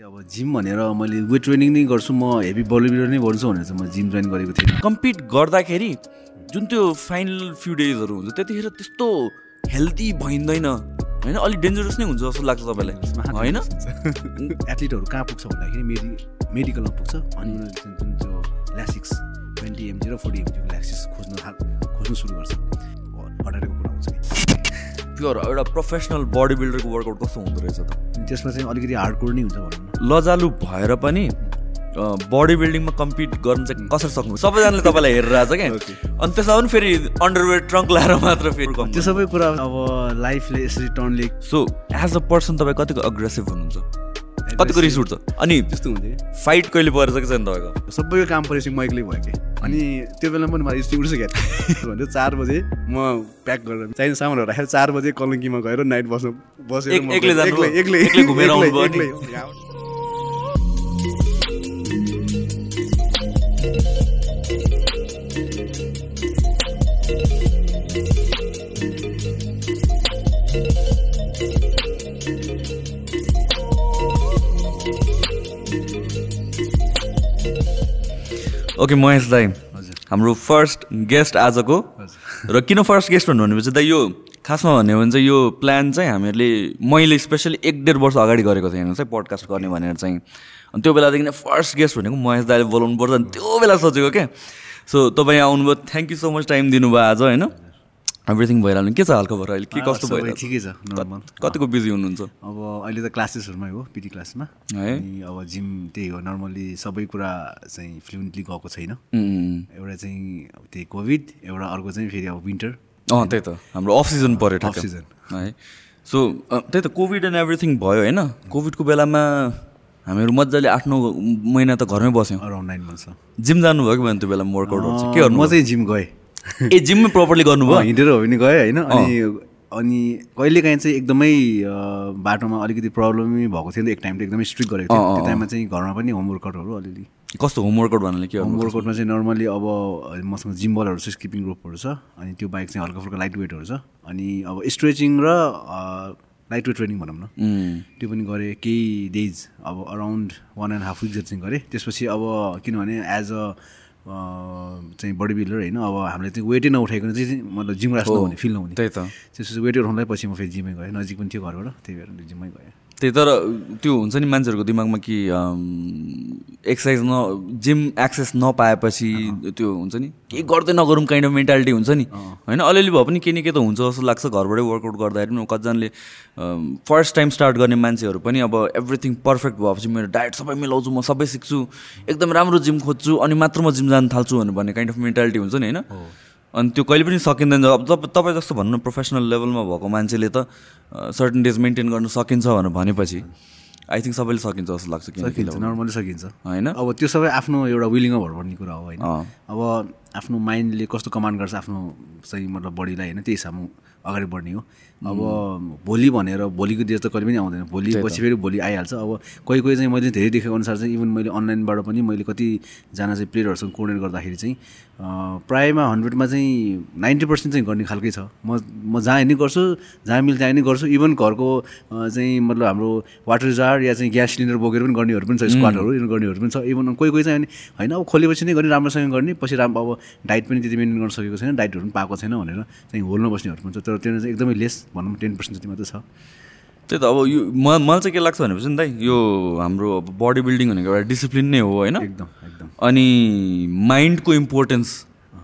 त्यो अब जिम भनेर मैले वेट ट्रेनिङ नै गर्छु म हेभी बडी बिल्डर नै बन्छु भनेर चाहिँ म जिम जोइन गरेको थिएँ। कम्पिट गर्दाखेरि जुन त्यो फाइनल फ्यु डेजहरू हुन्छ त्यतिखेर त्यस्तो हेल्दी भइँदैन। होइन? अलिक डेन्जरस नै हुन्छ जस्तो लाग्छ तपाईँलाई। होइन? एथलिटहरू कहाँ पुग्छ भन्दाखेरि मेडि मेडिकलमा पुग्छ। अनि जुन त्यो ल्यासिक्स ट्वेन्टी एमजी र फोर्टी एमजीको ल्यासिक्स खोज्नु थाल खोज्नु सुरु गर्छ। हटारेको कुरा हुन्छ। कि प्योर एउटा प्रोफेसनल बडी बिल्डरको वर्कआउट कस्तो हुँदो रहेछ त? त्यसमा चाहिँ अलिकति हार्डकोर नै हुन्छ भनौँ लजालु भएर पनि बडी बिल्डिङमा कम्पिट गर्न चाहिँ कसरी सक्नु? सबैजनाले तपाईँलाई हेरेर आएको छ क्या अनि त्यसमा पनि फेरि अन्डरवेयर ट्रङ्क लाएर मात्र फेरि त्यो सबै कुरा अब लाइफले यसरी टर्नले सो एज अ पर्सन तपाईँ कतिको अग्रेसिभ हुनुहुन्छ? कतिको रिस उठ्छ अनि त्यस्तो हुन्थ्यो। कि फाइट कहिले परेछ कि छैन तपाईँको? सबैको काम परेपछि म एक्लै भयो कि अनि त्यो बेलामा पनि मलाई यस्तो उठ्छ क्या। भन्यो चार बजे म प्याक गरेर चाहिने सामानहरू राखेर चार बजे कलङ्कीमा गएर नाइट बस्नु बसेर एक्लै? एक्लै एक्लै घुमेर ओके महेश दाई हजुर हाम्रो फर्स्ट गेस्ट आजको। र किन फर्स्ट गेस्ट भन्नु भनेपछि त यो खासमा भन्यो भने चाहिँ यो प्लान चाहिँ हामीहरूले मैले स्पेसली एक डेढ वर्ष अगाडि गरेको थिएँ हेर्नुहोस् है पडकास्ट गर्ने भनेर चाहिँ। अनि त्यो बेलादेखि नै फर्स्ट गेस्ट भनेको महेश दाईले बोलाउनु पर्छ अनि त्यो बेला सोचेको क्या सो तपाईँ आउनुभयो thank you so much time दिनुभयो आज होइन? एभ्रिथिङ भइरहनु। के छ हालखबर? अहिले के कस्तो छ? ठिकै छ नर्मल कतिको बिजी हुनुहुन्छ? अब अहिले त क्लासेसहरूमै हो पिटी क्लासमा है? अनि अब जिम त्यही हो। नर्मली सबै कुरा चाहिँ फ्लुन्टली गएको छैन। एउटा चाहिँ त्यही कोभिड एउटा अर्को चाहिँ फेरि अब विन्टर अँ त्यही त। हाम्रो अफ सिजन पऱ्यो अफ। सिजन है? सो त्यही त कोभिड एन्ड एभ्रिथिङ भयो होइन? कोभिडको बेलामा हामीहरू मजाले आठ नौ महिना त घरमै बस्यौँ। अराउन्ड नाइन मन्थ्स जिम जानुभयो कि भएन त्यो बेलामा गर्नु म चाहिँ जिम गएँ। ए जिममै प्रपरली गर्नुभयो? हिँडेर हो भने गएँ होइन? अनि अनि कहिलेकाहीँ चाहिँ एकदमै बाटोमा अलिकति प्रब्लमै भएको थियो नि त एक टाइम त एकदमै स्ट्रिक्ट गरेको थियो। त्यो टाइममा चाहिँ घरमा पनि होमवर्कआउटहरू अलिअलि। कस्तो होमवर्कआउट भन्नाले के होमवर्कआउटमा चाहिँ नर्मली अब मसँग जिम बलहरू छ स्किपिङ रोपहरू छ अनि त्यो बाइक चाहिँ हल्का फुल्का लाइट वेटहरू छ। अनि अब स्ट्रेचिङ र लाइट वेट ट्रेनिङ भनौँ न। त्यो पनि गरेँ केही डेज अब around one and half week जति चाहिँ गरेँ। त्यसपछि अब किनभने एज अ चाहिँ बडी बिल्डर होइन अब हामीले चाहिँ वेटै नउठाइकन चाहिँ मतलब जिम राख्नु नहुने फिल नहुने। त्यही त। त्यसपछि वेट उठाउनलाई पछि म फेरि जिमै गएँ। नजिक पनि थियो घरबाट त्यही भएर जिममै गएँ। त्यही तर त्यो हुन्छ नि मान्छेहरूको दिमागमा कि एक्सर्साइज न जिम एक्सेस नपाएपछि त्यो हुन्छ नि केही गर्दै नगरौँ काइन्ड अफ मेन्टालिटी हुन्छ नि। होइन अलिअलि भए पनि केही न केही त हुन्छ जस्तो लाग्छ घरबाटै वर्कआउट गर्दाखेरि पनि कतिजनाले फर्स्ट टाइम स्टार्ट गर्ने मान्छेहरू पनि अब एभ्रिथिङ पर्फेक्ट भएपछि मेरो डायट सबै मिलाउँछु म सबै सिक्छु एकदम राम्रो जिम खोज्छु अनि मात्र म जिम जान थाल्छु भनेर भन्ने काइन्ड अफ मेन्टालिटी हुन्छ नि होइन? अनि त्यो कहिले पनि सकिँदैन। अब तप तपाईँ जस्तो भन्नु प्रोफेसनल लेभलमा भएको मान्छेले त सर्टन डेज मेन्टेन गर्न सकिन्छ भनेर भनेपछि आई थिङ्क सबैले सकिन्छ जस्तो लाग्छ सकिन्छ नर्मली सकिन्छ। होइन? अब त्यो सबै आफ्नो एउटा विलिङमा भर पर्ने कुरा हो होइन। अब आफ्नो माइन्डले कस्तो कमान्ड गर्छ आफ्नो चाहिँ मतलब बडीलाई होइन? त्यही हिसाबमा अगाडि बढ्ने हो। अब भोलि भनेर भोलिको देश त कहिले पनि आउँदैन। भोलि पछि फेरि भोलि आइहाल्छ। अब कोही कोही चाहिँ मैले धेरै देखेको अनुसार चाहिँ इभन मैले अनलाइनबाट पनि मैले कतिजना चाहिँ प्लेयरहरूसँग कोर्डिनेट गर्दाखेरि चाहिँ प्रायमा हन्ड्रेडमा चाहिँ नाइन्टी पर्सेन्ट चाहिँ गर्ने खालकै छ। म म जहाँ हिँड्ने गर्छु जहाँ मिल्छ त्यहाँ हिँड्ने गर्छु। इभन घरको चाहिँ मतलब हाम्रो वाटर जार या चाहिँ ग्यास सिलिन्डर बोकेर पनि गर्नेहरू पनि छ स्क्वाडहरू गर्नेहरू पनि छ। इभन कोही कोही चाहिँ होइन अब खोलेपछि नै गर्ने राम्रोसँग गर्ने पछि राम्रो अब डाइट पनि त्यति मेन्टेन गर्न सकेको छैन डाइटहरू पनि पाएको छैन भनेर चाहिँ होल्न बस्नेहरू पनि छ। तर त्यो चाहिँ एकदमै लेस भनौँ टेन पर्सेन्ट जति मात्रै छ। त्यही त अब यो मलाई चाहिँ के लाग्छ भनेपछि नि दाइ यो हाम्रो बडी बिल्डिङ भनेको एउटा डिसिप्लिन नै हो होइन? एकदम। अनि माइन्डको इम्पोर्टेन्स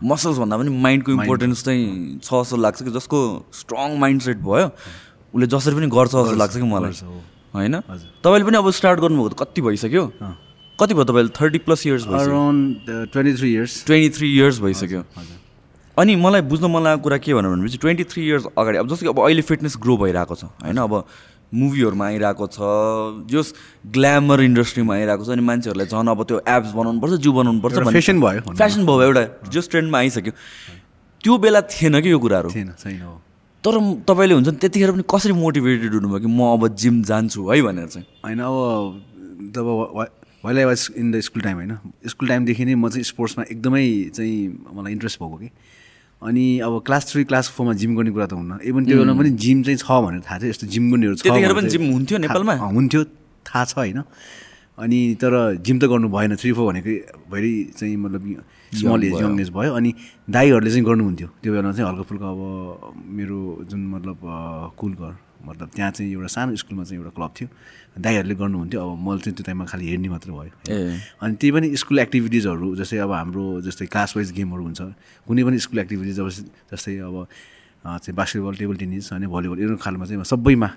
मसल्स भन्दा पनि माइन्डको इम्पोर्टेन्स चाहिँ छ जस्तो लाग्छ कि जसको स्ट्रङ माइन्ड सेट भयो उसले जसरी पनि गर्छ जस्तो लाग्छ कि मलाई। होइन। तपाईँले पनि अब स्टार्ट गर्नुभएको त कति भइसक्यो? कति भयो तपाईँले? Thirty plus years around twenty three years twenty three years भइसक्यो। अनि मलाई बुझ्न मन लागेको कुरा के भनेर भनेपछि ट्वेन्टी थ्री इयर्स अगाडि अब जस्तो कि अब अहिले फिटनेस ग्रो भइरहेको छ होइन? अब मुभीहरूमा आइरहेको छ जस ग्ल्यामर इन्डस्ट्रीमा आइरहेको छ अनि मान्छेहरूलाई झन् अब त्यो एप्स बनाउनु पर्छ जिउ बनाउनु पर्छ एउटा fashion भयो। फेसन भयो एउटा जस ट्रेन्डमा आइसक्यो। त्यो बेला थिएन कि यो कुराहरू? थिएन छैन हो। तर तपाईँले हुन्छ नि त्यतिखेर पनि कसरी मोटिभेटेड हुनुभयो कि म अब जिम जान्छु है भनेर चाहिँ? होइन अब जब while I was in the school time होइन? स्कुल टाइमदेखि नै म चाहिँ स्पोर्ट्समा एकदमै चाहिँ मलाई इन्ट्रेस्ट भएको कि। अनि अब क्लास थ्री क्लास फोरमा जिम गर्ने कुरा त हुन्न। इभन त्यो बेला पनि जिम चाहिँ छ भनेर थाहा थियो। यस्तो जिम गर्नेहरू छ पनि जिम हुन्थ्यो नेपालमा? हुन्थ्यो। थाहा छ होइन। अनि तर जिम त गर्नु भएन। थ्री फोर भनेको भेरी चाहिँ मतलब स्मल एज यङ एज भयो। अनि दाईहरूले चाहिँ गर्नुहुन्थ्यो। त्यो बेलामा चाहिँ हल्का फुल्का अब मेरो जुन मतलब कुल घर मतलब त्यहाँ चाहिँ एउटा सानो स्कुलमा चाहिँ एउटा क्लब थियो। दाईहरूले गर्नुहुन्थ्यो अब मैले चाहिँ त्यो टाइममा खालि हेर्ने मात्र भयो। अनि त्यही पनि स्कुल एक्टिभिटिजहरू जस्तै अब हाम्रो जस्तै क्लास वाइज गेमहरू हुन्छ कुनै पनि स्कुल एक्टिभिटिज अब जस्तै अब चाहिँ बास्केटबल टेबल टेनिस अनि भलिबल यो खालमा चाहिँ सबैमा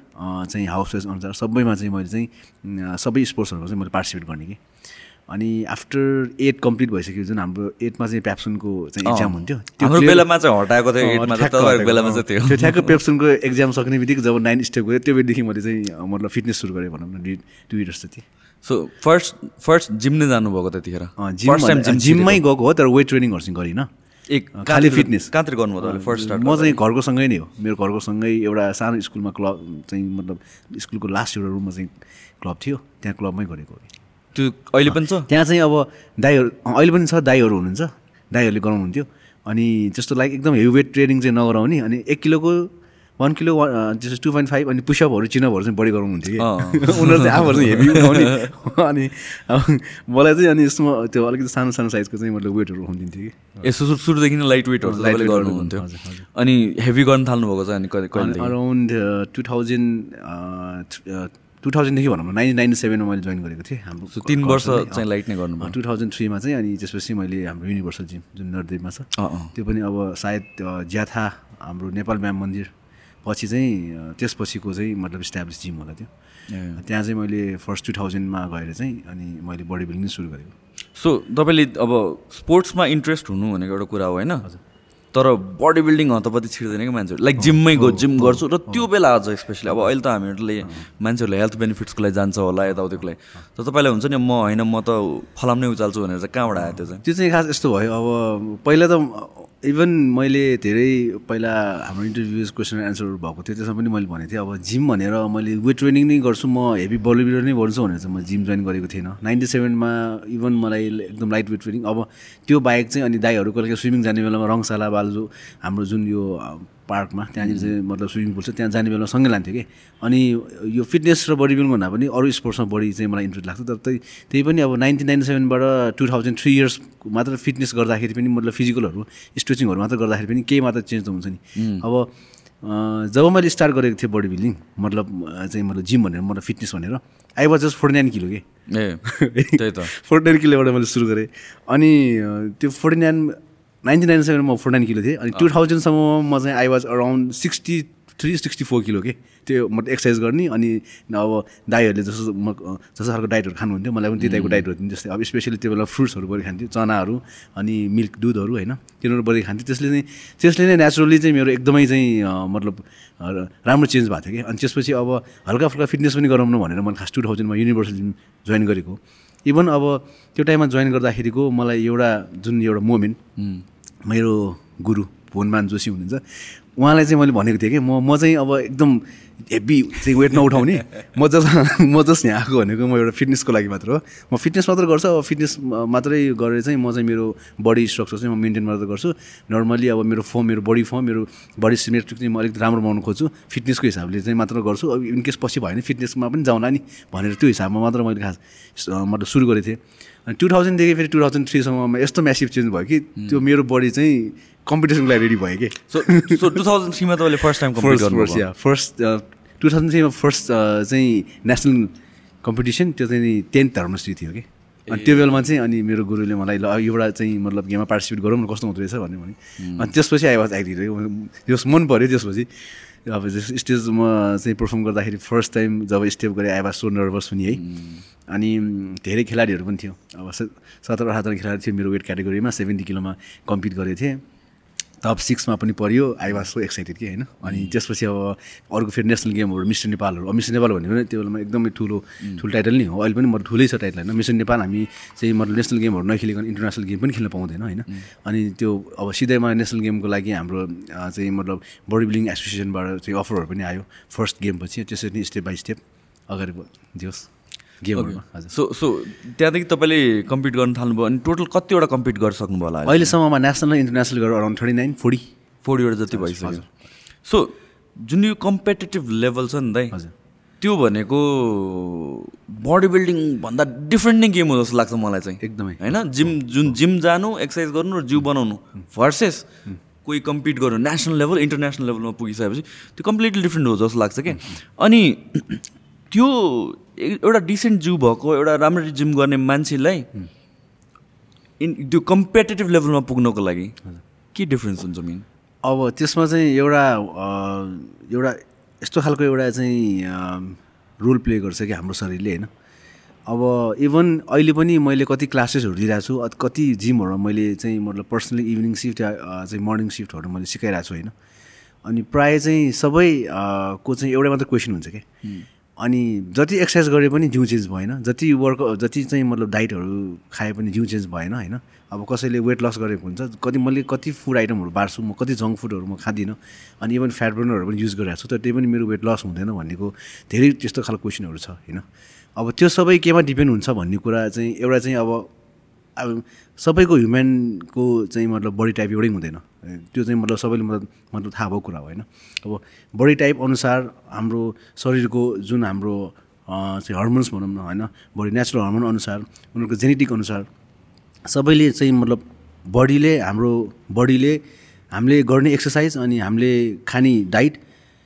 चाहिँ हाउस वाइज अनुसार सबैमा चाहिँ मैले चाहिँ सबै स्पोर्ट्सहरूमा चाहिँ मैले पार्टिसिपेट गर्ने कि। अनि आफ्टर एट कम्प्लिट भइसक्यो जुन हाम्रो एटमा चाहिँ प्याप्सनको चाहिँ इक्जाम हुन्थ्यो clear- बेलामा चाहिँ हटाएको थियो बेलामा। चाहिँ थियो त्यो ठ्याक्क पेप्सनको एक्जाम सक्ने बित्तिकै जब नाइन स्टेप गयो त्यो बेलादेखि मैले चाहिँ मतलब फिटनेस सुरु गरेँ भनौँ न दुई इयर्स जति सो फर्स्ट फर्स्ट जिम नै जानुभएको त्यतिखेर? जिम जिममै गएको हो तर वेट ट्रेनिङहरू चाहिँ गरिनँ एक खालि फिटनेस कहाँतिर गर्नुभयो फर्स्ट स्टार्ट म चाहिँ घरको सँगै नै हो। मेरो घरको सँगै एउटा सानो स्कुलमा क्लब चाहिँ मतलब स्कुलको लास्ट एउटा रुममा चाहिँ क्लब थियो त्यहाँ क्लबमै गरेको हो। त्यो अहिले पनि छ? त्यहाँ चाहिँ अब दाईहरू अहिले पनि छ दाईहरू हुनुहुन्छ दाईहरूले गराउनुहुन्थ्यो। अनि जस्तो लाइक एकदम हेभी वेट ट्रेनिङ चाहिँ नगराउने अनि एक किलोको वान किलो वान जस्तो टू पोइन्ट फाइभ अनि पुसअपहरू चिनअपहरू चाहिँ बढी गराउनुहुन्थ्यो कि। उनीहरू चाहिँ आफूहरू चाहिँ हेभी उठाउने। अनि अब मलाई चाहिँ अनि यसमा त्यो अलिकति सानो सानो साइजको चाहिँ मतलब वेटहरू उठाउदिन्थ्यो कि। सुरु सुरुदेखि नै लाइट वेटहरू weight गर्नुहुन्थ्यो। अनि हेभी गर्न थाल्नुभएको छ अनि अराउन्ड टु थाउजन्ड टु थाउजन्डदेखि भनौँ न नाइन्टिन नाइन्टी सेभेनमा मैले जोइन गरेको थिएँ हाम्रो तिन वर्ष चाहिँ। लाइट नै गर्नुभयो टु थाउजन्ड थ्रीमा चाहिँ अनि त्यसपछि मैले हाम्रो युनिभर्सल जिम जुन नरदेवमा छ। त्यो पनि अब सायद ज्याथा हाम्रो नेपाल म्याम मन्दिर पछि चाहिँ त्यसपछिको चाहिँ मतलब इस्टाब्लिस जिम होला त्यो। त्यहाँ चाहिँ मैले फर्स्ट टु थाउजन्डमा गएर चाहिँ अनि मैले बडी बिल्डिङ सुरु गरेको सो तपाईँले अब स्पोर्ट्समा इन्ट्रेस्ट हुनु भनेको एउटा कुरा हो होइन तर बडी बिल्डिङ हतपति छिर्दैन कि मान्छेहरू? लाइक जिममै गो जिम गर्छु र त्यो बेला अझ स्पेसली अब अहिले त हामीहरूले मान्छेहरूले हेल्थ बेनिफिट्सको लागि जान्छ होला यताउतिको लागि। तर तपाईँलाई हुन्छ नि म होइन म त फलाम नै उचाल्छु भनेर चाहिँ कहाँबाट आयो त्यो चाहिँ? त्यो चाहिँ खास यस्तो भयो। अब पहिला त इभन मैले धेरै पहिला हाम्रो इन्टरभ्युज क्वेसन एन्सरहरू भएको थियो त्यसमा पनि मैले भनेको थिएँ अब जिम भनेर मैले वेट ट्रेनिङ नै गर्छु म हेभी बिल्डर नै गर्छु भनेर चाहिँ म जिम जोइन गरेको थिएन। नाइन्टी सेभेनमा इभन मलाई एकदम लाइट वेट ट्रेनिङ अब त्यो बाहेक चाहिँ अनि दाईहरू कहिले स्विमिङ जाने बेलामा रङशाला बाल्जु हाम्रो जुन यो पार्कमा त्यहाँनिर चाहिँ मतलब स्विमिङ पुल छ त्यहाँ जाने बेलामा सँगै लान्थ्यो कि। अनि यो फिटनेस र बडी बिल्डिङ भन्दा पनि अरू स्पोर्ट्समा बढी चाहिँ मलाई इन्ट्रेस्ट लाग्छ तर त्यही त्यही पनि अब नाइन्टिन नाइन्टी सेभेनबाट टु थाउजन्ड थ्री इयर्स मात्र फिटनेस गर्दाखेरि पनि मतलब फिजिकलहरू स्ट्रेचिङहरू मात्र गर्दाखेरि पनि केही मात्र चेन्ज त हुन्छ नि। अब जब मैले स्टार्ट गरेको थिएँ बडी बिल्डिङ मतलब चाहिँ मतलब जिम भनेर मतलब फिटनेस भनेर I was just forty nine kilo के। ए फोर्टी नाइन किलोबाट मैले सुरु गरेँ। अनि त्यो फोर्टी नाइन नाइन्टी नाइन सेभेनमा फोर्टी नाइन किलो थिएँ। अनि टु थाउजन्डसम्म म चाहिँ I was around sixty three sixty four kilo के। त्यो मतलब एक्सर्साइज गर्ने अनि अब दाईहरूले जस्तो म जस्तो खालको डाइटहरू खानुहुन्थ्यो मलाई पनि त्यो टाइपको डाइटहरू दिन्थ्यो। जस्तै अब स्पेसली त्यो बेला फ्रुट्सहरू बढी खान्थ्यो चनाहरू अनि मिल्क दुधहरू होइन तिनीहरू बढी खान्थ्यो। त्यसले चाहिँ त्यसले नै नेचुरली चाहिँ मेरो एकदमै चाहिँ मतलब राम्रो चेन्ज भएको थियो कि। अनि त्यसपछि अब हल्का फुल्का फिटनेस पनि गराउनु भनेर मैले खास टु थाउजन्डमा युनिभर्सल जिम जोइन गरेको। इभन अब त्यो टाइममा जोइन गर्दाखेरिको मलाई एउटा जुन एउटा मोमेन्ट मेरो गुरु भुवनमान जोशी हुनुहुन्छ उहाँलाई चाहिँ मैले भनेको थिएँ कि म म चाहिँ अब एकदम हेभी चाहिँ वेट नउठाउने। म जस म जस यहाँ आएको भनेको म एउटा फिटनेसको लागि मात्र हो। म फिटनेस मात्र गर्छु अब फिटनेस मात्रै गरेर चाहिँ म चाहिँ मेरो बडी स्ट्रक्चर चाहिँ म मेन्टेन मात्र गर्छु। नर्मली अब मेरो फर्म मेरो बडी फर्म मेरो बडी सिमेट्रिक चाहिँ म अलिक राम्रो बनाउनु खोज्छु। फिटनेसको हिसाबले चाहिँ मात्र गर्छु। अब इनकेस पछि भयो भने फिटनेसमा पनि जाउँला नि भनेर त्यो हिसाबमा मात्र मैले खास मतलब सुरु गरेको थिएँ। टु थाउजन्डदेखि फेरि टु थाउजन्ड थ्रीसम्ममा यस्तो म्यासिभ चेन्ज भयो कि त्यो मेरो बडी चाहिँ कम्पिटिसनको लागि रेडी भयो कि। सो सो टु थाउजन्ड थ्रीमा तपाईँले फर्स्ट टाइम फर्स्ट या फर्स्ट टु थाउजन्ड थ्रीमा फर्स्ट चाहिँ नेसनल कम्पिटिसन त्यो चाहिँ टेन्थ धर्मश्री थियो कि। अनि त्यो बेलामा चाहिँ अनि मेरो गुरुले मलाई ल एउटा चाहिँ मतलब गेममा पार्टिसिपेट गरौँ न कस्तो हुँदो रहेछ भन्यो भने। अनि त्यसपछि आई वाज एक्टिभ मन पऱ्यो त्यसपछि। अब स्टेजमा चाहिँ पर्फर्म गर्दाखेरि फर्स्ट टाइम जब स्टेप गरेँ आई वाज सो नर्भस पनि है। अनि धेरै खेलाडीहरू पनि थियो। अब सत्र अठहत्तर खेलाडी थियो मेरो वेट क्याटेगोरीमा सेभेन्टी किलोमा कम्पिट गरेको थिएँ। टप सिक्समा पनि पऱ्यो आई वाज सो एक्साइटेड कि होइन? अनि त्यसपछि अब अर्को फेरि नेसनल गेमहरू मिस्टर नेपालहरू। अब मिस्टर नेपाल भनेको नै त्यो बेलामा एकदमै ठुलो ठुलो टाइटल नै हो। अहिले पनि म ठुलै छ टाइटल होइन? मिस्टर नेपाल हामी चाहिँ मतलब नेसनल गेमहरू नखेलिकन इन्टरनेसनल गेम पनि खेल्न पाउँदैन होइन? अनि त्यो अब सिधैमा नेसनल गेमको लागि हाम्रो चाहिँ मतलब बडी बिल्डिङ एसोसिएसनबाट चाहिँ अफरहरू पनि आयो। फर्स्ट गेमपछि त्यसरी नै स्टेप बाई स्टेप अगाडि दियोस् गेमहरूमा? सो सो त्यहाँदेखि तपाईँले कम्पिट गर्न थाल्नुभयो अनि टोटल कतिवटा कम्पिट गरिसक्नुभयो होला अहिले? अहिलेसम्ममा नेसनल इन्टरनेसनल गरेर अराउन्ड थर्टी नाइन फोर्टी फोर्टीवटा जति भइसक्यो। सो जुन यो कम्पिटेटिभ लेभल छ नि दाइ हजुर। त्यो भनेको बडी बिल्डिङ भन्दा डिफ्रेन्ट नै गेम हो जस्तो लाग्छ मलाई चाहिँ। एकदमै। होइन? जिम जुन जिम जानु एक्सर्साइज गर्नु र जिउ बनाउनु भर्सेस कोही कम्पिट गर्नु नेसनल लेभल इन्टरनेसनल लेभलमा पुगिसकेपछि त्यो कम्प्लिटली डिफ्रेन्ट हो जस्तो लाग्छ क्या अनि त्यो एउटा डिसेन्ट जिउ भएको एउटा राम्ररी जिम गर्ने मान्छेलाई इन त्यो कम्पिटेटिभ लेभलमा पुग्नको लागि के डिफ्रेन्स हुन्छ मिन अब त्यसमा चाहिँ एउटा एउटा यस्तो खालको एउटा चाहिँ रोल प्ले गर्छ कि हाम्रो शरीरले होइन? अब इभन अहिले पनि मैले कति क्लासेसहरू दिइरहेको छु कति जिमहरूमा मैले चाहिँ मतलब पर्सनली इभिनिङ सिफ्ट चाहिँ मर्निङ सिफ्टहरू मैले सिकाइरहेको छु होइन? अनि प्रायः चाहिँ सबै अ, को चाहिँ एउटै मात्रै क्वेसन हुन्छ कि अनि जति एक्सर्साइज गरे पनि जिउ चेन्ज भएन। जति वर्क जति चाहिँ मतलब डाइटहरू खाए पनि जिउ चेन्ज भएन होइन? अब कसैले वेट लस गरेको हुन्छ कति मैले कति फुड आइटमहरू बार्छु म कति जङ्क फुडहरू म खाँदिनँ अनि इभन फ्याट बर्नरहरू पनि युज गरिरहेको छु तर त्यही पनि मेरो वेट लस हुँदैन भन्नेको धेरै त्यस्तो खालको क्वेसनहरू छ होइन? अब त्यो सबै केमा डिपेन्ड हुन्छ भन्ने कुरा चाहिँ एउटा चाहिँ अब अब सबैको ह्युम्यानको चाहिँ मतलब बडी टाइप एउटै हुँदैन। त्यो चाहिँ मतलब सबैले मतलब मतलब थाहा भएको कुरा हो होइन? अब बडी टाइप अनुसार हाम्रो शरीरको जुन हाम्रो चाहिँ हर्मोन्स भनौँ न होइन? बडी नेचुरल हर्मोन अनुसार उनीहरूको जेनेटिक अनुसार सबैले चाहिँ मतलब बडीले हाम्रो बडीले हामीले गर्ने एक्सर्साइज अनि हामीले खाने डाइट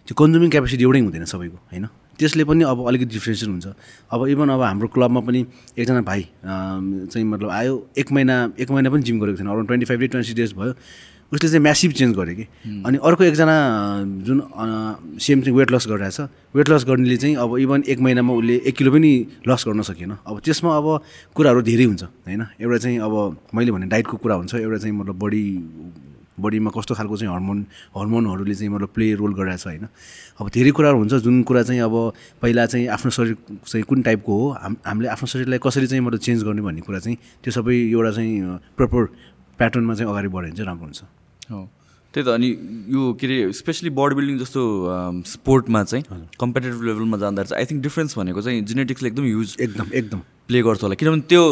त्यो कन्ज्युमिङ क्यापेसिटी एउटै हुँदैन सबैको होइन? त्यसले पनि अब अलिकति डिफ्रेन्सिएसन हुन्छ। अब इभन अब हाम्रो क्लबमा पनि एकजना भाइ चाहिँ मतलब आयो एक महिना एक महिना पनि जिम गरेको थिएन। Around twenty five day twenty days भयो। उसले चाहिँ म्यासिभ चेन्ज गर्यो कि। अनि अर्को एकजना जुन सेम चाहिँ वेट लस गरिरहेछ। वेट लस गर्नेले चाहिँ अब इभन एक महिनामा उसले एक किलो पनि लस गर्न सकेन अब त्यसमा अब कुराहरू धेरै हुन्छ होइन? एउटा चाहिँ अब मैले भने डाइटको कुरा हुन्छ। एउटा चाहिँ मतलब बडी बडीमा कस्तो खालको चाहिँ हर्मोन हर्मोनहरूले चाहिँ मतलब प्ले रोल गरिरहेछ होइन। अब धेरै कुराहरू हुन्छ जुन कुरा चाहिँ अब पहिला चाहिँ आफ्नो शरीर चाहिँ कुन टाइपको हो हाम हामीले आफ्नो शरीरलाई कसरी चाहिँ मतलब चेन्ज गर्ने भन्ने कुरा चाहिँ त्यो सबै एउटा चाहिँ प्रपर प्याटर्नमा चाहिँ अगाडि बढ्यो भने चाहिँ राम्रो हुन्छ। हो। त्यही त अनि यो के अरे स्पेसली बडी बिल्डिङ जस्तो स्पोर्टमा चाहिँ कम्पिटेटिभ लेभलमा जाँदा चाहिँ आई थिङ्क डिफ्रेन्स भनेको चाहिँ जेनेटिक्सले एकदम युज एकदम एकदम। प्ले गर्छ होला। किनभने त्यो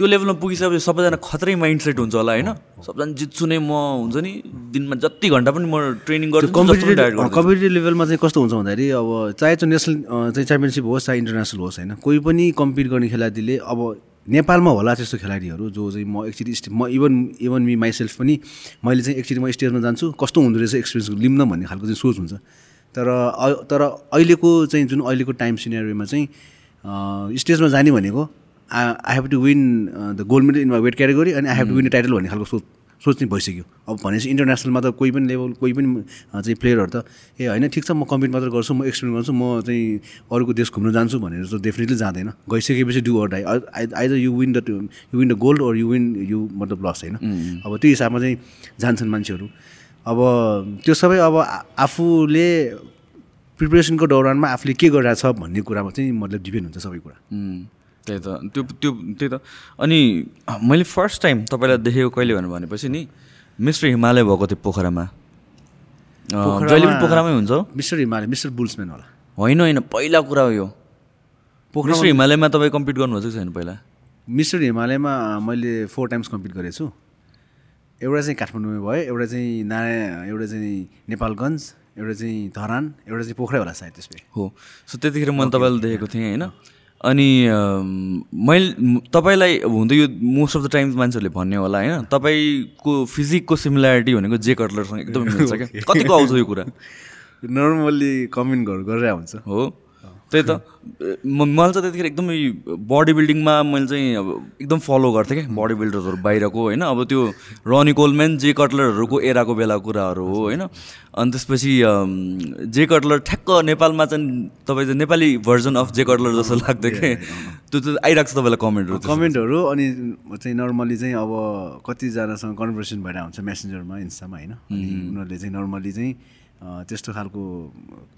त्यो लेभलमा पुगिसकेपछि सबैजना खत्रै माइन्ड सेट हुन्छ होला होइन? सबजना जित्छु नै म हुन्छ नि दिनमा जति घन्टा पनि म ट्रेनिङ गर्छु कम्पिटेटिभ। कम्पिटेटिभ लेभलमा चाहिँ कस्तो हुन्छ भन्दाखेरि अब चाहे त्यो नेसनल चाहिँ च्याम्पियनसिप होस् चाहे इन्टरनेसनल होस् होइन? कोही पनि कम्पिट गर्ने खेलाडीले अब नेपालमा होला त्यस्तो खेलाडीहरू जो चाहिँ म एकचोटि म इभन इभन मी माइसेल्फ पनि मैले चाहिँ एकचोटि म स्टेजमा जान्छु कस्तो हुँदो रहेछ एक्सपिरियन्स लिउँ न भन्ने खालको चाहिँ सोच हुन्छ। तर तर अहिलेको चाहिँ जुन अहिलेको टाइम सिनेरीमा चाहिँ स्टेजमा जाने भनेको I have to win the gold medal in my weight category अनि I have to win the title भन्ने खालको सोच सोच चाहिँ भइसक्यो। अब भनेपछि इन्टरनेसनलमा त कोही पनि लेभल कोही पनि चाहिँ प्लेयरहरू त ए होइन ठिक छ म कम्पिट मात्र गर्छु म एक्सपिरियन्स गर्छु म चाहिँ अरूको देश घुम्न जान्छु भनेर चाहिँ डेफिनेटली जाँदैन। गइसकेपछि do or die either you win the you win the gold or you win you मतलब लस होइन? अब त्यो हिसाबमा चाहिँ जान्छन् मान्छेहरू। अब त्यो सबै अब आफूले प्रिपेरेसनको दौरानमा आफूले के गरिरहेछ भन्ने कुरामा चाहिँ मतलब डिपेन्ड हुन्छ सबै कुरा। उम्, त्यही त। त्यो त्यो त्यही त। अनि मैले फर्स्ट टाइम तपाईँलाई देखेको कहिले भनेर भनेपछि नि मिस्टर हिमालय भएको थियो पोखरामा। जहिले पनि पोखरामै हुन्छ हो? मिस्टर हिमालय मिस्टर बुल्सम्यान होला। होइन होइन पहिला कुरा हो यो। पोखरा मिस्टर हिमालयमा तपाईँ कम्पिट गर्नुभएको छ छैन पहिला? मिस्टर हिमालयमा मैले फोर टाइम्स कम्पिट गरेको छु। एउटा चाहिँ काठमाडौँमा भयो एउटा चाहिँ नारायण एउटा चाहिँ नेपालगञ्ज एउटा चाहिँ धरान एउटा चाहिँ पोखरै होला सायद त्यसपछि। हो। सो त्यतिखेर मैले तपाईँलाई देखेको थिएँ होइन? अनि मैले तपाईँलाई हुँदै यो मोस्ट अफ द टाइम्स मान्छेहरूले भन्ने होला होइन? तपाईँको फिजिकको सिमिल्यारिटी भनेको जे कटलरसँग एकदम मिल्छ क्या? कतिको आउँछ यो कुरा? नर्मल्ली कमेन्टहरू गरेर हुन्छ। हो। त्यही त। म मलाई चाहिँ त्यतिखेर एकदमै बडी बिल्डिङमा मैले चाहिँ अब एकदम फलो गर्थेँ क्या। बडी बिल्डर्सहरू बाहिरको होइन। अब त्यो रनी कोलम्यान जे कटलरहरूको एराको बेलाको कुराहरू हो होइन। अनि त्यसपछि जे कटलर ठ्याक्क नेपालमा चाहिँ तपाईँ चाहिँ Nepali version of Jay Cutler जस्तो लाग्थ्यो कि। त्यो चाहिँ आइरहेको छ तपाईँलाई कमेन्टहरू। कमेन्टहरू अनि चाहिँ नर्मली चाहिँ अब कतिजनासँग कन्भर्सेसन भइरहेको हुन्छ मेसेन्जरमा इन्स्टामा होइन। अनि उनीहरूले चाहिँ नर्मली चाहिँ त्यस्तो खालको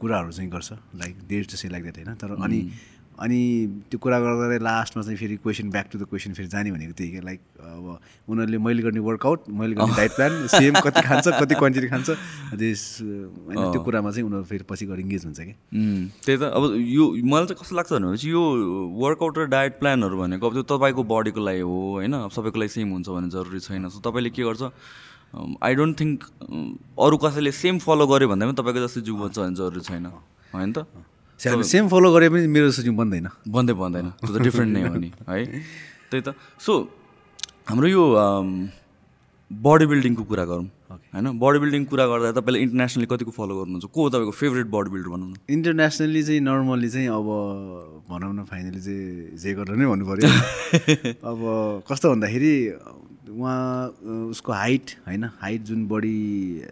कुराहरू चाहिँ गर्छ। लाइक डेट चाहिँ लाइक द्याट होइन? तर अनि अनि त्यो कुरा गर्दा लास्टमा चाहिँ फेरि question back to the question फेरि जाने भनेको त्यही क्या लाइक अब उनीहरूले मैले गर्ने वर्कआउट मैले गर्ने डाइट प्लान सेम कति खान्छ कति क्वान्टिटी खान्छ त्यस होइन त्यो कुरामा चाहिँ उनीहरू फेरि पछि गएर इङ्गेज हुन्छ कि? उम्, त्यही त अब यो मलाई चाहिँ कस्तो लाग्छ भनेपछि यो वर्कआउट र डायट प्लानहरू भनेको अब त्यो तपाईँको बडीको लागि हो होइन? अब सबैको लागि सेम हुन्छ भन्ने जरुरी छैन। सो तपाईँले के गर्छ? आई डोन्ट थिङ्क अरू कसैले सेम फलो गर्यो भन्दा पनि तपाईँको जस्तै जिउ बन्छ भन्ने जरुरी छैन। होइन त? सेम फलो गरे पनि मेरो सुटिङ बन्दैन। बन्दै बन्दैन। त्यो त डिफ्रेन्ट नै हो नि है? त्यही त। सो हाम्रो यो बडी बिल्डिङको कुरा गरौँ। होइन? बडी बिल्डिङ कुरा गर्दा तपाईँले इन्टरनेसनली कतिको फलो गर्नुहुन्छ? को तपाईँको फेभरेट बडी बिल्डर भनौँ न इन्टरनेसनली चाहिँ नर्मली चाहिँ अब भनौँ न फाइनली चाहिँ जे गरेर नै भन्नु पऱ्यो अब कस्तो भन्दाखेरि उहाँ उसको हाइट होइन? हाइट जुन बडी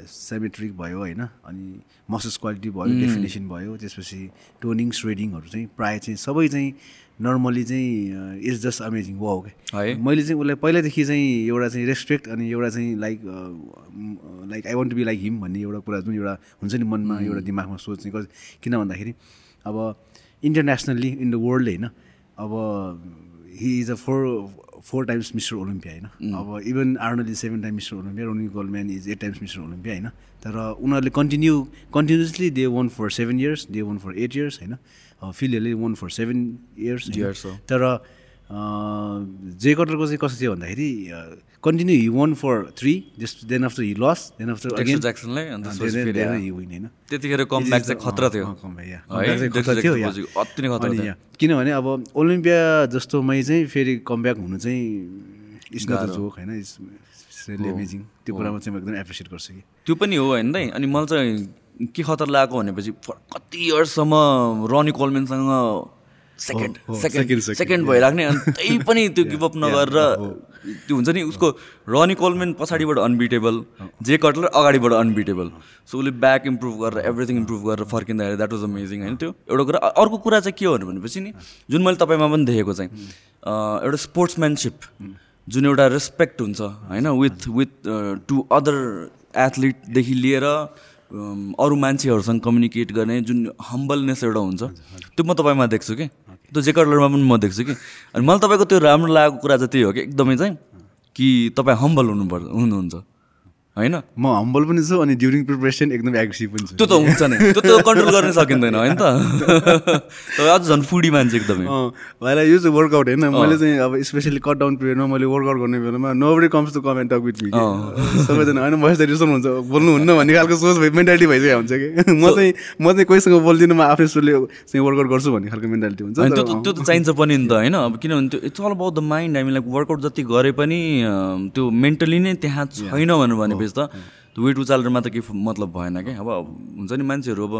सेमेट्रिक भयो होइन? अनि मसल्स क्वालिटी भयो डेफिनेसन भयो त्यसपछि टोनिङ स्वेडिङहरू चाहिँ प्रायः चाहिँ सबै चाहिँ नर्मली चाहिँ इज जस्ट अमेजिङ वाउ क्या है? मैले चाहिँ उसलाई पहिल्यैदेखि चाहिँ एउटा चाहिँ रेस्पेक्ट अनि एउटा चाहिँ like like I want to be like him भन्ने एउटा कुरा जुन एउटा हुन्छ नि मनमा एउटा दिमागमा सोच चाहिँ कस- किन भन्दाखेरि अब इन्टरनेसनल्ली इन द वर्ल्ड होइन अब he is a four four times Mister Olympia होइन? अब even Arnold is seven time Mister Olympia Ronnie Coleman is eight times Mister Olympia होइन? तर उनीहरूले continue continuously they won for seven years they won for eight years होइन? फिलहरूले won for seven years हो। तर Jay कटरको चाहिँ कस्तो थियो भन्दाखेरि continue he won for three just then after he lost then after again ज्याक्सनलाई होइन त्यतिखेर कमब्याक चाहिँ खतरा थियो। खतरा. अति नै खतरा थियो। किनभने अब ओलम्पिया जस्तोमै चाहिँ फेरि कमब्याक हुनु चाहिँ इट्स नट अ जोक होइन? इट्स त्यो कुरामा चाहिँ म एकदम एप्रिसिएट गर्छु कि। त्यो पनि हो होइन? अनि मलाई चाहिँ के खतर लागेको भनेपछि कति इयर्ससम्म रनी कोलमेनसँग सेकेन्ड सेकेन्ड सेकेन्ड भइराख्ने अनि त्यही पनि त्यो गिभअप नगरेर त्यो हुन्छ नि उसको रनी कोलमेन पछाडिबाट अनबिटेबल जे कटलर अगाडिबाट अनबिटेबल सो उसले ब्याक इम्प्रुभ गरेर एभ्रिथिङ इम्प्रुभ गरेर फर्किँदाखेरि द्याट वाज अमेजिङ होइन त्यो एउटा कुरा। अर्को कुरा चाहिँ के हो भनेपछि नि जुन मैले तपाईँमा पनि देखेको चाहिँ एउटा स्पोर्ट्सम्यानसिप जुन एउटा रेस्पेक्ट हुन्छ होइन विथ विथ टु अदर एथलिटदेखि लिएर अरू मान्छेहरूसँग कम्युनिकेट गर्ने जुन हम्बलनेस एउटा हुन्छ त्यो म तपाईँमा देख्छु कि? त्यो जेकर्लरमा पनि म देख्छु कि? अनि मलाई तपाईँको त्यो राम्रो लागेको कुरा चाहिँ त्यही हो कि? एकदमै चाहिँ कि तपाईँ हम्बल हुनुपर्छ हुनुहुन्छ। होइन? म हम्बल पनि छु अनि ड्युरिङ प्रिपरेसन एकदम एग्रेसिभ पनि छु। त्यो त हुन्छ नै। त्यो त कन्ट्रोल गर्न सकिँदैन होइन त? तपाईँ अझ झन् फुडी मान्छे एकदमै। भाइलाई युज वर्कआउट होइन। मैले चाहिँ अब स्पेसली कट डाउन पिरियडमा मैले वर्कआउट गर्ने बेलामा nobody comes to comment talk with me सबैजना होइन भएस त रिसन हुन्छ बोल्नुहुन्न भन्ने खालको सोच मेन्टालिटी भइसकेको हुन्छ कि? म चाहिँ म चाहिँ कोहीसँग बोल्दिनँ म आफ्नै सोले चाहिँ वर्कआउट गर्छु भन्ने खालको मेन्टालिटी हुन्छ त्यो त्यो त चाहिन्छ पनि नि त होइन? अब किनभने त्यो it's all about the mind हामीलाई वर्कआउट जति गरे पनि त्यो मेन्टली नै त्यहाँ छैन भनेर भनेपछि त त्यो वेट उचालेर मात्र केही मतलब भएन क्या अब हुन्छ नि मान्छेहरू अब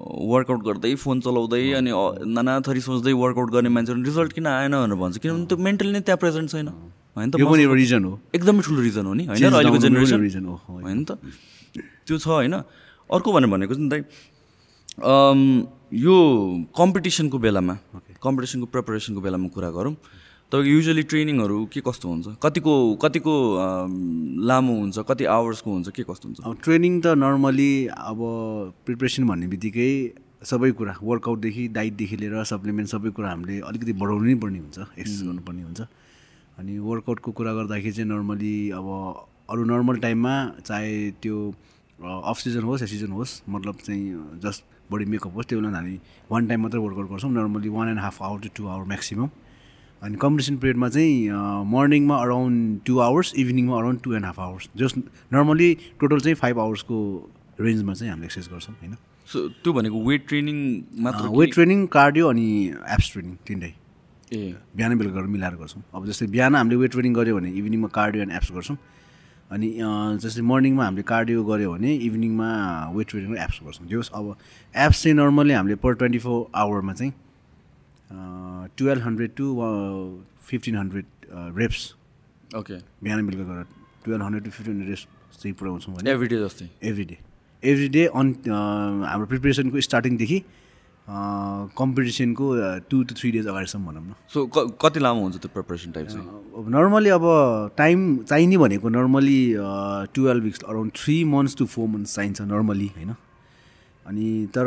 वर्कआउट गर्दै फोन चलाउँदै अनि नाना थरी सोच्दै वर्कआउट गर्ने मान्छेहरू रिजल्ट किन आएन भनेर भन्छ। किनभने त्यो मेन्टली नै त्यहाँ प्रेजेन्ट छैन। होइन त? यो पनि एउटा रिजन हो। एकदमै ठुलो रिजन हो नि। होइन अहिलेको जेनेरेसन reason हो। होइन त? त्यो छ होइन। अर्को भनेर भनेको चाहिँ दाइ यो कम्पिटिसनको बेलामा कम्पिटिसनको प्रिपरेसनको बेलामा कुरा गरौँ। तपाईँको युजली ट्रेनिङहरू के कस्तो हुन्छ? कतिको कतिको लामो हुन्छ? कति आवर्सको हुन्छ? के कस्तो हुन्छ? ट्रेनिङ त नर्मली अब प्रिपरेसन भन्ने बित्तिकै सबै कुरा वर्कआउटदेखि डाइटदेखि लिएर सप्लिमेन्ट सबै कुरा हामीले अलिकति बढाउनु नै पर्ने हुन्छ एक्सर्साइज गर्नुपर्ने हुन्छ। अनि वर्कआउटको कुरा गर्दाखेरि चाहिँ नर्मली अब अरू नर्मल टाइममा चाहे त्यो अफ सिजन होस् या सिजन होस् मतलब चाहिँ जस्ट बडी मेकअप होस् त्यो बेला हामी वान टाइम मात्रै वर्कआउट गर्छौँ normally one and half hour two two hour maximum अनि कम्पिटिसन पिरियडमा चाहिँ मर्निङमा around two hours इभिनिङमा around two and half hours. Just normally total चाहिँ फाइभ आवर्सको रेन्जमा चाहिँ हामीले एक्सर्साइज गर्छौँ होइन? सो त्यो भनेको वेट ट्रेनिङ मात्र वेट ट्रेनिङ कार्डियो अनि एप्स ट्रेनिङ तिनटै। ए। बिहान बेलुका मिलाएर गर्छौँ। अब जस्तै बिहान हामीले वेट ट्रेनिङ गऱ्यो भने इभिनिङमा कार्डियो एन्ड एप्स गर्छौँ। अनि जस्तै मर्निङमा हामीले कार्डियो गऱ्यो भने इभिनिङमा वेट ट्रेनिङ र एप्स गर्छौँ। जो अब एप्स चाहिँ नर्मली हामीले पर ट्वेन्टी फोर आवरमा चाहिँ twelve hundred to fifteen hundred reps okay बिहान बेलुका गरेर twelve hundred to fifteen hundred reps चाहिँ पुऱ्याउँछौँ भने एभ्री डे जस्तै every day every day on हाम्रो प्रिपेरेसनको स्टार्टिङदेखि कम्पिटिसनको टु टु थ्री डेज अगाडिसम्म भनौँ न। सो कति लामो हुन्छ त्यो प्रिपरेसन टाइप चाहिँ? अब नर्मली अब टाइम चाहिने भनेको normally twelve weeks around three months to four months चाहिन्छ नर्मली होइन? अनि तर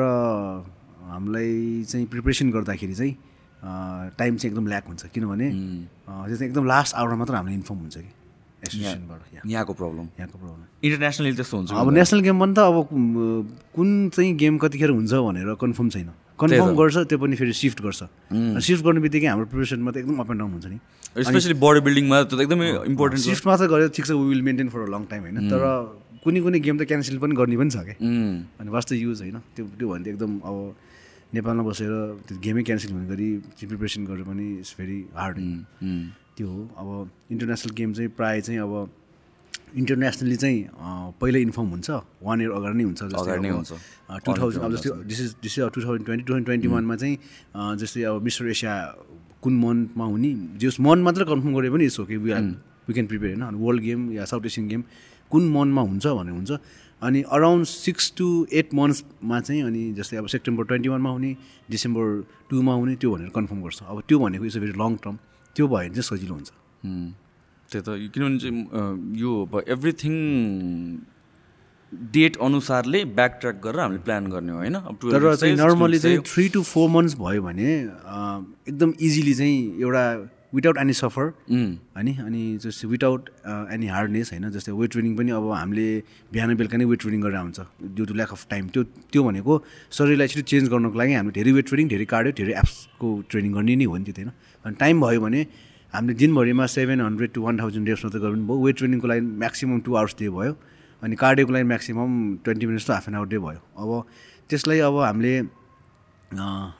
हामीलाई चाहिँ प्रिपरेसन गर्दाखेरि चाहिँ टाइम चाहिँ एकदम ल्याक हुन्छ। किनभने त्यो चाहिँ एकदम लास्ट आवरमा मात्र हामीलाई इन्फर्म हुन्छ कि एसोसिएसनबाट यहाँ यहाँको प्रब्लम यहाँको प्रब्लम इन्टरनेसनली त्यस्तो हुन्छ अब नेसनल गेममा पनि त अब कुन- चाहिँ गेम कतिखेर हुन्छ भनेर कन्फर्म छैन। कन्फर्म गर्छ त्यो पनि फेरि सिफ्ट गर्छ। सिफ्ट गर्ने बित्तिकै हाम्रो प्रिपरेसनमा त एकदम अप एन्ड डाउन हुन्छ नि। स्पेसली बडी बिल्डिङमा त एकदमै इम्पोर्टेन्ट सिफ्ट मात्र गरेर ठिक छ will maintain for a long time होइन? तर कुनै कुनै गेम त क्यान्सल पनि गर्ने पनि छ क्या अनि वास्तव युज होइन। त्यो त्यो भने त एकदम अब नेपालमा बसेर त्यो गेमै क्यान्सल हुने गरी प्रिपेरेसन गरेर पनि इट्स भेरी हार्ड त्यो हो। अब इन्टरनेसनल गेम चाहिँ प्रायः चाहिँ अब इन्टरनेसनली चाहिँ पहिल्यै इन्फर्म हुन्छ। वान इयर अगाडि नै हुन्छ नै हुन्छ। टु थाउजन्ड अब जस्तै this is this is two thousand twenty two thousand twenty वानमा चाहिँ जस्तै अब मिस्टर एसिया कुन मन्थमा हुने जस मन्थ मात्र कन्फर्म गरे पनि it's okay we we can prepare होइन? वर्ल्ड गेम या साउथ एसियन गेम कुन मन्थमा हुन्छ भने हुन्छ। अनि अराउन्ड सिक्स टु एट मन्थ्समा चाहिँ अनि जस्तै अब सेप्टेम्बर ट्वेन्टी वानमा हुने डिसेम्बर टूमा हुने त्यो भनेर कन्फर्म गर्छ। अब त्यो भनेको it's a very long term त्यो भयो भने चाहिँ सजिलो हुन्छ। त्यही त। किनभने चाहिँ यो अब एभ्रिथिङ डेट अनुसारले ब्याक ट्र्याक गरेर हामीले प्लान गर्ने हो होइन? अब 12 तर चाहिँ नर्मली 16 चाहिँ। थ्री टु फोर मन्थ्स भयो भने एकदम इजिली चाहिँ एउटा विदाउट एनी सफर होइन अनि जस्तै विदाउट एनी हार्डनेस होइन जस्तै वेट ट्रेनिङ पनि अब हामीले बिहान बेलुका नै वेट ट्रेनिङ गरेर हुन्छ due to lack of time त्यो त्यो भनेको शरीरलाई छिटो चेन्ज गर्नको लागि हामीले धेरै वेट ट्रेनिङ धेरै कार्डियो धेरै एप्सको ट्रेनिङ गर्ने नै हो नि त्यो होइन अनि टाइम भयो भने हामीले दिनभरिमा seven hundred to one thousand reps मात्रै गर्नु भयो। वेट ट्रेनिङको लागि म्याक्सिमम् टू आवर्स डे भयो। अनि कार्डियोको लागि maximum twenty minutes to half an hour day भयो। अब त्यसलाई अब हामीले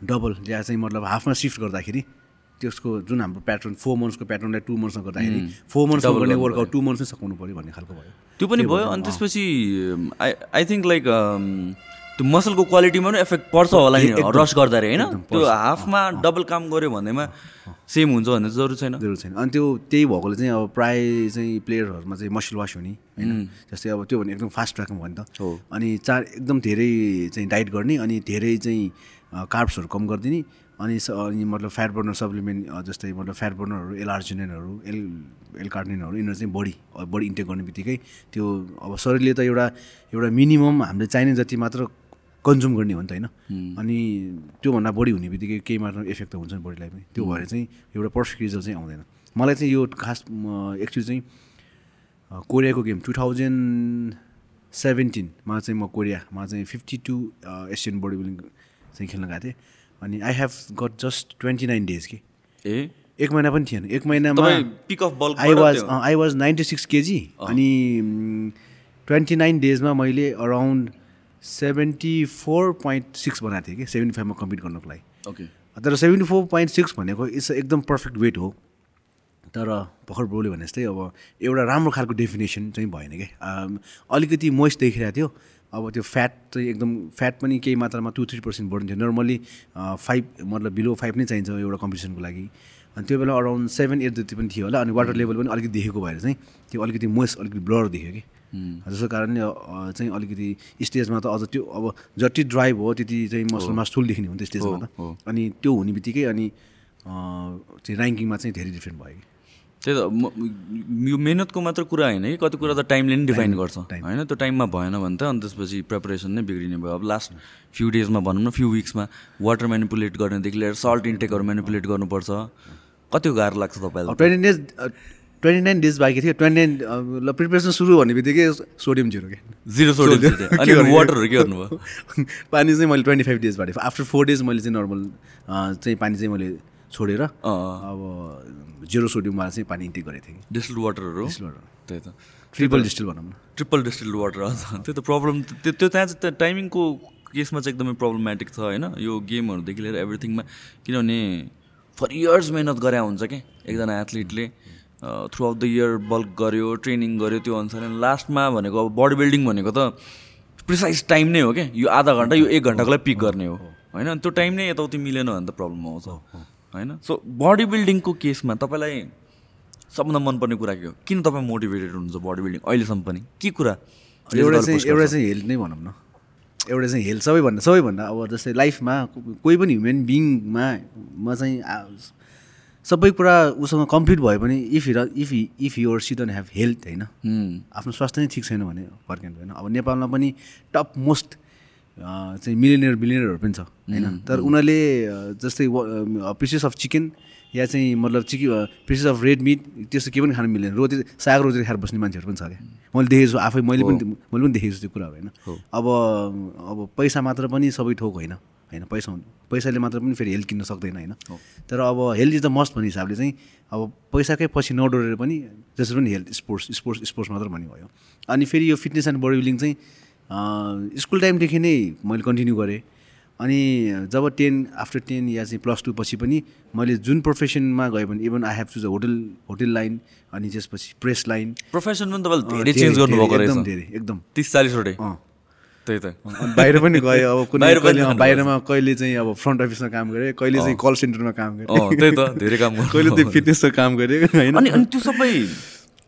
डबल या चाहिँ मतलब हाफमा सिफ्ट गर्दाखेरि त्यसको जुन हाम्रो प्याटर्न फोर मन्थ्सको प्याटर्नलाई टू मन्थ्समा गर्दाखेरि फोर मन्थ्समा गर्ने वर्कआउट टू मन्थ्समै सघाउनु पऱ्यो भन्ने खालको भयो। त्यो पनि भयो अनि त्यसपछि आई आई थिङ्क लाइक त्यो मसलको क्वालिटीमा पनि इफेक्ट पर्छ होला नि रस गर्दा रे होइन? त्यो। हाफमा डबल काम गऱ्यो भन्दैमा सेम हुन्छ भन्ने जरुरी छैन। जरुर छैन। अनि त्यो त्यही भएकोले चाहिँ अब प्राय चाहिँ प्लेयरहरूमा चाहिँ मसल वास हुने होइन? जस्तै अब त्यो भने एकदम फास्ट ट्र्याकमा भयो नि त। अनि चार एकदम धेरै चाहिँ डाइट गर्ने अनि धेरै चाहिँ कार्ब्सहरू कम गरिदिने अनि स- अनि मतलब फ्याट बर्नर सप्लिमेन्ट जस्तै मतलब फ्याट बर्नरहरू एलआर्जिनेनहरू एल एल कार्टिनहरू यिनीहरू चाहिँ बढी बढी इन्टेक गर्ने बित्तिकै त्यो अब शरीरले त एउटा एउटा मिनिमम हामीले चाहिने जति मात्र कन्ज्युम गर्ने हो नि त होइन? अनि त्योभन्दा बढी हुने बित्तिकै केही मात्रामा इफेक्ट त हुन्छ नि बडीलाई पनि। त्यो भएर चाहिँ एउटा पर्फेक्ट रिजल्ट चाहिँ आउँदैन। मलाई चाहिँ यो खास एक्चुली चाहिँ कोरियाको गेम टु थाउजन्ड सेभेन्टिनमा चाहिँ म कोरियामा चाहिँ fifty two Asian body building चाहिँ खेल्न गएको थिएँ। अनि I have got just twenty nine days कि ए? एक महिना पनि थिएन। एक महिनामा peak of ball I was I was ninety six KG अनि ट्वेन्टी नाइन डेजमा मैले around seventy four point six बनाएको थिएँ कि। सेभेन्टी फाइभमा कम्पिट गर्नको लागि। ओके तर सेभेन्टी फोर पोइन्ट सिक्स भनेको इट्स एकदम पर्फेक्ट वेट हो। तर भर्खर ब्रोले भने जस्तै अब एउटा राम्रो खालको डेफिनेसन चाहिँ भएन क्या अलिकति मोइस्ट देखिरहेको थियो। अब त्यो फ्याट चाहिँ एकदम फ्याट पनि केही मात्रामा टू थ्री पर्सेन्ट बढ्थ्यो नर्मली फाइभ मतलब बिलो फाइभ नै चाहिन्छ एउटा कम्पिटिसनको लागि। अनि त्यो बेला अराउन्ड सेभेन एट जति पनि थियो होला अनि वाटर लेभल पनि अलिकति देखेको भएर चाहिँ त्यो अलिकति मोइस्ट अलिकति ब्लर देख्यो कि। जसको कारणले चाहिँ अलिकति स्टेजमा त अझ त्यो अब जति ड्राइभ हो त्यति चाहिँ मसल मास ठुल देखिने हो नि त्यो स्टेजमा त। अनि त्यो हुने बित्तिकै अनि चाहिँ ऱ्याङ्किङमा चाहिँ धेरै डिफ्रेन्ट भयो कि। त्यही त यो मेहनतको मात्र कुरा होइन कि कति कुरा त टाइमले नै डिफाइन गर्छ। होइन त्यो टाइममा भएन भने त अनि त्यसपछि प्रिपरेसन नै बिग्रिने भयो। अब लास्ट फ्यु डेजमा भनौँ न फ्यु विक्समा वाटर मेनिपुलेट गर्नेदेखि लिएर सल्ट इन्टेकहरू मेनिपुलेट गर्नुपर्छ। कतिको गाह्रो लाग्छ तपाईँलाई twenty days twenty nine days बाँकी थियो। ट्वेन्टी नाइन ल प्रिपेरेसन सुरु भन्ने बित्तिकै सोडियम जिरो क्या जिरो। सोडियम। अनि के? वाटरहरू के गर्नुभयो? पानी चाहिँ मैले ट्वेन्टी फाइभ डेज बाँडेँ आफ्टर फोर डेज मैले चाहिँ नर्मल चाहिँ पानी चाहिँ मैले छोडेर। अब जिरो सोडियमवाला चाहिँ पानी इन्टेक गरेको थिएँ कि। डिस्टिल्ड वाटरहरू। त्यही त। ट्रिपल डिस्टिल भनौँ न। ट्रिपल डिस्टिल्ड वाटर त्यो त प्रब्लम त्यो त्यो त्यहाँ चाहिँ टाइमिङको केसमा चाहिँ एकदमै प्रब्लमेटिक छ होइन? यो गेमहरूदेखि लिएर एभ्रिथिङमा किनभने फर इयर्स मेहनत गरे हुन्छ क्या एकजना एथलिटले throughout the year bulk गऱ्यो ट्रेनिङ गऱ्यो त्यो अनुसार लास्टमा भनेको अब बडी बिल्डिङ भनेको त प्रिसाइज टाइम नै हो क्या यो आधा घन्टा यो एक घन्टाको लागि पिक गर्ने हो। होइन? त्यो टाइम नै यताउति मिलेन भने त प्रब्लम आउँछ। होइन? सो बडी बिल्डिङको केसमा तपाईँलाई सबभन्दा मनपर्ने कुरा के हो? किन तपाईँ मोटिभेटेड हुनुहुन्छ बडी बिल्डिङ अहिलेसम्म पनि के कुरा एउटा चाहिँ एउटा चाहिँ हेल्थ नै भनौँ न। एउटा चाहिँ हेल्थ सबैभन्दा सबैभन्दा अब जस्तै लाइफमा कोही पनि ह्युमन बिङमा म चाहिँ सबै कुरा उसँग कम्प्लिट भयो भने if here if if your see don't have health होइन? हुँ, आफ्नो स्वास्थ्य नै ठिक छैन भने फर्किनु होइन? अब नेपालमा पनि टप मोस्ट चाहिँ मिलिनियर बिलिनियरहरू पनि छ होइन? तर उनीहरूले जस्तै पिसेस अफ चिकन या चाहिँ मतलब chicken pieces of red meat त्यस्तो के पनि खानु मिल्दैन। रोटी साग रोटी खाएर बस्ने मान्छेहरू पनि छ क्या। मैले देखेको छु आफै मैले पनि मैले पनि देखेको छु त्यो कुराहरू होइन? अब अब पैसा मात्र पनि सबै थोक होइन होइन? पैसा पैसाले मात्र पनि फेरि हेल्थ किन्न सक्दैन होइन? तर अब हेल्थ इज द मस्ट भन्ने हिसाबले चाहिँ अब पैसाकै पछि नडोरेर पनि जसरी पनि हेल्थ स्पोर्ट्स स्पोर्ट्स स्पोर्ट्स मात्र भन्ने भयो। अनि फेरि यो फिटनेस एन्ड बडी बिल्डिङ चाहिँ स्कुल टाइमदेखि नै मैले कन्टिन्यू गरेँ। अनि जब टेन आफ्टर टेन या चाहिँ प्लस टू पछि पनि मैले जुन प्रोफेसनमा गएँ भने even I have choose a hotel hotel line अनि त्यसपछि प्रेस लाइन प्रोफेसन पनि तपाईँले धेरै चेन्ज गर्नुभएको एकदम रहेछ। धेरै एकदम। तिस चालिसवटै। त्यही त। बाहिर पनि गएँ अब कुनै बाहिरमा कहिले चाहिँ अब फ्रन्ट अफिसमा काम गरेँ कहिले चाहिँ कल सेन्टरमा काम गरेँ। त्यही त धेरै काम कहिले चाहिँ फिटनेसमा काम गरेँ होइन। अनि त्यो सबै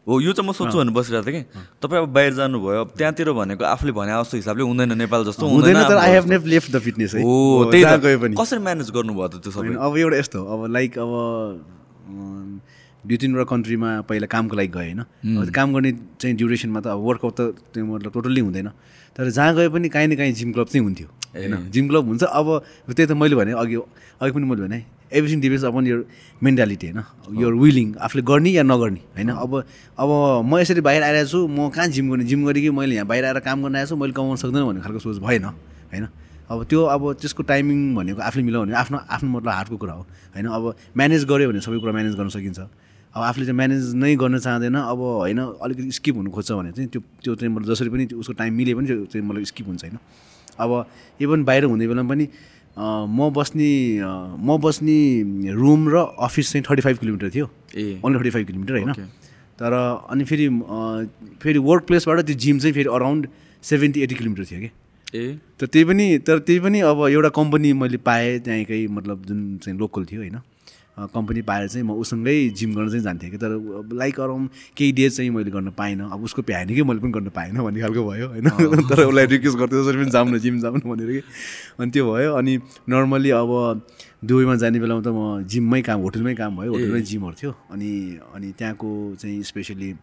हो यो चाहिँ म सोध्छु भनेर बसिरहेको थिएँ कि। तपाईँ अब बाहिर जानुभयो अब त्यहाँतिर भनेको आफूले भने जस्तो हिसाबले हुँदैन नेपाल जस्तो हुँदैन तर I have never left the fitness है। त्यही कसरी म्यानेज गर्नुभयो त त्यो सबै? अब एउटा यस्तो अब लाइक अब दुई तिनवटा कन्ट्रीमा पहिला कामको लागि गएँ होइन। काम गर्ने चाहिँ ड्युरेसनमा त अब वर्कआउट त त्यो मतलब टोटल्ली हुँदैन। तर जहाँ गए पनि काहीँ न काहीँ जिम क्लब चाहिँ हुन्थ्यो होइन। जिम क्लब हुन्छ अब त्यही त मैले भने अघि अघि पनि मैले भने एभ्रिथिङ डिपेन्ड्स अपन यो मेन्टालिटी होइन? यो विलिङ आफूले गर्ने या नगर्ने होइन? अब अब म यसरी बाहिर आइरहेको छु म कहाँ जिम गर्ने? जिम गरेँ कि मैले यहाँ बाहिर आएर काम गर्न आएको छु मैले कमाउन सक्दैन भन्ने खालको सोच भएन होइन? अब त्यो अब त्यसको टाइमिङ भनेको आफूले मिलाउने आफ्नो आफ्नो मतलब हार्टको कुरा हो होइन? अब म्यानेज गऱ्यो भने सबै कुरा म्यानेज गर्न सकिन्छ। अब आफूले चाहिँ म्यानेज नै गर्न चाहँदैन अब होइन अलिकति स्किप हुनु खोज्छ भने चाहिँ त्यो त्यो चाहिँ मतलब जसरी पनि उसको टाइम मिले पनि त्यो चाहिँ मतलब स्किप हुन्छ होइन? अब इभन बाहिर हुने बेलामा पनि म बस्ने म बस्ने रुम र अफिस चाहिँ थर्टी फाइभ किलोमिटर थियो। ए। ओन्ली थर्टी फाइभ किलोमिटर होइन. तर अनि फेरि फेरि वर्क प्लेसबाट त्यो जिम चाहिँ फेरि अराउन्ड सेभेन्टी एटी किलोमिटर थियो कि। ए। तर त्यही पनि तर त्यही पनि अब एउटा कम्पनी मैले पाएँ त्यहीँकै मतलब जुन चाहिँ लोकल थियो होइन? कम्पनी पाएर चाहिँ म उसँगै जिम गर्न चाहिँ जान्थेँ कि तर लाइक अराउन्ड केही डेज चाहिँ मैले गर्न पाइनँ। अब उसको भ्याएन कि मैले पनि गर्न पाइनँ भन्ने खालको भयो होइन? तर उसलाई रिक्वेस्ट गर्थेँ जसरी पनि जाऊँ न जिम जाऊँ न भनेर कि। अनि त्यो भयो। अनि नर्मली अब दुबईमा जाने बेलामा त म जिममै काम होटलमै काम भयो। होटलमै जिमहरू थियो। अनि अनि त्यहाँको चाहिँ स्पेसली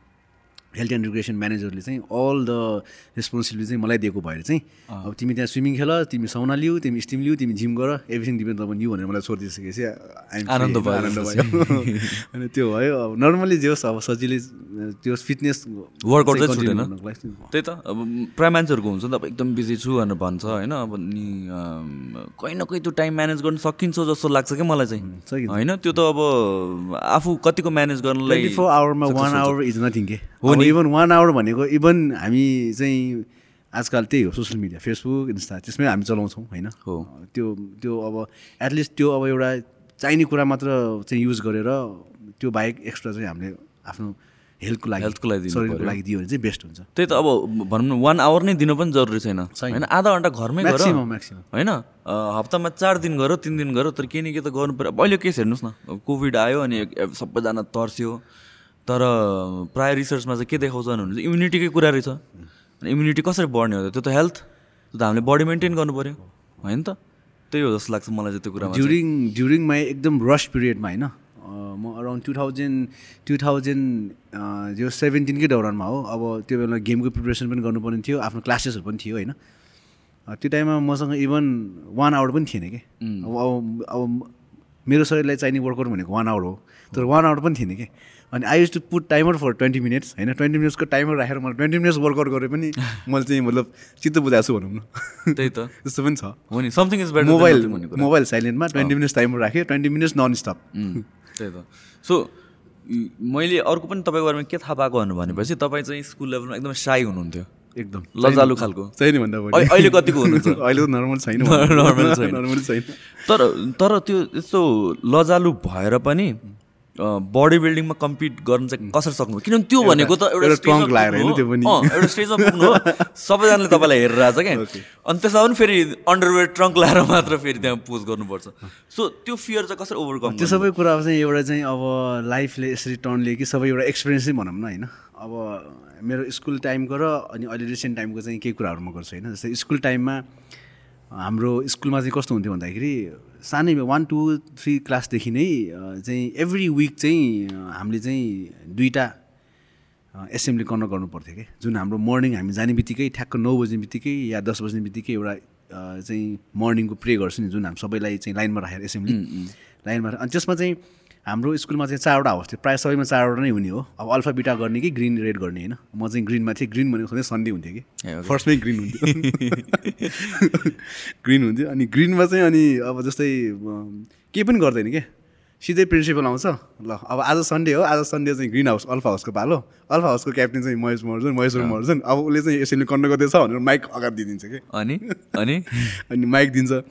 हेल्थ एन्ड रिक्रिएसन म्यानेजरले चाहिँ अल द रेस्पोन्सिबिलिटी चाहिँ मलाई दिएको भएर चाहिँ अब तिमी त्यहाँ स्विमिङ खेल तिमी साउना लिऊ तिमी स्टिम लिऊ तिमी जिम गर एभ्रिथिङ डिपेन्ड अपन यु भनेर मलाई free, आनन्द भयो आनन्द भयो। अनि त्यो भयो अब नर्मली जे होस् अब सजिलै त्यो फिटनेस वर्कआउट चाहिँ छुटेन। त्यही त अब प्राय मान्छेहरूको हुन्छ नि त अब एकदम बिजी छु भनेर भन्छ होइन अब नि कहीँ न कहीँ त्यो टाइम म्यानेज गर्न सकिन्छ जस्तो लाग्छ क्या मलाई चाहिँ। होइन त्यो त अब आफू कतिको म्यानेज गर्नलाई फोर आवरमा वान आवर इज नथिङ के? हो इभन वान आवर भनेको इभन हामी चाहिँ आजकल त्यही हो सोसियल मिडिया फेसबुक इन्स्टा त्यसमै हामी चलाउँछौँ होइन? हो। त्यो त्यो अब एटलिस्ट त्यो अब एउटा चाहिने कुरा मात्र चाहिँ युज गरेर त्यो बाहेक एक्स्ट्रा चाहिँ हामीले आफ्नो हेल्थको लागि हेल्थको लागि शरीरको। लागि दियो भने चाहिँ बेस्ट हुन्छ। त्यही त अब भनौँ न वान आवर नै दिनु पनि जरुरी छैन। होइन आधा घन्टा घरमै गर। होइन हप्तामा चार दिन गर तिन दिन गर तर केही न केही त गर्नु पऱ्यो अब अहिले केस हेर्नुहोस् न कोभिड आयो अनि सबैजना तर्स्यो। तर प्राय रिसर्चमा चाहिँ के देखाउँछ भने इम्युनिटीकै कुरा रहेछ। अनि इम्युनिटी कसरी बढ्ने हो त? त्यो त हेल्थ त्यो त हामीले बडी मेन्टेन गर्नु पऱ्यो होइन त? त्यही हो जस्तो लाग्छ मलाई चाहिँ त्यो कुरामा चाहिँ। ड्युरिङ ड्युरिङ माई एकदम रस पिरियडमा होइन? म around two thousand two thousand जो सेभेन्टिनकै दौरानमा हो अब त्यो बेला गेमको प्रिपरेसन पनि गर्नुपर्ने थियो आफ्नो क्लासेसहरू पनि थियो होइन? त्यो टाइममा मसँग इभन वान आवर पनि थिएन कि। अब अब अब मेरो शरीरलाई चाहिने वर्कआउट भनेको वान आवर हो। तर वान आवर पनि थिएन कि। अनि I used to put timer for twenty minutes होइन? ट्वेन्टी मिनट्सको टाइमर राखेर मलाई ट्वेन्टी मिनट्स वर्कआउट गरेँ पनि मैले चाहिँ मतलब चित्त बुझाएको छु भनौँ न। त्यही त। त्यस्तो पनि छ। हो नि something is better mobile mobile साइलेन्टमा twenty minutes timer राख्यो ट्वेन्टी मिनट्स नन स्टप त्यही त। सो मैले अर्को पनि तपाईँको बारेमा के थाहा पाएको भन्नु भनेपछि तपाईँ चाहिँ स्कुल लेभलमा एकदम साई हुनुहुन्थ्यो। एकदम। लजालु खालको। छैन भन्दा अहिले- कतिको हुनुहुन्छ? अहिले त नर्मल छैन। नर्मल छैन। तर तर त्यो यस्तो लजालु भएर पनि बडी बिल्डिङमा कम्पिट गर्न चाहिँ कसरी सक्नु किनभने त्यो भनेको त एउटा। अँ, एउटा स्टेजमा पुग्नु हो। सबैजनाले तपाईँलाई हेरेर आएको छ क्या अनि त्यसमा पनि फेरि अन्डरवेयर ट्रङ्क लगाएर मात्र फेरि त्यहाँ पोज गर्नुपर्छ। सो त्यो फियर चाहिँ कसरी ओभरकम त्यो सबै कुरा चाहिँ एउटा चाहिँ अब लाइफले यसरी टर्न लियो कि सबै एउटा एक्सपिरियन्स भनौँ न होइन? अब मेरो स्कुल टाइमको र अनि अहिले रिसेन्ट टाइमको चाहिँ केही कुराहरू म गर्छु होइन? जस्तै स्कुल टाइममा हाम्रो स्कुलमा चाहिँ कस्तो हुन्थ्यो भन्दाखेरि सानै वान टू थ्री क्लासदेखि नै चाहिँ एभ्री विक चाहिँ हामीले चाहिँ दुईवटा एसेम्ब्ली कर्नर गर्नु पर्थ्यो कि? जुन हाम्रो मर्निङ हामी जाने बित्तिकै ठ्याक्क नौ बज्ने बित्तिकै या दस बज्ने बित्तिकै एउटा चाहिँ मर्निङको प्रे गर्छु नि जुन हामी सबैलाई चाहिँ लाइनमा राखेर एसेम्ब्ली लाइनमा राखेर। अनि त्यसमा चाहिँ हाम्रो स्कुलमा चाहिँ चारवटा हाउस थियो। प्रायः सबैमा चारवटा नै हुने हो। अब अल्फा बिटा गर्ने कि ग्रिन रेड गर्ने होइन? म चाहिँ ग्रिनमा थिएँ। ग्रिन भनेको सधैँ सन्डे हुन्थ्यो कि. फर्स्टमै ग्रिन हुन्थ्यो। ग्रिन हुन्थ्यो। अनि ग्रिनमा चाहिँ अनि अब जस्तै केही पनि गर्दैन क्या सिधै प्रिन्सिपल आउँछ। ल अब आज सन्डे हो। आज सन्डे चाहिँ ग्रिन हाउस अल्फा हाउसको पालो। अल्फा हाउसको क्याप्टेन चाहिँ महेश महर्जन महेश्वर महर्जन अब उसले चाहिँ यसरी कन्डक्ट गर्दैछ भनेर माइक अगाडि दिइदिन्छ कि? अनि? अनि? अनि माइक दिन्छ।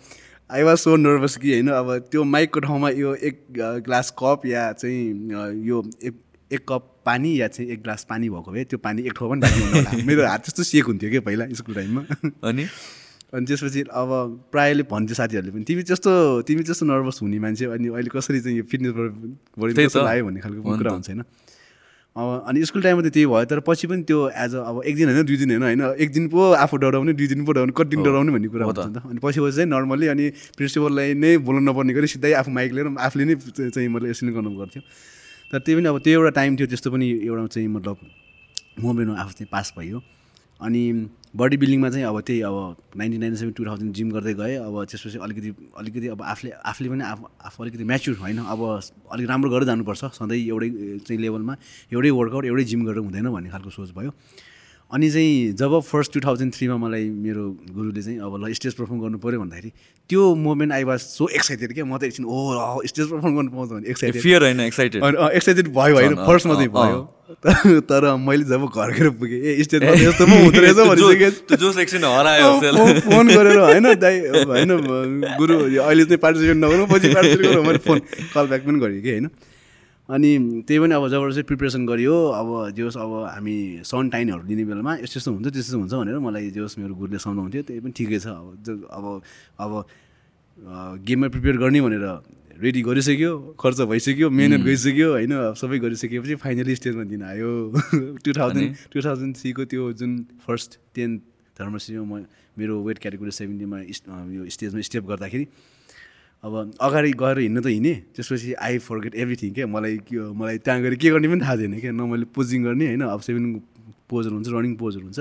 आई वाज सो नर्भस कि होइन अब त्यो माइकको ठाउँमा यो एक ग्लास कप या चाहिँ यो एक एक कप पानी या चाहिँ एक ग्लास पानी भएको भए त्यो पानी एक ठाउँ पनि। मेरो हात त्यस्तो सेक हुन्थ्यो कि पहिला स्कुल टाइममा अनि अनि त्यसपछि अब प्रायःले भन्थ्यो साथीहरूले पनि तिमी त्यस्तो तिमी त्यस्तो नर्भस हुने मान्छे अनि अहिले कसरी चाहिँ यो फिटनेसबाट। लाग्यो भन्ने खालको कुरा। हुन्छ होइन अब अनि स्कुल टाइममा त त्यही भयो तर पछि पनि त्यो एज अ अब एक दिन होइन दुई दिन होइन होइन एक दिन पो आफू डराउने दुई दिन पो डराउने कति दिन डराउने भन्ने कुरा हुन्छ त। नि त। अनि पछि पछि चाहिँ नर्मली अनि प्रिन्सिपललाई नै बोल्नु नपर्ने गरी सिधै आफू माइक लिएर आफूले नै चाहिँ मतलब यसरी गर्नु पर्थ्यो। तर त्यही पनि अब त्यो एउटा टाइम थियो त्यस्तो पनि एउटा चाहिँ मतलब मोमेन्टमा आफू चाहिँ पास भयो। अनि बडी बिल्डिङमा चाहिँ अब त्यही अब nineteen ninety seven two thousand gym गर्दै गएँ। अब त्यसपछि अलिकति अलिकति अब आफूले आफूले पनि आफू आफू अलिकति म्याच्युर होइन अब अलिक राम्रो गरेर जानुपर्छ। सधैँ एउटै चाहिँ लेभलमा एउटै वर्कआउट एउटै जिम गरेर हुँदैन भन्ने खालको सोच भयो। अनि चाहिँ जब फर्स्ट टु थाउजन्ड थ्रीमा मलाई मेरो गुरुले चाहिँ अब ल स्टेज पर्फर्म गर्नु पऱ्यो भन्दाखेरि त्यो moment I was so excited क्या। म त एकछिन ओ स्टेज पर्फर्म गर्नु पाउँछ भने एक्साइटेड फियर होइन एक्साइटेड एक्साइटेड भयो होइन। फर्स्टमा चाहिँ। भयो। तर मैले जब घर गएर पुगेँ ए स्टेजमा यस्तो पो हुँदो रहेछ भनिसकेँ हरायो फोन गरेर होइन दाइ होइन गुरु अहिले चाहिँ पार्टिसिपेट नगरौँ पछि पार्टिसिपेट गरौँ मैले फोन कल ब्याक पनि गरेँ कि होइन? अनि त्यही पनि अब जब चाहिँ प्रिपेरेसन गरियो अब जे होस् अब हामी सन टाइनहरू दिने बेलामा यस्तो यस्तो हुन्छ त्यस्तो हुन्छ भनेर मलाई जे होस् मेरो गुरुले सम्झाउँथ्यो त्यही पनि ठिकै छ अब अब अब गेममा प्रिपेयर गर्ने भनेर रेडी गरिसक्यो खर्च भइसक्यो मिहिनेत गइसक्यो होइन? सबै गरिसकेपछि फाइनली स्टेजमा दिन आयो। टु थाउजन्ड टु थाउजन्ड थ्रीको त्यो जुन फर्स्ट टेन धर्मश्रीमा म मेरो वेट क्याटेगोरी सेभेन्टीमा यो स्टेजमा स्टेप गर्दाखेरि अब अगाडि गएर हिँड्नु त हिँडेँ त्यसपछि आई फर्गेट एभ्रिथिङ क्या? मलाई के मलाई त्यहाँ गएर के गर्ने पनि थाहा थिएन क्या? न मैले पोजिङ गर्ने होइन? अब सेभेन पोजहरू हुन्छ रनिङ पोजहरू हुन्छ।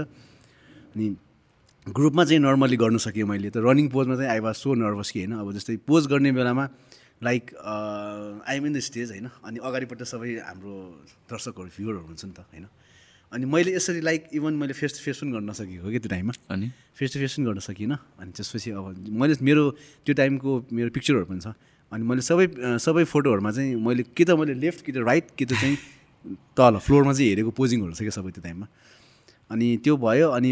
अनि ग्रुपमा चाहिँ नर्मली गर्न सकेँ मैले त रनिङ पोजमा चाहिँ आई वाज सो नर्भस कि होइन? अब जस्तै पोज गर्ने बेलामा like I'm in the stage होइन? अनि अगाडिपट्टि सबै हाम्रो दर्शकहरू भ्युरहरू हुन्छ नि त होइन? अनि मैले यसरी लाइक इभन मैले फेस टु फेस पनि गर्न नसकेको कि त्यो टाइममा? अनि? फेस टु फेस पनि गर्न सकिनँ। अनि त्यसपछि अब मैले मेरो त्यो टाइमको मेरो पिक्चरहरू पनि छ। अनि मैले सबै सबै फोटोहरूमा चाहिँ मैले कि त मैले लेफ्ट कि त राइट कि त चाहिँ तल फ्लोरमा चाहिँ हेरेको पोजिङहरू छ क्या सबै त्यो टाइममा। अनि त्यो भयो अनि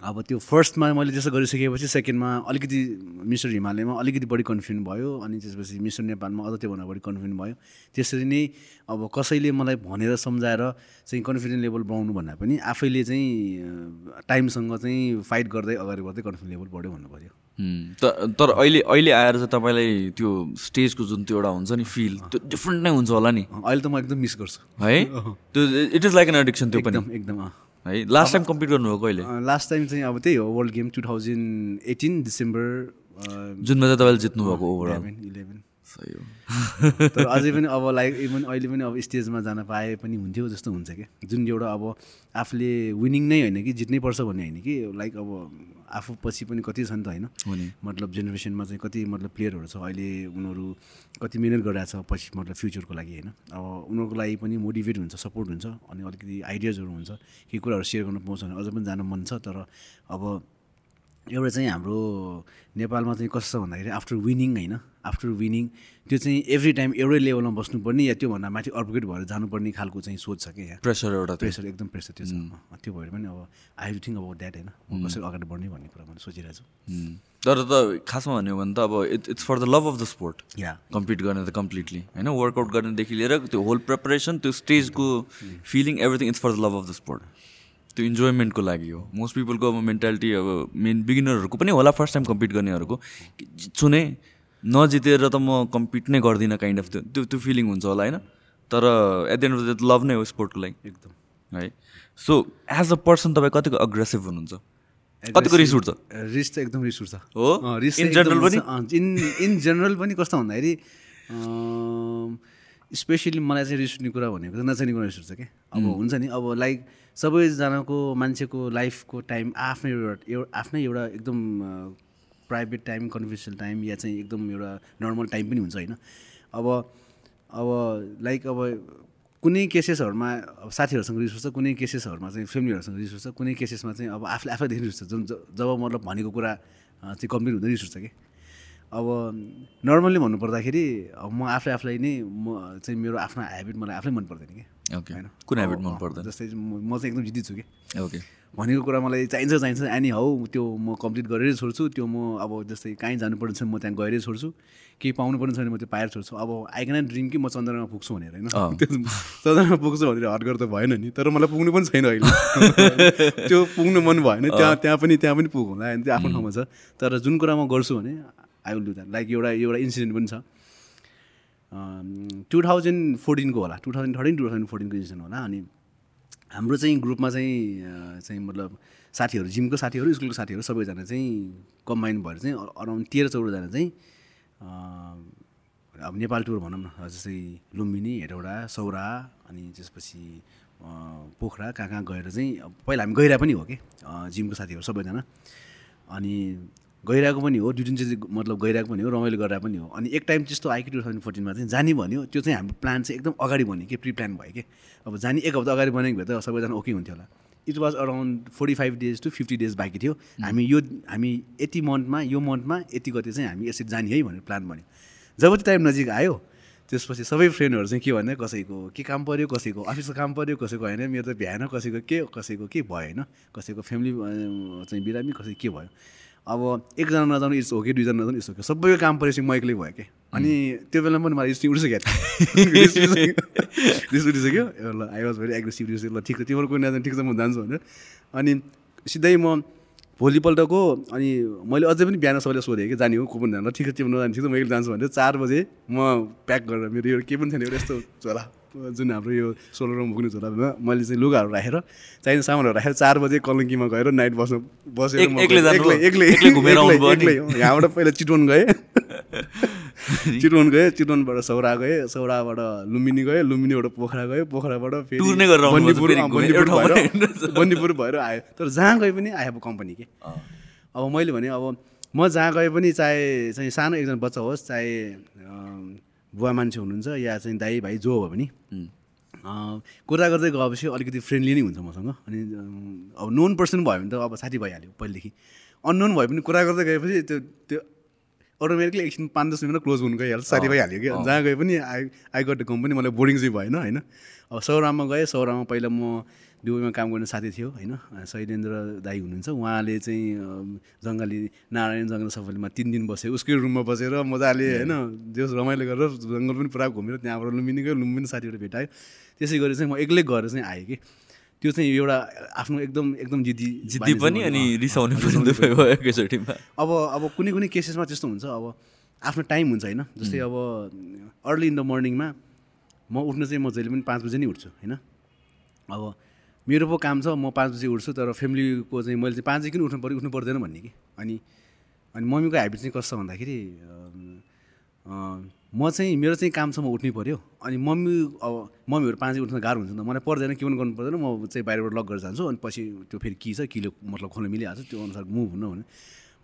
अब त्यो फर्स्टमा मैले त्यसो गरिसकेपछि सेकेन्डमा अलिकति मिस्टर हिमालयमा अलिकति बढी कन्फिडेन्ट भयो अनि त्यसपछि मिस्टर नेपालमा अझ त्योभन्दा बढी कन्फिडेन्ट भयो। त्यसरी नै अब कसैले मलाई भनेर सम्झाएर चाहिँ कन्फिडेन्ट लेभल बढाउनु भन्दा पनि आफैले चाहिँ टाइमसँग चाहिँ फाइट गर्दै अगाडि बढ्दै कन्फिडेन्ट लेभल बढ्यो भन्नु पऱ्यो तर अहिले अहिले आएर चाहिँ तपाईँलाई त्यो स्टेजको जुन त्यो एउटा हुन्छ नि फिल त्यो डिफ्रेन्ट नै हुन्छ होला नि। अहिले त म एकदम मिस गर्छु। है? त्यो it is like an addiction त्यो पनि। एकदम है? लास्ट टाइम कम्पिट गर्नुभयो कहिले? लास्ट टाइम चाहिँ अब त्यही हो world game two thousand eighteen December जुनमा चाहिँ तपाईँले जित्नुभएको ओभरअल इलेभेन इलेभेन सही हो। तर अझै पनि अब लाइक इभन अहिले पनि अब स्टेजमा जान पाए पनि हुन्थ्यो जस्तो हुन्छ क्या जुन एउटा अब आफूले विनिङ नै होइन कि जित्नै पर्छ भन्ने होइन कि लाइक अब आफू पछि पनि कति छ नि त होइन। मतलब जेनेरेसनमा चाहिँ कति मतलब प्लेयरहरू छ अहिले उनीहरू कति मिहिनेत गरिरहेको छ पछि मतलब फ्युचरको लागि होइन। अब उनीहरूको लागि पनि मोटिभेट हुन्छ सपोर्ट हुन्छ अनि अलिकति आइडियाजहरू हुन्छ केही कुराहरू सेयर गर्न पाउँछ भने अझ पनि जान मन छ। तर अब एउटा चाहिँ हाम्रो नेपालमा चाहिँ कस्तो छ भन्दाखेरि आफ्टर विनिङ होइन आफ्टर विनिङ त्यो चाहिँ एभ्री टाइम एउटै लेभलमा बस्नुपर्ने या त्योभन्दा माथि अपग्रेड भएर जानुपर्ने खालको चाहिँ सोच छ क्या यहाँ। प्रेसर एउटा प्रेसर एकदम प्रेसर त्यो छ। अँ, त्यो भएर पनि अब I have think about that होइन? म कसरी अगाडि बढ्ने भन्ने कुरा मैले सोचिरहेको छु। हुँ। तर त खासमा भन्यो भने त अब it it's for the love of the sport yeah compete गर्ने त कम्प्लिटली होइन? वर्कआउट गर्नेदेखि लिएर त्यो होल प्रिपरेसन त्यो स्टेजको feeling everything it's for the love of the sport त्यो इन्जोयमेन्टको लागि हो। मोस्ट पिपलको अब मेन्टालिटी अब मेन बिगिनरहरूको पनि होला फर्स्ट टाइम कम्पिट गर्नेहरूको। कि जित्छु नै नजितेर त म कम्पिट नै गर्दिनँ काइन्ड अफ त्यो त्यो त्यो फिलिङ हुन्छ होला होइन? तर at the end of the love नै हो स्पोर्टको लागि। एकदम। है? सो एज अ पर्सन तपाईँ कतिको अग्रेसिभ हुनुहुन्छ? कतिको रिस उठ्छ? रिस त एकदम रिस उठ्छ। हो? रिस general एकदम पनि? इन इन जेनरल पनि कस्तो भन्दाखेरि स्पेसली मलाई चाहिँ रिस उठ्ने कुरा भनेको चाहिँ नचाहिने कुरा रिस उठ्छ क्या अब हुन्छ नि अब लाइक सबैजनाको मान्छेको लाइफको टाइम आफ्नै एउटा एउटा आफ्नै एउटा एकदम प्राइभेट टाइम कन्फिडेन्सियल टाइम या चाहिँ एकदम एउटा नर्मल टाइम पनि हुन्छ होइन। अब अब लाइक अब कुनै केसेसहरूमा अब साथीहरूसँग रिस उठ्छ कुनै केसेसहरूमा चाहिँ फ्यामिलीहरूसँग रिस उठ्छ कुनै केसेसमा चाहिँ अब आफूले आफैदेखि रिस उठ्छ। जुन जब मतलब भनेको कुरा चाहिँ कम्प्लिट हुँदै रिस उठ्छ कि? अब नर्मल्ली भन्नुपर्दाखेरि अब म आफै आफूलाई नै म चाहिँ मेरो आफ्नो ह्याबिट मलाई आफै मन पर्दैन कि? ओके होइन? कुन ह्याबिट अब, मन पर्दैन जस्तै म म चाहिँ एकदम जिद्दी छु कि? ओके भनेको कुरा मलाई चाहिन्छ चाहिन्छ। अनि हौ त्यो म कम्प्लिट गरेरै छोड्छु। त्यो म अब जस्तै कहीँ जानुपर्ने छ म त्यहाँ गएरै छोड्छु। केही पाउनु पर्ने छ भने म त्यो पाएर छोड्छु। अब आइकन ड्रिम कि म चन्द्रमा पुग्छु भनेर होइन? चन्द्रमा पुग्छु भनेर हट गर्दा भएन नि तर मलाई पुग्नु पनि छैन अहिले। त्यो पुग्नु मन भएन त्यहाँ त्यहाँ पनि त्यहाँ पनि पुग होला त्यो आफ्नो ठाउँमा छ। तर जुन कुरा म गर्छु भने I will do that like एउटा एउटा इन्सिडेन्ट पनि छ। टु थाउजन्ड फोर्टिनको होला। Two thousand thirteen two thousand फोर्टिनको incident होला। अनि हाम्रो चाहिँ ग्रुपमा चाहिँ चाहिँ मतलब साथीहरू जिमको साथीहरू स्कुलको साथीहरू सबैजना चाहिँ कम्बाइन भएर चाहिँ अराउन्ड तेह्र चौधजना चाहिँ अब नेपाल टुर भनौँ न जस्तै लुम्बिनी हेटौँडा सौरा अनि त्यसपछि पोखरा कहाँ कहाँ गएर चाहिँ पहिला हामी गइरहेको पनि हो कि जिमको साथीहरू सबैजना अनि गइरहेको पनि हो दुई दिन चाहिँ मतलब गइरहेको पनि हो रमाइलो गरिरहेको पनि हो। अनि एक टाइम त्यस्तो आयो कि टु थाउजन्ड फोर्टिनमा चाहिँ जाने भन्यो। त्यो चाहिँ हाम्रो प्लान चाहिँ एकदम अगाडि भन्यो कि प्रि प्लान भयो कि। अब जाने एक हप्ता अगाडि बनेको भए त सबैजना ओके हुन्थ्यो होला। It was around forty five days to fifty days बाँकी थियो। हामी यो हामी यति मन्थमा यो मन्थमा यति गति चाहिँ हामी यसरी जाने है भनेर प्लान भन्यो। जब त्यो टाइम नजिक आयो त्यसपछि सबै फ्रेन्डहरू चाहिँ के भन्यो कसैको के काम पऱ्यो कसैको अफिसको काम पऱ्यो कसैको होइन मेरो त भ्याएन कसैको के कसैको के भयो होइन? कसैको फ्यामिली चाहिँ बिरामी कसै के भयो? अब एकजना नजानु इट्स ओके दुईजना नजानु इट्स ओके। सबैको काम परेपछि म एक्लै भयो कि? अनि त्यो बेलामा पनि मलाई रिस उठिसक्यो। रिस उठिसक्यो। ल आई वाज भेरी एग्रेसिभ रिस ल ठिक छ तिम्रो कोही नजानु ठिक छ म जान्छु भनेर। अनि सिधै म भोलिपल्टको अनि मैले अझै पनि बिहान सबैले सोधेँ कि जाने हो को पनि जानु? ठिक छ तिम्रो नजानु ठिक छ म एक्लै जान्छु भनेर। चार बजे म प्याक गरेर मेरो यो केही पनि थिएन एउटा यस्तो झोला जुन हाम्रो यो सोह्र रुम पुग्ने झोलामा मैले चाहिँ लुगाहरू राखेर चाहिने सामानहरू राखेर चार बजे कलङ्कीमा गएर नाइट बस्नु बसेर। यहाँबाट पहिला चितवन गएँ। चितवन गएँ चितवनबाट सौरा गएँ सौराबाट लुम्बिनी गएँ लुम्बिनीबाट पोखरा गएँ पोखराबाट फेरि बन्दीपुर भएर आयो। तर जहाँ गए पनि हेभ कम्पनी के। अब मैले भने अब म जहाँ गए पनि चाहे चाहिँ सानो एकजना बच्चा होस् चाहे बुवा मान्छे हुनुहुन्छ या चाहिँ दाइ भाइ जो हो पनि अँ, कुरा गर्दै गएपछि अलिकति फ्रेन्डली नै हुन्छ मसँग। अनि अब नोन पर्सन भयो भने त अब साथी भइहाल्यो पहिलेदेखि। अननोन भए पनि कुरा गर्दै गएपछि त्यो त्यो अटोमेटिकली एकछिन पाँच दस मिनट क्लोज हुनु गइहाल्छ साथी भइहाल्यो कि जहाँ गए पनि आई आई गट कम्पनी मलाई बोरिङ चाहिँ भएन होइन। अब सौरामा गएँ सौरामा पहिला म दुबईमा काम गर्ने साथी थियो होइन? शैलेन्द्र दाई हुनुहुन्छ। उहाँले चाहिँ जङ्गली नारायण जङ्गल सफारीमा तिन दिन बस्यो। उसकै रुममा बसेर मजाले होइन? जस रमाइलो गरेर जङ्गल पनि पुरा घुमेर त्यहाँबाट लुम्बिनी गयो लुम्बिनी साथीहरू भेटायो त्यसै गरी चाहिँ म एक्लै गएर चाहिँ आएँ कि। त्यो चाहिँ एउटा आफ्नो एकदम एकदम जिद्दी जिद्दी पनि अनि रिसाउने अब अब कुनै कुनै केसेसमा त्यस्तो हुन्छ। अब आफ्नो टाइम हुन्छ होइन? जस्तै अब अर्ली इन द मर्निङमा म उठ्नु चाहिँ म जहिले पनि पाँच बजे नै उठ्छु होइन? अब मेरो पो काम छ म पाँच बजी उठ्छु तर फ्यामिलीको चाहिँ मैले चाहिँ पाँच बजी किन उठ्नु पऱ्यो उठ्नु पर्दैन भन्ने कि। अनि अनि मम्मीको ह्याबिट चाहिँ कस्तो भन्दाखेरि म चाहिँ मेरो चाहिँ काम छ म उठ्नै पऱ्यो। अनि मम्मी अब मम्मीहरू पाँच बजी उठ्न गाह्रो हुन्छ नि मलाई पर्दैन के पनि गर्नु पर्दैन म चाहिँ बाहिरबाट लक गरेर जान्छु अनि पछि त्यो फेरि के छ किलो मतलब खोल्न मिलिहाल्छ त्यो अनुसार मुभ हुन्न भने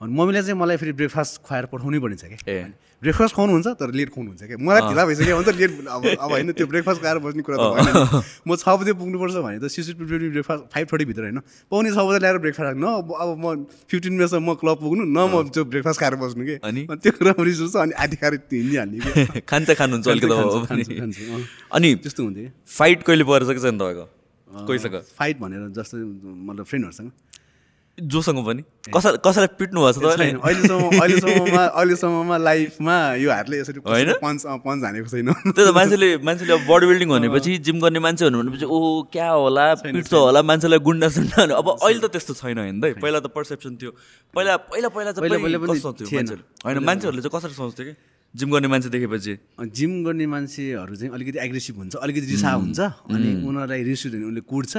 अनि मम्मीले चाहिँ मलाई फेरि ब्रेकफास्ट खुवाएर पठाउनै पर्ने छ क्या। ब्रेकफास्ट खुवाउनुहुन्छ तर लेट खुवाउनुहुन्छ क्या। मलाई ढिला भइसक्यो हुन्छ लेट अब अब होइन त्यो ब्रेकफास्ट खाएर बस्ने कुरा त भएन नि। म छ बजे पुग्नुपर्छ भने त सिक्स फिफ्टी ब्रेकफास्ट फाइभ थर्टीभित्र होइन। पाउने छ बजे ल्याएर ब्रेकफास्ट न अब म फिफ्टिन मिनट्समा म क्लब पुग्नु न म त्यो ब्रेकफास्ट खाएर बस्नु कि। अनि? त्यो कुरा रिस उठ्छ अनि आधी खाएर हिँडिहाल्ने खान्छ खानुहुन्छ अलिकति पनि। अनि त्यस्तो हुन्थ्यो फाइट कहिले परेछ कि छैन तपाईँको? कोहीसँग? फाइट भनेर जस्तो मतलब फ्रेन्डहरूसँग जोसँग पनि? कसै कसैलाई पिट्नु भएको छ तपाईँले छैन अहिलेसम्म अहिलेसम्ममा अहिलेसम्ममा लाइफमा यो हातले यसरी होइन? पन्च हानेको छैन। त्यही त मान्छेले मान्छेले अब बडी बिल्डिङ भनेपछि जिम गर्ने मान्छे हुनु भनेपछि ओहो क्या होला पिट्छ होला मान्छेलाई गुन्डा सुन्डा अब अहिले त त्यस्तो छैन होइन त पहिला त पर्सेप्सन थियो। पहिला पहिला पहिला कस्तो। मान्छेहरू होइन मान्छेहरूले चाहिँ कसरी सोच्थ्यो कि? जिम गर्ने मान्छे देखेपछि? जिम गर्ने मान्छेहरू चाहिँ अलिकति एग्रेसिभ हुन्छ अलिकति रिसा हुन्छ। अनि उनीहरूलाई रिस भने उसले कुट्छ।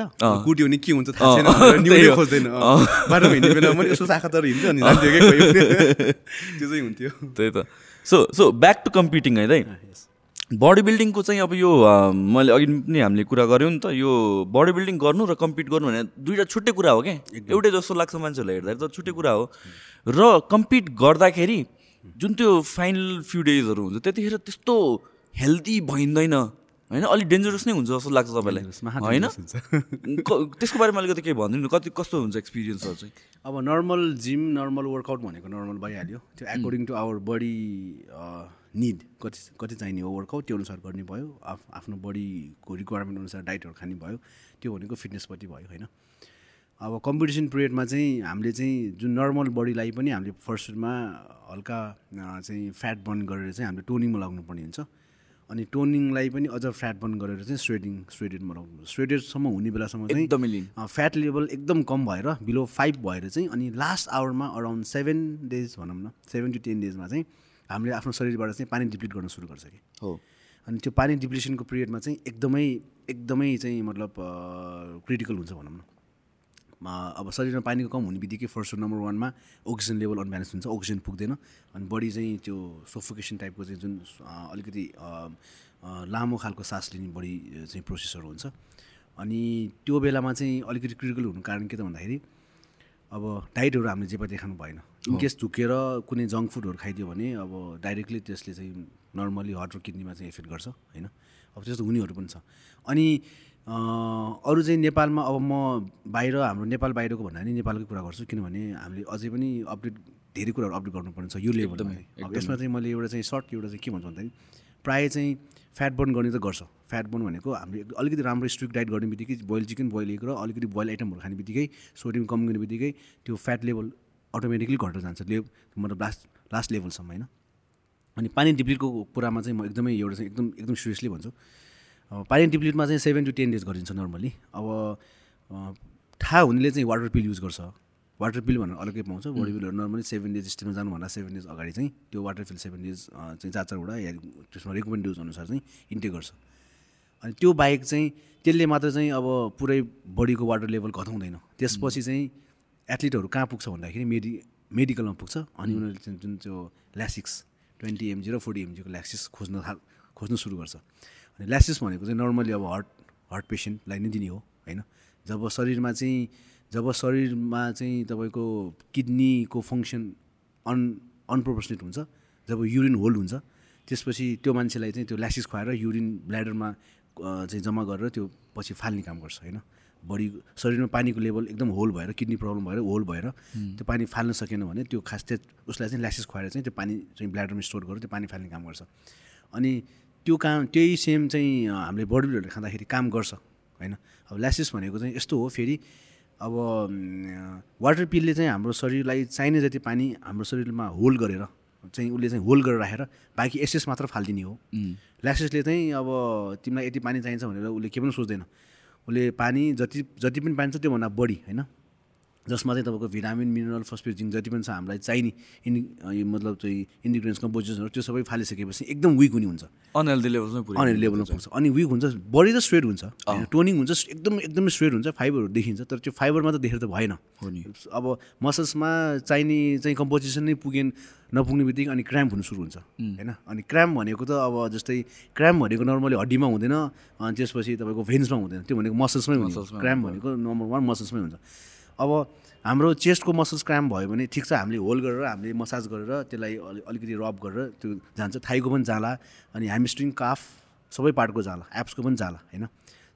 कुट्यो भने के हुन्छ थाहा छैन अँ, भनेर न्युनै त्यही हो। खोज्दैन। अँ। बाटोमा हिँड्ने बेला मैले यसो शाखा तर हिँड्थ्यो अनि जान्थ्यो क्या कोही त्यो चाहिँ हुन्थ्यो। त्यही त। So so back to competing है दाइ बडी बिल्डिङको चाहिँ अब यो मैले अघि पनि हामीले कुरा गऱ्यौँ नि त यो बडी बिल्डिङ गर्नु र कम्पिट गर्नु भने दुइटा छुट्टै कुरा हो क्या। एउटै जस्तो लाग्छ मान्छेहरूलाई हेर्दाखेरि त छुट्टै कुरा हो। र कम्पिट गर्दाखेरि जुन त्यो फाइनल फ्यु डेजहरू हुन्छ त्यतिखेर त्यस्तो हेल्दी भइँदैन। होइन? अलिक डेन्जरस नै हुन्छ जस्तो लाग्छ तपाईँलाई। होइन? त्यसको बारेमा अलिकति केही भनिदिनु न कति कस्तो हुन्छ एक्सपिरियन्सहरू चाहिँ? अब नर्मल जिम नर्मल वर्कआउट भनेको नर्मल भइहाल्यो। त्यो according to our body need कति कति चाहिने हो वर्कआउट त्यो अनुसार गर्ने भयो। आफ आफ्नो बडीको रिक्वायरमेन्ट अनुसार डाइटहरू खाने भयो। त्यो भनेको फिटनेसपट्टि भयो होइन? अब कम्पिटिसन पिरियडमा चाहिँ हामीले चाहिँ जुन नर्मल बडीलाई पनि हामीले फर्स्टमा हल्का चाहिँ फ्याट बर्न गरेर चाहिँ हामीले टोनिङमा लगाउनु पर्ने हुन्छ। अनि टोनिङलाई पनि अझ फ्याट बर्न गरेर चाहिँ स्वेडिङ स्वेडेडमा लगाउनु स्वेडेडसम्म हुने बेलासम्म चाहिँ एकदमै फ्याट लेभल एकदम कम भएर बिलो फाइभ भएर चाहिँ अनि लास्ट आवरमा अराउन्ड सेभेन डेज भनौँ न सेभेन टु टेन डेजमा चाहिँ हामीले आफ्नो शरीरबाट चाहिँ पानी डिप्लिट गर्न सुरु गर्छ कि। हो। अनि त्यो पानी डिप्लिसनको पिरियडमा चाहिँ एकदमै एकदमै चाहिँ मतलब क्रिटिकल हुन्छ भनौँ न। अब शरीरमा पानीको कम हुने बित्तिकै फर्स्ट नम्बर वानमा अक्सिजन लेभल अनब्यालेन्स हुन्छ अक्सिजन पुग्दैन। अनि बडी चाहिँ त्यो सोफोकेसन टाइपको चाहिँ जुन अलिकति लामो खालको सास लिने बडी चाहिँ प्रोसेसहरू हुन्छ। अनि त्यो बेलामा चाहिँ अलिकति क्रिटिकल हुनु कारण के त भन्दाखेरि अब डाइटहरू हामीले जे पनि खानु भएन। इनकेस झुकेर कुनै जङ्क फुडहरू खाइदियो भने अब डाइरेक्टली त्यसले चाहिँ नर्मली हार्ट र किडनीमा चाहिँ इफेक्ट गर्छ होइन? अब त्यस्तो हुनेहरू पनि छ। अनि अरू चाहिँ नेपालमा अब म बाहिर हाम्रो नेपाल बाहिरको भन्दा नि नेपालकै कुरा गर्छु किनभने हामीले अझै पनि अपडेट धेरै कुराहरू अपडेट गर्नुपर्ने छ यो लेभलमा। अब यसमा चाहिँ मैले एउटा चाहिँ सर्ट एउटा चाहिँ के भन्छु भन्दाखेरि प्रायः चाहिँ फ्याट बर्न गर्ने त गर्छ। फ्याट बर्न भनेको हामीले अलिकति राम्रो स्ट्रिक्ट डाइट गर्ने बित्तिकै बोइल चिकन बोइल एग र अलिकति बोइल आइटमहरू खाने बित्तिकै सोडियम कम गर्ने बित्तिकै त्यो फ्याट लेभल अटोमेटिकली घटेर जान्छ। ले मतलब लास्ट लास्ट लेभलसम्म होइन? अनि पानी डिप्लिटको कुरामा चाहिँ म एकदमै एउटा चाहिँ एकदम एकदम सिरियसली भन्छु। अब पानी डिप्लिटमा चाहिँ सेभेन टु टेन डेज गरिन्छ नर्मली। अब थाहा हुनेले चाहिँ वाटर पिल युज गर्छ। वाटर पिल भनेर अलग्गै पाउँछ। बडी पिलहरू नर्मली सेभेन डेज स्टिममा जानुभन्दा सेभेन डेज अगाडि चाहिँ त्यो वाटर पिल सेभेन डेज चाहिँ चार चारवटा या त्यसमा रेकमेन्ड डोज अनुसार चाहिँ इन्टेक गर्छ। अनि त्यो बाहेक चाहिँ त्यसले मात्र चाहिँ अब पुरै बडीको वाटर लेभल घटाउँदैन। त्यसपछि चाहिँ एथलिटहरू कहाँ पुग्छ भन्दाखेरि मेडि मेडिकलमा पुग्छ। अनि उनीहरूले चाहिँ जुन त्यो ल्यासिक्स ट्वेन्टी एमजी र फोर्टी एमजीको ल्याक्सिस खोज्न थाल खोज्न सुरु गर्छ। अनि ल्यासिस भनेको चाहिँ नर्मली अब हार्ट हार्ट पेसेन्टलाई नै दिने हो होइन? जब शरीरमा चाहिँ जब शरीरमा चाहिँ तपाईँको किडनीको फङ्सन अन अनप्रोपोर्सनेट हुन्छ जब युरिन होल्ड हुन्छ त्यसपछि त्यो मान्छेलाई चाहिँ त्यो ल्यासिस खुवाएर युरिन ब्ल्याडरमा चाहिँ जम्मा गरेर त्यो पछि फाल्ने काम गर्छ होइन? बडी शरीरमा पानीको लेभल एकदम होल भएर किडनी प्रब्लम भएर होल भएर त्यो पानी फाल्न सकेन भने त्यो खास त्यो उसलाई चाहिँ ल्यासिस खुवाएर चाहिँ त्यो पानी चाहिँ ब्ल्याडरमा स्टोर गरेर त्यो पानी फाल्ने काम गर्छ। अनि त्यो काम त्यही सेम चाहिँ हामीले बडी खाँदाखेरि काम गर्छ होइन? अब ल्यासिस भनेको चाहिँ यस्तो हो फेरि अब वाटर पिलले चाहिँ हाम्रो शरीरलाई चाहिने जति पानी हाम्रो शरीरमा होल्ड गरेर चाहिँ उसले चाहिँ होल्ड गरेर राखेर बाँकी एसेस मात्र फालिदिने हो। ल्यासेसले चाहिँ अब तिमीलाई यति पानी चाहिन्छ भनेर उसले के पनि सोच्दैन। उसले पानी जति जति पनि पानी छ त्योभन्दा बढी होइन? जसमा चाहिँ तपाईँको भिटामिन मिनरल फस्फेट जिङ्क जति पनि छ हामीलाई चाहिने इन्डि यो मतलब चाहिँ इन्डिग्रेन्स कम्पोजिसनहरू त्यो सबै फालिसकेपछि एकदम विक हुने हुन्छ। अनहेल्दी लेभलमै पुऱ्याइ अनहेल्दी लेभलमा पुग्छ। अनि विक हुन्छ बडी त स्ट्रेट हुन्छ। टोनिङ हुन्छ एकदम एकदमै स्ट्रेट हुन्छ फाइबरहरू देखिन्छ तर त्यो फाइबरमा त देखेर त भएन। हो नि। अब मसल्समा चाहिने चाहिँ कम्पोजिसन नै पुगेन नपुग्ने बित्तिकै अनि क्राम्प हुनु सुरु हुन्छ। होइन? अनि क्राम्प भनेको त अब जस्तै क्राम्प भनेको नर्मली हड्डीमा हुँदैन अनि त्यसपछि तपाईँको भेन्समा हुँदैन। त्यो भनेको मसल्समै हुन्छ क्राम्प भनेको नम्बर वान मसल्समै हुन्छ। अब हाम्रो चेस्टको मसल्स क्राम्प भयो भने ठिक छ हामीले होल्ड गरेर हामीले मसाज गरेर त्यसलाई अलि अलिकति रब गरेर त्यो जान्छ। थाइको पनि जाला अनि ह्यामस्ट्रिङ काफ सबै पार्टको जाला एप्सको पनि जाला होइन?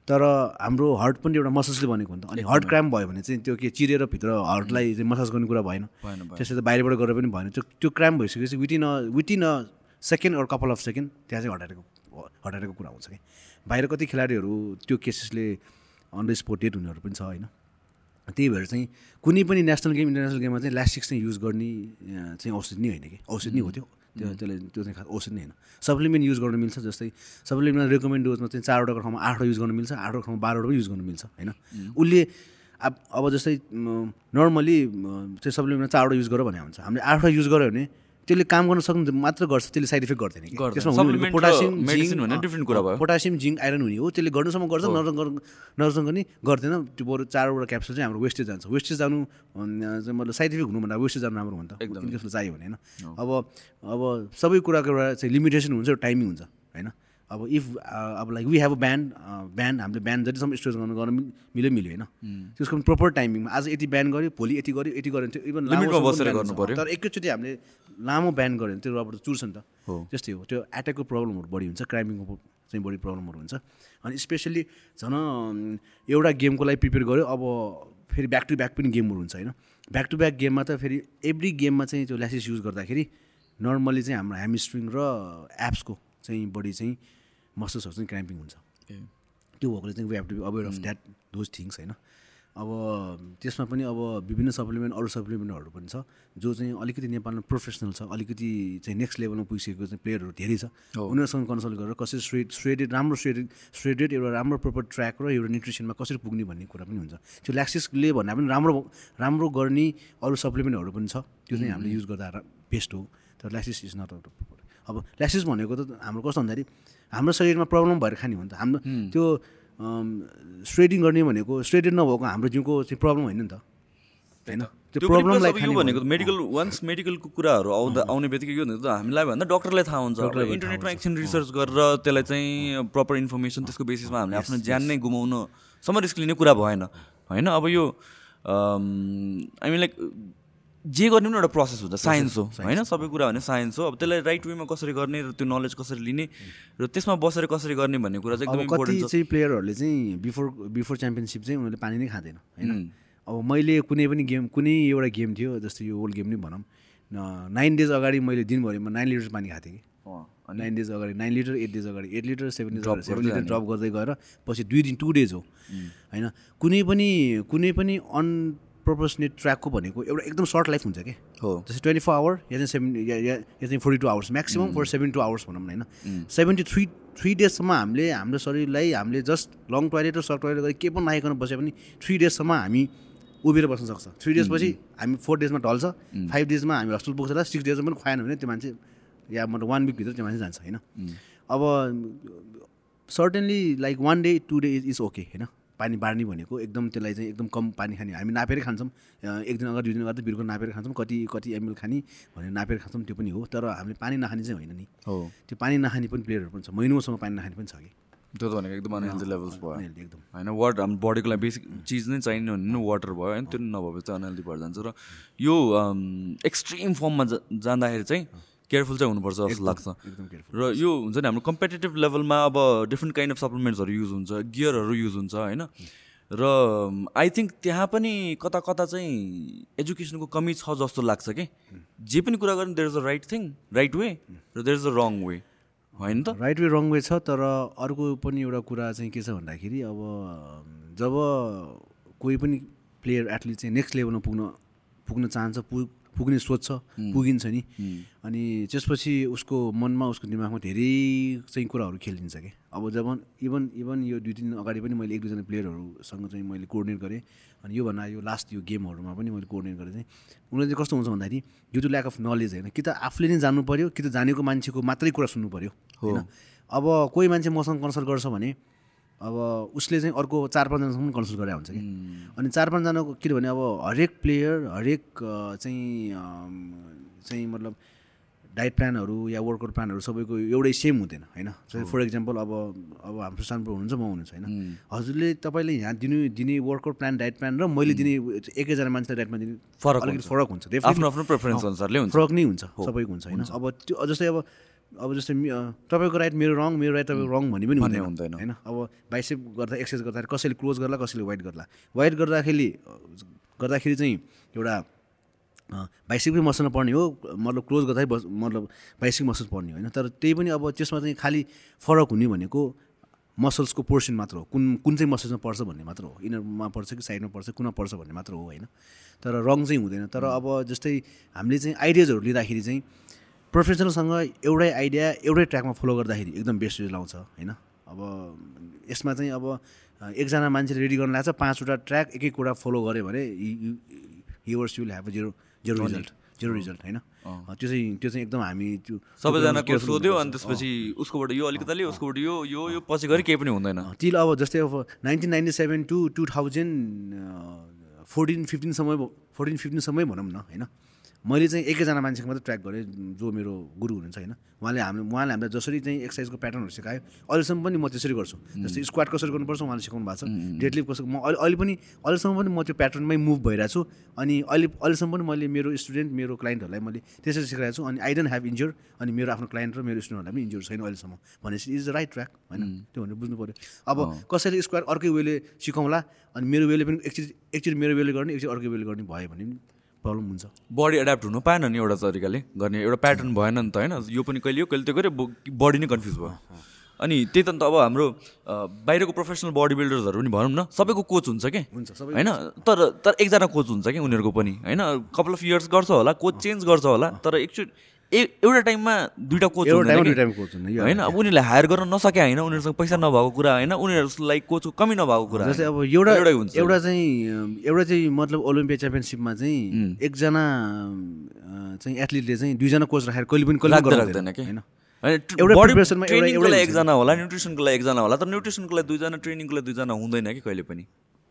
तर हाम्रो हर्ट पनि एउटा मसल्सले बनेको हो नि त। अनि हर्ट क्राम्प भयो भने चाहिँ त्यो के चिरेर भित्र हर्टलाई चाहिँ मसाज गर्ने कुरा भएन। त्यसले त बाहिरबाट गरेर पनि भएन। त्यो त्यो क्राम्प भइसकेपछि within uh within uh second or couple of second त्यहाँ चाहिँ हटाएको हटाएको कुरा हुन्छ कि। बाहिर कति खेलाडीहरू त्यो केसेसले अन द स्पोट डेट हुनेहरू पनि छ होइन? त्यही भएर चाहिँ कुनै पनि नेसनल गेम इन्टरनेसनल गेममा चाहिँ ल्यास्टिक्स चाहिँ युज गर्ने चाहिँ औषध नै होइन कि? औषध नै हो त्यो। त्यो त्यसले त्यो चाहिँ खास औषध नै होइन। सप्लिमेन्ट युज गर्न मिल्छ जस्तै सप्लिमेन्ट रेकमेन्ड डोजमा चाहिँ चारवटाको ठाउँमा आठवटा युज गर्न मिल्छ आठवटा ठाउँमा बाह्रवटा पनि युज गर्न मिल्छ होइन? उसले अब अब जस्तै नर्मली चाहिँ सप्लिमेन्टमा चारवटा युज गर भने हुन्छ। हामीले आठवटा युज गऱ्यो भने त्यसले काम गर्न सक्नु मात्र गर्छ त्यसले साइड इफेक्ट गर्दैन। त्यसमा पोटासियम भने different कुरा भयो। पोटासियम जिङ्क आइरन हुने हो त्यसले गर्नुसम्म गर्छ नर्सन नर्सन गर्ने गर्दैन। त्यो बरु चारवटा क्याप्सुल चाहिँ हाम्रो वेस्टेज जान्छ। वेस्टेज जानु मतलब साइड इफेक्ट हुनुभन्दा वेस्टेज जानु राम्रो हो नि त। एकदम। इनकेस चाहियो भने होइन? अब अब सबै कुराको एउटा चाहिँ लिमिटेसन हुन्छ टाइमिङ हुन्छ होइन? अब इफ अब like we have a band band हामीले ब्यान्ड जतिसम्म स्टोरेज गर्नु गर्न मिल- मिल्यो मिल्यो होइन? त्यसको पनि प्रोपर टाइमिङमा आज यति ब्यान गऱ्यो भोलि यति गऱ्यो यति गऱ्यो भने त्यो इभन Limit मा बसेर गर्नु पर्यो। तर एकैचोटि हामीले लामो ब्यान गऱ्यो भने त्यो रबर चुर्छ नि त। त्यस्तै हो। त्यो एट्याकको प्रब्लमहरू बढी हुन्छ क्राइमिङको चाहिँ बढी प्रब्लमहरू हुन्छ। अनि स्पेसली झन् एउटा गेमको लागि प्रिपेयर गऱ्यो अब फेरि ब्याक टु ब्याक पनि गेमहरू हुन्छ होइन? ब्याक टु ब्याक गेममा त फेरि एभ्री गेममा चाहिँ त्यो ल्यासेस युज गर्दाखेरि नर्मली चाहिँ हाम्रो ह्यामस्ट्रिङ र एप्सको चाहिँ बढी चाहिँ मसल्सहरू चाहिँ क्राम्पिङ हुन्छ। त्यो भएकोले चाहिँ we have to be aware of that those things होइन? अब त्यसमा पनि अब विभिन्न सप्लिमेन्ट अरू सप्लिमेन्टहरू पनि छ जो चाहिँ अलिकति नेपालमा प्रोफेसनल छ अलिकति चाहिँ नेक्स्ट लेभलमा पुगिसकेको चाहिँ प्लेयरहरू धेरै छ। उनीहरूसँग कन्सल्ट गरेर कसरी स्ट्रेट स्ट्रेटेड राम्रो स्ट्रेटेड स्ट्रेटेड एउटा राम्रो प्रपर ट्र्याक र एउटा न्युट्रिसनमा कसरी पुग्ने भन्ने कुरा पनि हुन्छ। त्यो ल्याक्सिसले भन्दा पनि राम्रो राम्रो गर्ने अरू सप्लिमेन्टहरू पनि छ। त्यो चाहिँ हामीले युज गर्दा बेस्ट हो। तर ल्याक्सिस इज नट अब ल्याक्सिस भनेको त हाम्रो कस्तो भन्दाखेरि हाम्रो शरीरमा प्रब्लम भएर खाने हो नि त। हाम्रो त्यो स्ट्रेटिङ गर्ने भनेको स्ट्रेटेड नभएको हाम्रो जिउको चाहिँ प्रब्लम होइन नि त। होइन त्यो प्रब्लमलाई भनेको मेडिकल वान्स मेडिकलको कुराहरू आउँदा आउने बित्तिकै भनेको त। हामीलाई भन्दा डक्टरलाई थाहा हुन्छ। इन्टरनेटमा एकछिन रिसर्च गरेर त्यसलाई चाहिँ प्रपर इन्फर्मेसन त्यसको बेसिसमा हामीले आफ्नो ज्यान नै गुमाउनुसम्म रिस्क लिने कुरा भएन। होइन? अब यो आई मिन लाइक जे गर्ने पनि एउटा प्रोसेस हुन्छ साइन्स हो होइन? सबै कुरा भने साइन्स हो। अब त्यसलाई राइट वेमा कसरी गर्ने र त्यो नलेज कसरी लिने र त्यसमा बसेर कसरी गर्ने भन्ने कुरा चाहिँ एकदम कति चाहिँ प्लेयरहरूले चाहिँ बिफोर बिफोर च्याम्पियनसिप चाहिँ उनीहरूले पानी नै खाँदैन होइन? अब मैले कुनै पनि गेम कुनै एउटा गेम थियो जस्तो यो वर्ल्ड गेम नै भनौँ नाइन डेज अगाडि मैले दिनभरिमा नाइन लिटर पानी खाएको थिएँ कि। नाइन डेज अगाडि नाइन लिटर एट डेज अगाडि एट लिटर सेभेन डेज अगाडि सेभेन लिटर ड्रप गर्दै गएर पछि दुई दिन टू डेज हो होइन? कुनै पनि कुनै पनि अनप्रोपोर्सनेट ट्र्याकको भनेको एउटा एकदम सर्ट लाइफ हुन्छ कि? हो। जस्तै ट्वेन्टी फोर आवर या चाहिँ सेभेन या या चाहिँ forty two hours maximum for seven two hours भनौँ न होइन? सेभेन्टी थ्री थ्री डेजसम्म हामीले हाम्रो शरीरलाई हामीले जस्ट लङ टोइलेट र सर्ट टोइलेट गरी केही पनि नआइकन बसे पनि थ्री डेजसम्म हामी उभिएर बस्न सक्छ। थ्री डेजपछि हामी फोर डेजमा ढल्छ फाइभ डेजमा हामी हस्पिटल पुग्छ र सिक्स डेजमा पनि खुवाएन भने त्यो मान्छे या मतलब वान विकभित्र त्यो मान्छे जान्छ होइन? अब certainly like one day to day is okay होइन? पानी बाँड्ने भनेको एकदम त्यसलाई चाहिँ एकदम कम पानी खाने। हामी नापेरै खान्छौँ। एक दिन अगाडि दुई दिन अगाडि त बिर्को नापेर खान्छौँ। कति कति एमएल खाने भनेर नापेर खान्छौँ। त्यो पनि हो। तर हामीले पानी नखाने चाहिँ होइन नि। हो। त्यो पानी नखाने पनि प्लेयरहरू पनि छ। महिनौसम्म पानी नखाने पनि छ कि। त्यो त भनेको एकदम अनहेल्दी लेभल्स भयो। एकदम। होइन वाटर हाम्रो बडीको लागि बेसिक चिज नै चाहिने भने नि वाटर भयो। होइन त्यो नभएपछि चाहिँ अनहेल्दी भएर जान्छ। र यो एक्सट्रिम फर्ममा जा जाँदाखेरि चाहिँ केयरफुल चाहिँ हुनुपर्छ जस्तो लाग्छ। र यो हुन्छ नि हाम्रो कम्पिटेटिभ लेभलमा अब डिफ्रेन्ट काइन्ड अफ सप्लिमेन्ट्सहरू युज हुन्छ गियरहरू युज हुन्छ होइन? र आई थिङ्क त्यहाँ पनि कता कता चाहिँ एजुकेसनको कमी छ जस्तो लाग्छ कि? जे पनि कुरा गर्ने there is a right thing right way र there is a wrong way होइन त? राइट वे रङ वे छ तर अर्को पनि एउटा कुरा चाहिँ के छ भन्दाखेरि अब जब कोही पनि प्लेयर एथलिट चाहिँ नेक्स्ट लेभलमा पुग्न पुग्न चाहन्छ पुग पुग्ने सोच छ पुगिन्छ नि। अनि त्यसपछि उसको मनमा उसको दिमागमा धेरै चाहिँ कुराहरू खेलिदिन्छ कि। अब जब इभन इभन यो दुई तिन दिन अगाडि पनि मैले एक दुईजना प्लेयरहरूसँग चाहिँ मैले कोर्डिनेट गरेँ। अनि योभन्दा यो लास्ट यो गेमहरूमा पनि मैले कोर्डिनेट गरेँ चाहिँ। उनीहरू चाहिँ कस्तो हुन्छ भन्दाखेरि due to lack of knowledge होइन कि त आफूले नै जान्नु पऱ्यो कि त जानेको मान्छेको मात्रै कुरा सुन्नु पऱ्यो होइन। अब कोही मान्छे मसँग कन्सल्ट गर्छ भने अब उसले चाहिँ अर्को चार पाँचजनासँग पनि कन्सल्ट गरेर हुन्छ कि। अनि चार पाँचजनाको किनभने अब हरेक प्लेयर हरेक चाहिँ चाहिँ मतलब डाइट प्लानहरू या वर्कआउट प्लानहरू सबैको एउटै सेम हुँदैन होइन? फर इक्जाम्पल अब अब हाम्रो ब्रो हुनुहुन्छ म हुनुहुन्छ होइन? हजुरले तपाईँले यहाँ दिनु दिने वर्कआउट प्लान डाइट प्लान र मैले दिने एकैजना मान्छेलाई डाइट प्लान दिने फरक अलिकति फरक हुन्छ। आफ्नो आफ्नो प्रेफरेन्स अनुसारले हुन्छ। फरक नै हुन्छ सबैको हुन्छ होइन? अब त्यो जस्तै अब अब जस्तै तपाईँको राइट मेरो रङ मेरो राइट तपाईँको रङ भन्ने पनि भन्ने हुँदैन हुँदैन। होइन? अब बाइसेप गर्दा एक्सर्साइज गर्दाखेरि कसैले क्लोज गर्ला कसैले वाइट गर्ला। वाइट गर्दाखेरि गर्दाखेरि चाहिँ एउटा बाइसेपकै मसल्न पर्ने हो मतलब क्लोज गर्दाखेरि बस मतलब बाइसेप मसल पर्ने होइन? तर त्यही पनि अब त्यसमा चाहिँ खालि फरक हुने भनेको मसल्सको पोर्सन मात्र हो। कुन कुन चाहिँ मसल्समा पर्छ भन्ने मात्र हो। इनरमा पर्छ कि साइडमा पर्छ कुनमा पर्छ भन्ने मात्र हो होइन? तर रङ चाहिँ हुँदैन। तर अब जस्तै हामीले चाहिँ आइडियाजहरू लिँदाखेरि चाहिँ प्रोफेसनलसँग एउटै आइडिया एउटै ट्र्याकमा फलो गर्दाखेरि एकदम बेस्ट रिजल्ट आउँछ होइन? अब यसमा चाहिँ अब एकजना मान्छेले रेडी गर्न लाग्छ पाँचवटा ट्र्याक एक एक कुरा फलो गऱ्यो भने whoever's will have a zero zero result zero result होइन? त्यो चाहिँ त्यो चाहिँ एकदम हामी त्यो सबैजनाको सोध्यो। अनि त्यसपछि उसकोबाट यो अलिकति उसकोबाट यो यो यो पछि गरी केही पनि हुँदैन। टिल अब जस्तै अब nineteen ninety seven two two thousand fourteen फिफ्टिनसम्म fourteen फिफ्टिनसम्मै भनौँ न होइन? मैले चाहिँ एकैजना मान्छेको मात्रै ट्र्याक गरेँ जो मेरो गुरु हुनुहुन्छ होइन? उहाँले हामीले उहाँले हामीलाई जसरी चाहिँ एक्सर्साइजको प्याटर्नहरू सिकायो अहिलेसम्म पनि म त्यसरी गर्छु। जस्तै स्क्वाड कसरी गर्नुपर्छ उहाँले सिकाउनु भएको छ। डेडलिफ्ट कसरी म अहिले अहिले पनि अहिलेसम्म पनि म त्यो प्याटर्नमै मुभ भइरहेको छु अनि अहिले अहिलेसम्म पनि मैले मेरो स्टुडेन्ट मेरो क्लाइन्टहरूलाई मैले त्यसरी सिकाएको छु अनि आई डोन्ट ह्याभ इन्जोर अनि मेरो आफ्नो क्लाइन्ट र मेरो स्टुडेन्टहरूलाई पनि इन्जोर छैन अहिलेसम्म। भनेपछि इज द राइट ट्र्याक होइन? त्यो भनेर बुझ्नु पऱ्यो अब कसैले स्क्वायर अर्कै वेले सिकाउँला अनि मेरो वेले पनि एकचोटि एकचोटि मेरो वेले गर्ने एकचोटि अर्कै वेले गर्ने भयो भने पनि प्रब्लम हुन्छ। बडी एड्याप्ट हुनु पाएन नि एउटा तरिकाले गर्ने एउटा प्याटर्न भएन नि त होइन। यो पनि कहिले यो कहिले त्यो गऱ्यो बडी नै कन्फ्युज भयो। अनि त्यही त नि त अब हाम्रो बाहिरको प्रोफेसनल बडी बिल्डर्सहरू पनि भनौँ न सबैको कोच हुन्छ कि? हुन्छ, सबै होइन? तर तर एकजना कोच हुन्छ कि उनीहरूको पनि? होइन? कपाल अफ इयर्स गर्छ होला कोच चेन्ज गर्छ होला तर एकचोटि एउटा टाइममा दुइटा कोच होइन अब उनीहरूले हायर गर्न नसके होइन उनीहरूसँग पैसा नभएको कुरा होइन उनीहरूलाई कोचको कमी नभएको कुरा जस्तै अब। एउटा एउटै हुन्छ। एउटा चाहिँ एउटा चाहिँ मतलब ओलम्पिया च्याम्पियनसिपमा चाहिँ एकजना चाहिँ एथलिटले चाहिँ दुईजना कोच राखेर कहिले पनि कहिले लाग्दैन कि? होइन। एकजना होला न्युट्रिसनको लागि एकजना होला तर न्युट्रिसनको लागि दुईजना ट्रेनिङको लागि दुईजना हुँदैन कि कहिले पनि?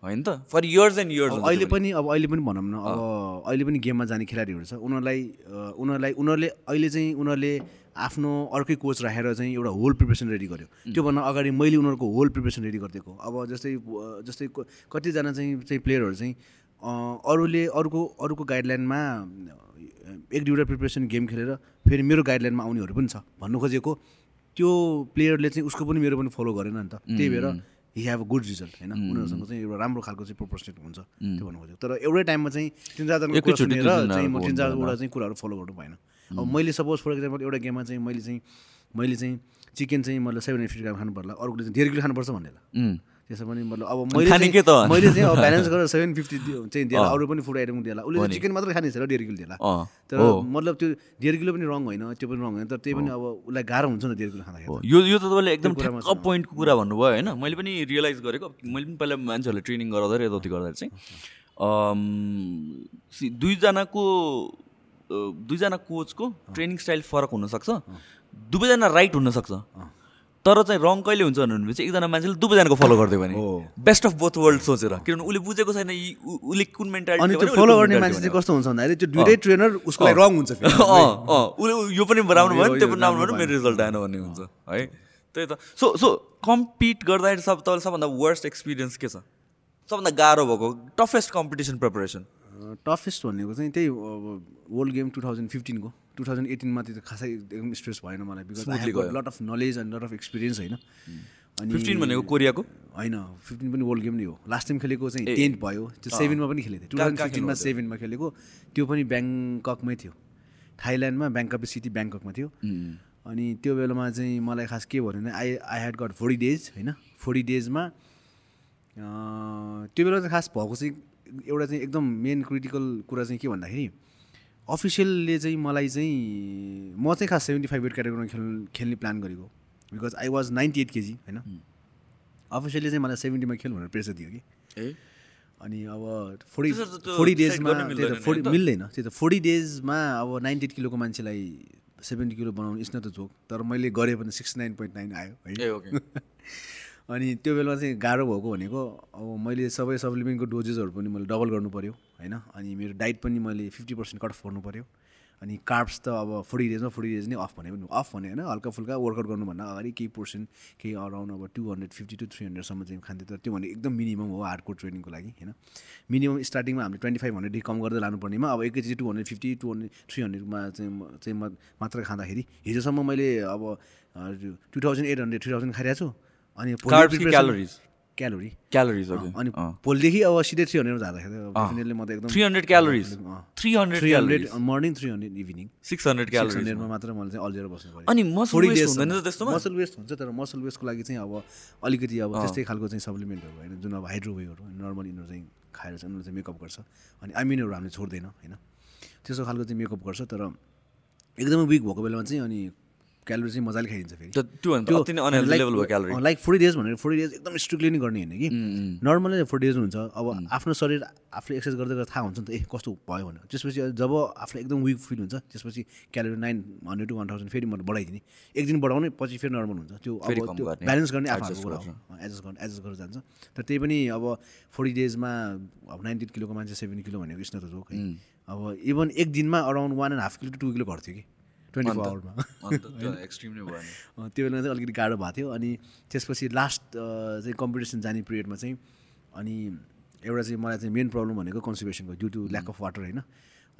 होइन त? फर इयर्स एन्ड इयर्स अहिले पनि। अब अहिले पनि भनौँ न अब अहिले पनि गेममा जाने खेलाडीहरू छ। उनीहरूलाई उनीहरूलाई उनीहरूले अहिले चाहिँ उनीहरूले आफ्नो अर्कै कोच राखेर चाहिँ एउटा होल प्रिपरेसन रेडी गर्यो। त्योभन्दा अगाडि मैले उनीहरूको होल प्रिपरेसन रेडी गरिदिएको अब जस्तै जस्तै कतिजना चाहिँ चाहिँ प्लेयरहरू चाहिँ अरूले अरूको अरूको गाइडलाइनमा एक दुईवटा प्रिपरेसन गेम खेलेर फेरि मेरो गाइडलाइनमा आउनेहरू पनि छ। भन्नु खोजेको त्यो प्लेयरले चाहिँ उसको पनि मेरो पनि फलो गरेन नि त। त्यही भएर he have a good result होइन? उनीहरूसँग चाहिँ एउटा राम्रो खालको चाहिँ प्रोपोर्सनेट हुन्छ त्यो भन्नु खोजेको तर एउटै टाइममा चाहिँ तिन चारजनाको कुरा एकैचोटि सुनेर चाहिँ म तिन। चारवटा चाहिँ कुराहरू फलो गर्नु भएन। अब मैले सपोज फर इक्जाम्पल एउटा गेममा चाहिँ मैले चाहिँ मैले चाहिँ चिकन चाहिँ मतलब सेभेन फिफ्टी ग्राम खानुपर्ला अर्कोले चाहिँ डेढ किलो खानुपर्छ भन्नेला त्यसो पनि मतलब अब मैले खाने चाहिँ- के त? मैले चाहिँ अब ब्यालेन्स गरेर सेभेन फिफ्टी चाहिँ दिएला अरू पनि फुड आइटम दिएला। उसले चाहिँ चिकन मात्रै खाने छ र डेढ किलो दिएला। तर मतलब त्यो डेढ किलो पनि रङ होइन त्यो पनि रङ होइन। तर त्यही पनि अब उसलाई गाह्रो हुन्छ नि डेढ किलो खाँदाखेरि। यो यो त तपाईँले एकदम ठ्याक्क पोइन्टको कुरा भन्नुभयो होइन। मैले पनि रियलाइज गरेको मैले पनि पहिला मान्छेहरूले ट्रेनिङ गराउँदाखेरि यताउति गर्दाखेरि चाहिँ। दुईजनाको दुईजना कोचको ट्रेनिङ स्टाइल फरक हुनसक्छ। दुवैजना राइट हुनसक्छ। तर चाहिँ रङ कहिले हुन्छ भनेपछि एकजना मान्छेले दुवैजनाको फलो गरिदियो भने। बेस्ट अफ बोथ वर्ल्ड सोचेर। किनभने उसले बुझेको छैन उसले कुन अनि मेन्टालिटी त्यो फलो गर्ने मान्छे चाहिँ कस्तो हुन्छ भन्दाखेरि त्यो दुइटै ट्रेनर उसको लागि रङ हुन्छ उसले यो पनि राम्रो भयो त्यो पनि राम्रो राम्रो भयो मेरो रिजल्ट आएन भन्ने हुन्छ है। त्यही त। सो सो कम्पिट गर्दाखेरि सब तपाईँले सबभन्दा वर्स्ट एक्सपिरियन्स के छ? सबभन्दा गाह्रो भएको टफेस्ट कम्पिटिसन प्रिपरेसन टफेस्ट भनेको चाहिँ त्यही वर्ल्ड गेम टु थाउजन्ड फिफ्टिनको टु थाउजन्ड एटिनमा त्यो खासै एकदम स्ट्रेस भएन मलाई because lot of knowledge and lot of experience होइन? अनि फिफ्टिन भनेको कोरियाको? होइन फिफ्टिन पनि वर्ल्ड गेम नै हो। लास्ट टाइम खेलेको चाहिँ टेन्थ भयो त्यो सेभेनमा पनि खेलेको थियो टु थाउजन्ड फिफ्टिनमा सेभेनमा खेलेको। त्यो पनि ब्याङ्ककमै थियो। थाइल्यान्डमा ब्याङ्कक सिटी ब्याङ्ककमा थियो। अनि त्यो बेलामा चाहिँ मलाई खास के भन्यो भने I I had got forty days होइन? फोर्टी डेजमा त्यो बेला चाहिँ खास भएको चाहिँ एउटा चाहिँ एकदम मेन क्रिटिकल कुरा चाहिँ के भन्दाखेरि अफिसियलले चाहिँ मलाई चाहिँ म चाहिँ खास सेभेन्टी फाइभ वेट क्याटेगोरीमा खेल् खेल्ने प्लान गरेको because I was ninety eight KG होइन? अफिसियलले चाहिँ मलाई सेभेन्टीमा खेल भनेर प्रेसर दियो कि। अनि अब फोर्टी त त्यो फोर्टी डेजमा मिल्दैन त फोर्टी त? मिल्दैन। त्यही त फोर्टी डेजमा अब नाइन्टी एट किलोको मान्छेलाई सेभेन्टी किलो बनाउनु इट्स नट द जोक तर मैले गरेँ पनि सिक्सटी नाइन पोइन्ट नाइन आयो है। अनि त्यो बेलामा चाहिँ गाह्रो भएको भनेको अब मैले सबै सप्लिमेन्टको डोजेसहरू पनि मैले डबल गर्नु पऱ्यो होइन? अनि मेरो डाइट पनि मैले फिफ्टी पर्सेन्ट कट अफ गर्नु पऱ्यो अनि कार्ब्स त अब फोर्टी डेजमा फोर्टी डेज नै अफ भने पनि अफ भने होइन? हल्का फुल्का वर्कआउट गर्नुभन्दा अगाडि केही पोर्सन केही अराउन्ड अब two hundred fifty two three हन्ड्रेडसम्म चाहिँ खान्थेँ तर त्यो भने एकदम मिनिमम हो हार्डकोर ट्रेनिङको लागि होइन? मिनिमम स्टार्टिङमा हामीले ट्वेन्टी फाइभ हन्ड्रेडदेखि कम गर्दै लानुपर्नेमा अब एकैचोटि two hundred fifty two hundred three हन्ड्रेडमा चाहिँ चाहिँ म मात्र खाँदाखेरि हिजोसम्म मैले अब two thousand eight hundred three thousand खाइरहेको छु। अनि भोलि क्यालोरी। क्यालोरिज अनि भोलिदेखि अब सिधै थ्री हन्ड्रेडमा जाँदाखेरि म त एकदम three hundred calories. Three hundred three hundred morning three hundred evening six hundred six calories हन्ड्रेडमा मात्र मैले चाहिँ अल्झेर बस्नु पऱ्यो। अनि मसल वेस्ट हुँदैन त त्यस्तोमा मसल वेस्ट हुन्छ तर मसल वेस्टको लागि चाहिँ अब अलिकति अब त्यस्तै खालको चाहिँ सप्लिमेन्टहरू होइन जुन अब हाइड्रोवेहरू नर्मल यिनीहरू चाहिँ खाएर चाहिँ उनीहरू चाहिँ मेकअप गर्छ। अनि आइमिनहरू हामीले छोड्दैन होइन। त्यस्तो खालको चाहिँ मेकअप गर्छ तर एकदमै विक भएको बेलामा चाहिँ अनि क्यालोरी चाहिँ मजाले खाइदिन्छ फेरि। लाइक फोर्टी डेज भनेर फोर्टी डेज एकदम स्ट्रिक्टली नै गर्ने होइन कि? नर्मली फोर्टी डेज हुन्छ। अब आफ्नो शरीर आफूले एक्सर्साइज गर्दै गर्दा थाहा हुन्छ नि त ए कस्तो भयो भनेर। त्यसपछि जब आफूले एकदम विक फिल हुन्छ त्यसपछि calorie nine hundred to one thousand फेरि म बढाइदिने। एक दिन बढाउने पछि फेरि नर्मल हुन्छ। त्यो अब त्यो ब्यालेन्स गर्ने आफ्नो कुरा एडजस्ट गर्ने एडजस्ट गरेर जान्छ। तर त्यही पनि अब फोर्टी डेजमा अब नाइन्टी किलोको मान्छे सेभेन्टी किलो भनेको नट जोक है। अब इभन एक दिनमा around one and half kilo to two kilo घट्थ्यो कि। ट्वेन्टी फोर आवरमा। त्यो एक्सट्रिम नै भयो त्यो बेला चाहिँ अलिकति गाह्रो भएको थियो अनि त्यसपछि लास्ट चाहिँ कम्पिटिसन जाने पिरियडमा चाहिँ अनि एउटा चाहिँ मलाई चाहिँ मेन प्रब्लम भनेको कन्सिपेसनको due to lack of water होइन?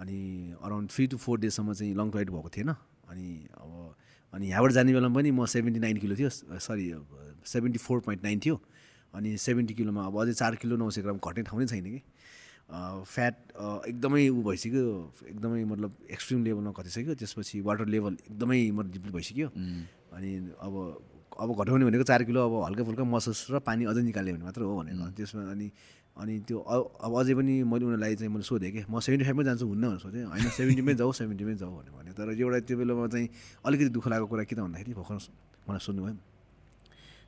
अनि अराउन्ड थ्री टु फोर डेजसम्म चाहिँ लङ राइड भएको थिएन। अनि अब अनि यहाँबाट जाने बेलामा पनि म सेभेन्टी नाइन किलो थियो sorry seventy four point nine थियो। अनि सेभेन्टी किलोमा अब अझै चार किलो नौ सय ग्राम घट्ने ठाउँ नै छैन कि? फ्याट एकदमै ऊ भइसक्यो एकदमै मतलब एक्सट्रिम लेभलमा घटिसक्यो त्यसपछि वाटर लेभल एकदमै मतलब डिप्ली भइसक्यो। अनि अब अब घटाउने भनेको चार किलो अब हल्का फुल्का मसल्स र पानी अझै निकाल्यो भने मात्र हो भनेको। त्यसमा अनि अनि त्यो अब अझै पनि मैले उनीहरूलाई चाहिँ मैले सोधेँ कि म सेभेन्टी फाइभमै जान्छु हुन्न भनेर सोधेँ। होइन सेभेन्टीमै जाऊ सेभेन्टीमै जाऊ भनेर भने तर एउटा त्यो बेलामा चाहिँ अलिकति दुःख लागेको कुरा के त भन्दाखेरि भर्खर मलाई सोध्नुभयो।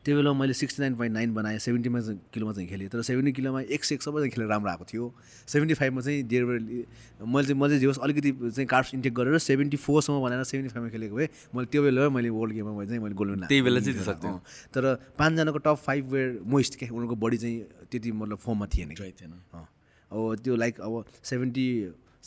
त्यो बेलामा मैले सिक्सटी नाइन पोइन्ट नाइन बनाएँ सेभेन्टीमा चाहिँ किलोमा चाहिँ खेलेँ तर सेभेन्टी किलोमा एक से एक सबैजना खेलेर राम्रो आएको थियो सेभेन्टी फाइभमा चाहिँ डेढ मैले चाहिँ मैले जे होस् अलिकति चाहिँ कार्ड्स इन्टेक गरेर सेभेन्टी फोरसम्म बनाएर सेभेन्टी फाइभमा खेलेको भए मैले त्यो बेलामा मैले वर्ल्ड गेममा चाहिँ मैले गोल्ड मेडल त्यही बेला चाहिँ। अँ। तर पाँचजनाको टप फाइभ वेयर मोइस्ट क्या उनीहरूको बडी चाहिँ त्यति मतलब फर्ममा थिएन कि थिएन। अब त्यो लाइक अब सेभेन्टी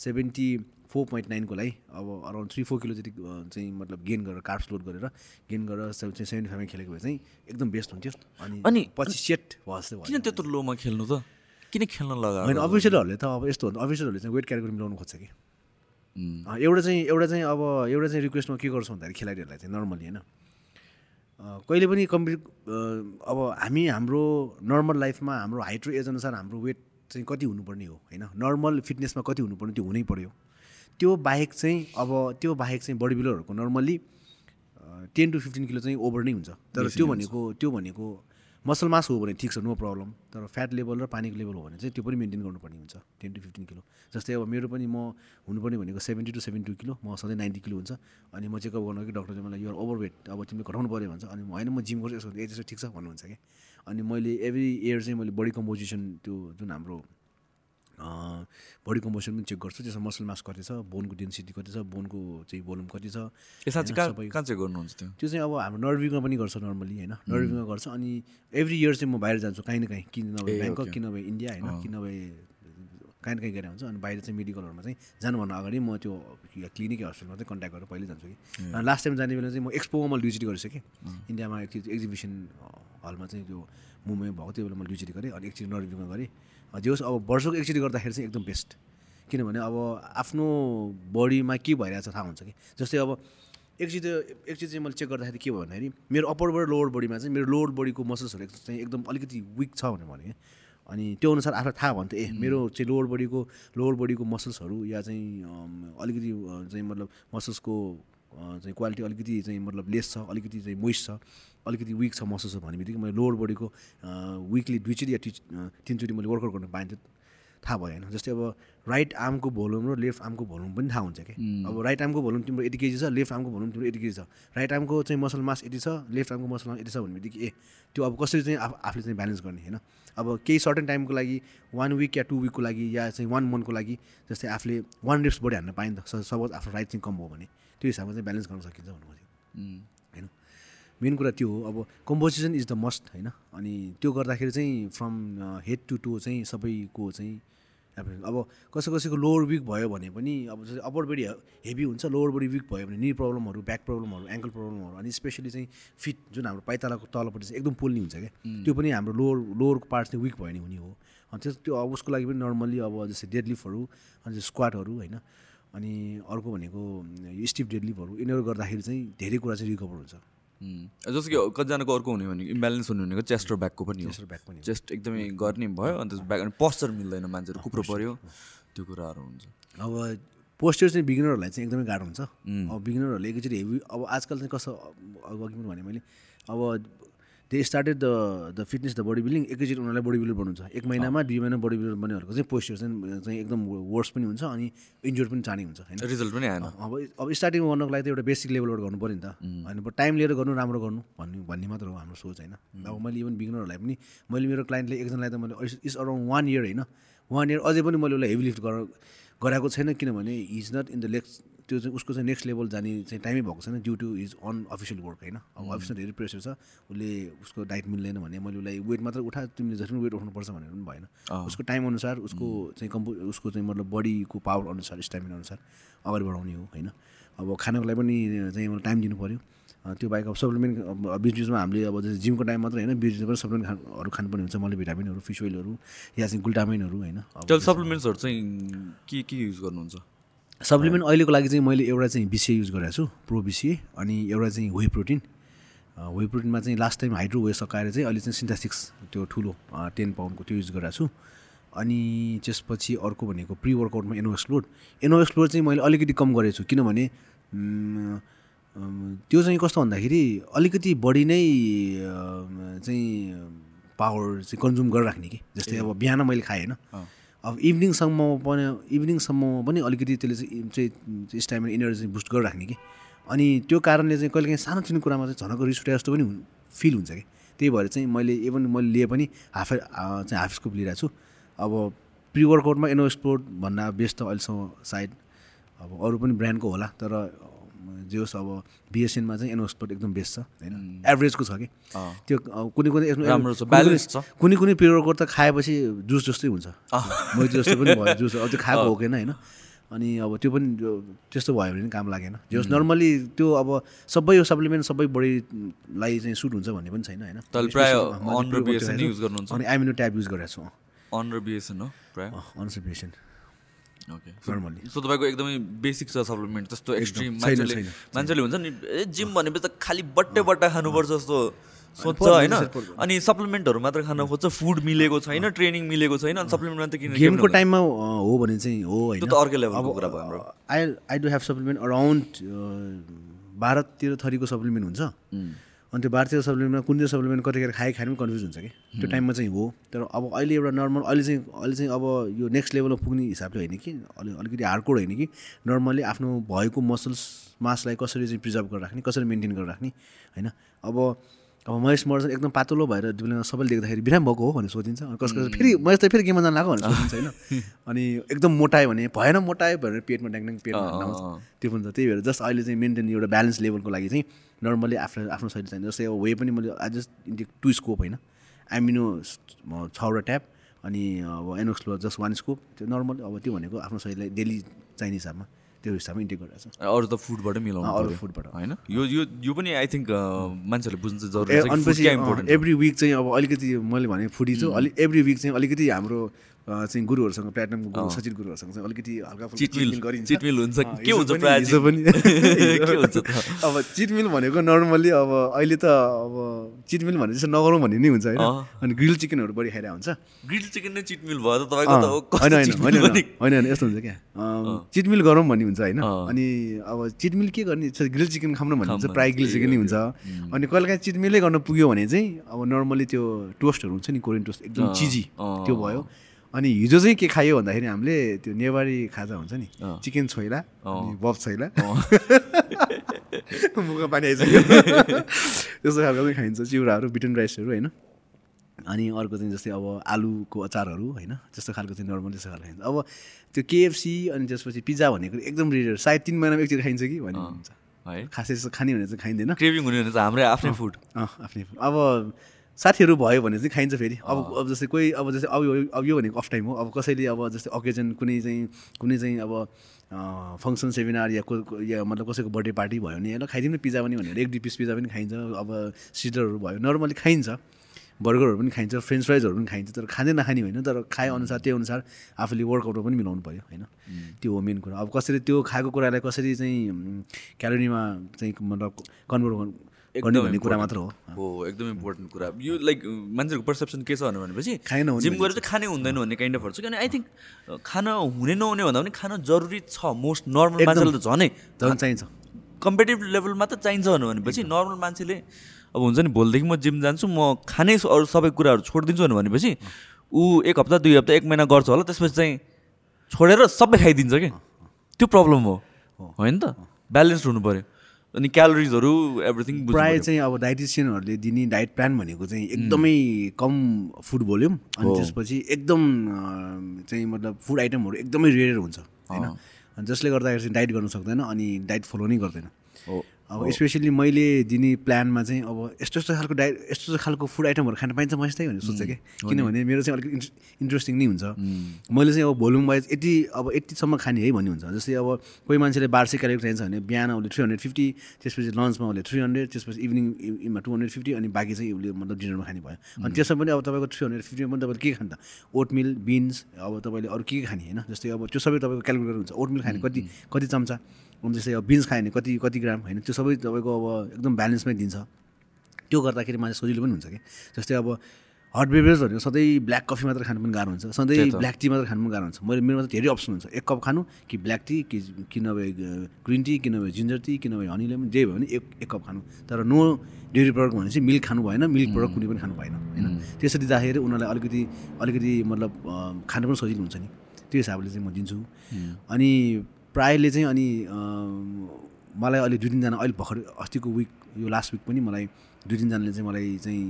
सेभेन्टी फोर पोइन्ट नाइनको लागि अब अराउन्ड थ्री फोर किलो जति चाहिँ मतलब गेन गरेर कार्ब्स लोड गरेर गेन गरेर सेभेन्टी फाइभमा खेलेको भए चाहिँ एकदम बेस्ट हुन्थ्यो। अनि अनि- पछि सेट भयो किन त्यत्रो लोमा खेल्नु त? किन खेल्न लगा होइन अफिसियलहरूले त अब यस्तो हुन्छ अफिसियलहरूले चाहिँ वेट क्याटेगोरी मिलाउनु खोज्छ कि। एउटा चाहिँ एउटा चाहिँ अब एउटा चाहिँ रिक्वेस्टमा के गर्छ भन्दाखेरि खेलाडीहरूलाई चाहिँ नर्मली होइन। कहिले पनि कम्पि अँ, अब हामी हाम्रो नर्मल लाइफमा हाम्रो हाइट र एज अनुसार हाम्रो वेट चाहिँ कति हुनुपर्ने हो होइन? नर्मल फिटनेसमा कति हुनुपर्ने त्यो हुनै पऱ्यो त्यो बाहेक चाहिँ अब त्यो बाहेक चाहिँ body बिल्डरहरूको normally ten to fifteen kilo चाहिँ ओभर नै हुन्छ। तर त्यो भनेको त्यो भनेको मसल मास हो भने ठिक छ नो प्रब्लम तर फ्याट लेभल र पानीको लेभल हो भने चाहिँ त्यो पनि मेन्टेन गर्नुपर्ने हुन्छ टेन टु फिफ्टिन किलो जस्तै अब मेरो पनि म हुनुपर्ने भनेको seventy to seventy two kilo म सधैँ नाइन्टी किलो हुन्छ। अनि म चेकअप गर्नु कि डक्टरले मलाई यो ओभर वेट अब तिमीले घटाउनु पऱ्यो भन्छ। अनि म होइन म जिम गर्छु यसो ए त्यसो ठिक छ भन्नुहुन्छ कि अनि मैले एभ्री इयर चाहिँ मैले बडी कम्पोजिसन त्यो जुन हाम्रो बडी कम्पोजिसन पनि चेक गर्छु। त्यसमा मसल मास कति छ बोनको डेन्सिटी कति छ बोनको चाहिँ भोल्युम कति छ। गर्नुहुन्छ त्यो? चाहिँ अब हाम्रो नर्विङमा पनि गर्छ नर्मली होइन? नर्विङमा गर्छ अनि एभ्री इयर चाहिँ म बाहिर जान्छु काहीँ न काहीँ। किन नभए ब्याङ्कक. किन नभए इन्डिया होइन? किन नभए काहीँ काहीँ गएर हुन्छ। अनि बाहिर चाहिँ मेडिकलहरूमा चाहिँ जानुभन्दा अगाडि म त्यो क्लिनिक हस्पिटलमा चाहिँ कन्ट्याक्ट गरेर पहिले जान्छु कि। अनि लास्ट टाइम जाने बेला चाहिँ म एक्सपोमा मैले ड्युटी गरिसकेँ इन्डियामा एकचोटि एक्जिबिसन हलमा चाहिँ त्यो मुम्बईमा भएको त्यो बेला मैले ड्युटी गरेँ। अनि एकचोटि नर्विङमा गरेँ। जे होस् अब वर्षको एकचोटि गर्दाखेरि चाहिँ एकदम बेस्ट किनभने अब आफ्नो बडीमा के भइरहेछ थाहा हुन्छ कि। जस्तै अब एकचोटि एकचोटि चाहिँ मैले चेक गर्दाखेरि के भयो भन्दाखेरि मेरो अप्परबाट लोवर बडीमा चाहिँ मेरो लोवर बडीको मसल्सहरू एक- चाहिँ एकदम अलिकति विक छ भनेर भने अनि त्यो अनुसार आफूलाई थाहा भयो भने त ए मेरो चाहिँ लोवर बडीको लोवर बडीको मसल्सहरू या चाहिँ अलिकति चाहिँ मतलब मसल्सको चाहिँ क्वालिटी अलिकति चाहिँ मतलब लेस छ अलिकति चाहिँ मोइस्ट छ अलिकति विक छ मसल्स भन्ने बित्तिकै मैले लोवर बडीको विकली दुईचोटि या तिनचोटि मैले वर्कआउट गर्न पाइन्थ्यो। थाहा होइन जस्तै अब राइट आर्मको भोल्युम र लेफ्ट आर्मको भोल्युम पनि थाहा हुन्छ कि? अब राइट आर्मको भोल्युम तिम्रो यति केजी छ लेफ्ट आर्मको भोल्युम तिम्रो यति केजी छ। राइट आर्मको चाहिँ मसल मास यति छ लेफ्ट आर्मको मसल मास यति छ भन्ने बित्तिकै ए त्यो अब कसरी चाहिँ आफ आफूले चाहिँ ब्यालेन्स गर्ने होइन? अब केही सर्टेन टाइमको लागि वान विक या टू विकको लागि या चाहिँ वान मन्थको लागि जस्तै आफूले वान रेप्स बढी हान्न पाइन्छ। सपोज आफ्नो राइट चाहिँ कम भयो भने त्यो हिसाबमा चाहिँ ब्यालेन्स गर्न सकिन्छ भन्नु मेन कुरा त्यो हो। अब कम्पोजिसन इज द मस्ट होइन? अनि त्यो गर्दाखेरि चाहिँ फ्रम हेड टु टो चाहिँ सबैको चाहिँ अब- कसै कसैको लोवर विक भयो भने पनि अब जस्तै अप्पर बडी हेभी हुन्छ लोवर बडी विक भयो भने नि प्रब्लमहरू ब्याक प्रब्लमहरू एङ्कल प्रब्लमहरू अनि स्पेसली चाहिँ फिट जुन हाम्रो पाइतालाको तलपट्टि चाहिँ एकदम पोल्ने हुन्छ क्या। त्यो पनि हाम्रो लोवर लोवरको पार्ट चाहिँ विक भयो भने हुने हो। अनि त्यस त्यो अब उसको लागि पनि नर्मल्ली अब जस्तै डेडलिफ्टहरू अनि स्क्वाटहरू होइन? अनि अर्को भनेको यो स्टिफ डेडलिफ्टहरू यिनीहरू गर्दाखेरि चाहिँ धेरै कुरा चाहिँ रिकभर हुन्छ। जस्तो कि कतिजनाको अर्को हुने भनेको इम्ब्यालेन्स हुने भनेको चेस्ट र ब्याकको पनि हो। चेस्ट र ब्याक पनि हो। चेस्ट एकदमै गर्ने भयो अन्त ब्याक अनि पोस्चर मिल्दैन मान्छेहरू कुप्रो पऱ्यो। त्यो कुराहरू हुन्छ। अब पोस्टर चाहिँ बिगिनरहरूलाई चाहिँ एकदमै गाह्रो हुन्छ। अब बिगिनरहरूले एकैचोटि हेभी अब आजकल चाहिँ कस्तो अब अघि पनि भने मैले अब they started the the fitness the body building एकैचोटि उनीहरूलाई बडी बिल्डर बन्नुहुन्छ एक महिनामा दुई महिना बडी बिल्डर बनेहरूको चाहिँ पोस्चर चाहिँ चाहिँ एकदम वर्स पनि हुन्छ अनि इन्जोर पनि चाँडै हुन्छ होइन? रिजल्ट पनि आएन। अब अब स्टार्टिङमा गर्नको लागि त एउटा बेसिक लेभलबाट गर्नु पऱ्यो नि त। होइन टाइम लिएर गर्नु राम्रो गर्नु भन्ने भन्ने मात्र हो हाम्रो सोच होइन? अब मैले इभन बिगिनरहरूलाई पनि मैले मेरो क्लाइन्टले एकजनालाई त मैले इज अराउन्ड वान इयर होइन? वान इयर अझै पनि मैले उसलाई हेभी लिफ्ट गर गराएको छैन किनभने is not in the legs त्यो चाहिँ उसको चाहिँ नेक्स्ट लेभल जाने चाहिँ टाइमै भएको छैन due to is on official work होइन? अब अफिसमा धेरै प्रेसर छ उसले उसको डाइट मिल्दैन भने मैले उसलाई वेट मात्र उठा तिमीले जति पनि वेट उठाउनुपर्छ भनेर पनि भएन। उसको टाइम अनुसार उसको चाहिँ कम्पो उसको चाहिँ मतलब बडीको पावर अनुसार स्ट्यामिना अनुसार अगाडि बढाउने हो होइन? अब खानको लागि पनि चाहिँ मलाई टाइम दिनु पऱ्यो त्यो बाहेक अब सप्लिमेन्ट अब बिच बिचमा हामीले अब जस्तै जिमको टाइम मात्रै होइन बिच बिचमा पनि सप्लिमेन्ट खानुहरू खानुपर्ने हुन्छ मल्टिभिटामिनहरू फिस ओइलहरू या चाहिँ ग्लुटामिनहरू होइन? सप्लिमेन्ट्सहरू चाहिँ के के युज गर्नुहुन्छ? सप्लिमेन्ट अहिलेको लागि चाहिँ मैले एउटा चाहिँ बिसिए युज गरेको छु प्रो बिसिए अनि एउटा चाहिँ वे प्रोटिन वे प्रोटिनमा चाहिँ लास्ट टाइम हाइड्रो वे सकाएर चाहिँ अहिले चाहिँ सिन्थेटिक्स त्यो ठुलो टेन पाउन्डको त्यो युज गरेको छु। अनि त्यसपछि अर्को भनेको प्रि वर्कआउटमा एनो एक्सप्लोड एनो एक्सप्लोड चाहिँ मैले अलिकति कम गरेको छु किनभने त्यो चाहिँ कस्तो भन्दाखेरि अलिकति बढी नै चाहिँ पावर चाहिँ कन्ज्युम गरेर राख्ने कि। जस्तै अब बिहान मैले खाएँ होइन। अब इभिनिङसम्म पनि इभिनिङसम्म पनि अलिकति त्यसले चाहिँ चाहिँ स्टामिना इनर्जी बुस्ट गरेर राख्ने कि? अनि त्यो कारणले चाहिँ कहिले काहीँ सानोतिनो कुरामा चाहिँ झनको रिस उठे जस्तो पनि फिल हुन्छ कि? त्यही भएर चाहिँ मैले इभन मैले लिए पनि हाफ चाहिँ हाफ स्कुप लिइरहेको छु। अब प्रि वर्कआउटमा एनो एक्सपोर्ट भन्दा बेस्ट त अहिलेसम्म सायद अब अरू पनि ब्रान्डको होला तर जे होस् अब बिएसएनमा चाहिँ एनो एक्सपोर्ट एकदम बेस्ट छ होइन? एभरेजको छ कि। त्यो कुनै कुनै यसमा- राम्रो छ, कुनै- balance छ। कुनै कुनै प्रि वर्कआउट त खाएपछि जुस जस्तै हुन्छ। मैले जस्तो पनि भयो जुस अब त्यो खाएको हो कि होइन अनि अब त्यो पनि त्यो त्यस्तो भयो भने काम लागेन। जे होस् नर्मली त्यो अब सबै यो सप्लिमेन्ट सबै बडीलाई चाहिँ सुट हुन्छ भन्ने पनि छैन होइन? अनि एमिनो ट्याब युज गरेको छु अन्डर बिएसएन हो प्रायः। ओके नर्मली सो तपाईँको एकदमै बेसिक छ सप्लिमेन्ट त्यस्तो एक्सट्रिम मान्छेले मान्छेले हुन्छ नि ए जिम भनेपछि त खालि बट्टे बट्टा खानुपर्छ जस्तो सोध्छ होइन। अनि सप्लिमेन्टहरू मात्र खान खोज्छ फुड मिलेको छैन ट्रेनिङ मिलेको छैन अनि सप्लिमेन्ट मात्र किन गेमको टाइममा हो भने चाहिँ हो होइन। त्यो त अर्कै लेभलको कुरा भयो हाम्रो। I I do have supplement around बाह्र तेह्र थरीको सप्लिमेन्ट हुन्छ। अनि त्यो तेह्र सप्लिमेन्टमा कुन चाहिँ सप्लिमेन्ट कतिखेर खाए खाने पनि कन्फ्युज हुन्छ कि? त्यो टाइममा चाहिँ हो। तर अब अहिले एउटा नर्मल अहिले चाहिँ अहिले चाहिँ अब यो नेक्स्ट लेभलमा पुग्ने हिसाबले होइन कि? अलि अलिकति हार्डकोड होइन कि? नर्मली आफ्नो भएको मसल्स मासलाई कसरी चाहिँ प्रिजर्भ गरेर राख्ने कसरी मेन्टेन गरेर राख्ने होइन? अब अब महेश मर्जन एकदम पातलो भएर बेला सबैले देख्दाखेरि बिराम भएको हो भनेर सोधिन्छ। अनि कस कसै फेरि महेश त फेरि गेममा जानु लाग्यो भनेर सोधिन्छ होइन। अनि एकदम मोटायो भने भएन मोटायो भनेर पेटमा ड्याङ पेटमा अँ, आउँछ। त्यो पनि त्यही भएर जस्ट अहिले चाहिँ मेन्टेन एउटा ब्यालेन्स लेभलको लागि चाहिँ नर्मली आफ्नो आफ्नो शरीर चाहिन्छ। जस्तै अब वे पनि मैले आज टु स्कोप होइन। एमिनो छवटा ट्याप अनि अब एनोक्सलो जस्ट वान स्कोप त्यो नर्मल अब त्यो भनेको आफ्नो शरीरलाई डेली चाहिने हिसाबमा। त्यो हिसाबमा इन्टेक गरेर छ। अरू त फुडबाटै मिलाउनु अरू फुडबाट। होइन? यो यो यो पनि आई थिङ्क मान्छेहरूले बुझ्नु चाहिँ जरुरी छ एभ्री विक चाहिँ अब अलिकति मैले भने फुडी छु अलिक एभ्री विक चाहिँ अलिकति हाम्रो चाहिँ गुरुहरूसँग प्लेटिनमको गुरु सचिन गुरुहरूसँग चाहिँ अलिकति हल्का गरिन्छ। चिटमिल हुन्छ। के हुन्छ हिजो पनि। अब चिटमिल भनेको नर्मली अब अहिले त अब चिटमिल भने जस्तो नगरौँ भन्ने नै हुन्छ होइन। अनि ग्रिल चिकनहरू बढी खाइरहेको हुन्छ। ग्रिल चिकन नै चिटमिल भयो होइन होइन होइन होइन यस्तो हुन्छ क्या। चिटमिल गरौँ भन्ने हुन्छ होइन। अनि अब चिटमिल के गर्ने? ग्रिल चिकन खाउँ न भन्ने हुन्छ प्रायः ग्रिल चिकन नै हुन्छ। अनि कहिले काहीँ चिटमिलै गर्न पुग्यो भने चाहिँ अब नर्मली त्यो टोस्टहरू हुन्छ नि कोरियन टोस्ट एकदम चिजी। त्यो भयो। अनि हिजो चाहिँ के खायो भन्दाखेरि हामीले त्यो नेवारी खाजा हुन्छ नि। चिकन छोइला अनि बब छोइला। अँ। मुखमा पानी आइसक्यो। त्यस्तो खालको चाहिँ खाइन्छ चिउराहरू बिटन राइसहरू होइन। अनि अर्को चाहिँ जस्तै अब आलुको अचारहरू होइन। त्यस्तो खालको चाहिँ नर्मल त्यस्तो खालको खाइन्छ। अब त्यो केएफसी अनि त्यसपछि पिज्जा भनेको एकदम रेयर सायद तिन महिनामा एकचोटि खाइन्छ कि भन्ने हुन्छ। है। खासै त्यस्तो खाने भने चाहिँ खाइँदैन। क्रेभिङ हुने भने चाहिँ हाम्रै आफ्नै फुड अँ आफ्नै अब साथीहरू भयो भने चाहिँ खाइन्छ फेरि। अब अब जस्तै कोही अब जस्तै अब अब यो भनेको अफ टाइम हो। अब कसैले अब जस्तै अकेजन कुनै चाहिँ कुनै चाहिँ अब फङ्सन सेमिनार या को या मतलब कसैको बर्थडे पार्टी भयो भने ल खाइदिउँ न पिज्जा पनि भनेर। एक दुई पिस पिज्जा पनि खाइन्छ। अब सिडरहरू भयो। नर्मली खाइन्छ। बर्गरहरू पनि खाइन्छ। फ्रेन्च फ्राइजहरू पनि खाइन्छ। तर खाँदै नखाने होइन। तर खाए अनुसार त्यही अनुसार आफूले वर्कआउटमा पनि मिलाउनु पऱ्यो होइन। त्यो हो मेन कुरा। अब कसरी त्यो खाएको कुरालाई कसरी चाहिँ क्यालोरीमा चाहिँ मतलब कन्भर्ट गर्ने भन्ने कुरा मात्र हो। एकदम इम्पोर्टेन्ट कुरा। यो लाइक मान्छेहरूको पर्सेप्सन के छ भनेपछि खाएन जिम गरेर चाहिँ खानै हुँदैन भन्ने काइन्ड अफहरू छ किन आई थिङ्क खान हुने नहुने भन्दा पनि खान जरुरी छ। Most normal. मान्छेलाई त झनै झन् चाहिन्छ। कम्पिटेटिभ लेभलमा त चाहिन्छ भनेपछि नर्मल मान्छेले अब हुन्छ नि भोलिदेखि म जिम जान्छु म खाने अरू सबै कुराहरू छोडिदिन्छु भनेपछि ऊ एक हप्ता दुई हप्ता एक महिना गर्छ होला त्यसपछि चाहिँ छोडेर सबै खाइदिन्छ कि? त्यो प्रब्लम हो। होइन त? ब्यालेन्स हुनु पऱ्यो अनि क्यालोरिजहरू एभ्रिथिङ प्रायः चाहिँ अब डाइटिसियनहरूले दिने डाइट प्लान भनेको चाहिँ एकदमै कम फुड भोल्युम अनि त्यसपछि एकदम चाहिँ मतलब फुड आइटमहरू एकदमै रेयर हुन्छ होइन? जसले गर्दाखेरि चाहिँ डाइट गर्नु सक्दैन अनि डाइट फलो नै गर्दैन। अब स्पेसली मैले दिने प्लानमा चाहिँ अब यस्तो यस्तो खालको डाइट यस्तो यस्तो खालको फुड आइटमहरू खान पाइन्छ मस्तै भनेर सोध्छ कि? किनभने मेरो चाहिँ अलिक इन्ट्रेस्टिङ नै हुन्छ। मैले चाहिँ अब भोल्युम वाइज यति अब यतिसम्म खाने है भन्ने हुन्छ। जस्तै अब कोही मान्छेले वार्षिक क्यालोरी चाहिन्छ भने बिहान उसले थ्री हन्ड्रेड फिफ्टी त्यसपछि लन्चमा उसले थ्री हन्ड्रेड त्यसपछि इभिनिङ इमा टू हन्ड्रेड फिफ्टी अनि बाँकी चाहिँ उसले मतलब डिनरमा खाने भयो। अनि त्यसमा पनि अब तपाईँको थ्री हन्ड्रेड फिफ्टीमा पनि तपाईँले के खान्छ ओटमिल बिन्स अब तपाईँले अरू के के खाने होइन? जस्तै अब त्यो सबै तपाईँको क्यालकुलेटर हुन्छ ओटमिल खाने कति कति चम्चा? अनि जस्तै अब बिन्स खायो भने कति कति ग्राम होइन त्यो सबै तपाईँको अब एकदम ब्यालेन्समै दिन्छ। त्यो गर्दाखेरि मान्छे सजिलो पनि हुन्छ कि? जस्तै अब हट बेभरेज भनेको सधैँ ब्ल्याक कफी मात्र खानु पनि गाह्रो हुन्छ। सधैँ ब्ल्याक टी मात्र खानु पनि गाह्रो हुन्छ। मैले मेरोमा त धेरै अप्सन हुन्छ। एक कप खानु कि ब्ल्याक टी कि कि नभए ग्रिन टी कि नभए जिन्जर टी कि नभए हनी लेमन जे भयो भने एक एक कप खानु। तर नो डेरी प्रडक्ट भनेपछि मिल्क खानु भएन मिल्क प्रडक्ट कुनै पनि खानु भएन होइन। त्यसरी दिँदाखेरि उनीहरूलाई अलिकति अलिकति मतलब खानु पनि सजिलो हुन्छ नि। त्यो हिसाबले चाहिँ म दिन्छु। अनि प्रायःले चाहिँ अनि मलाई अहिले दुई तिनजना अहिले भर्खर अस्तिको विक यो लास्ट विक पनि मलाई दुई तिनजनाले चाहिँ मलाई चाहिँ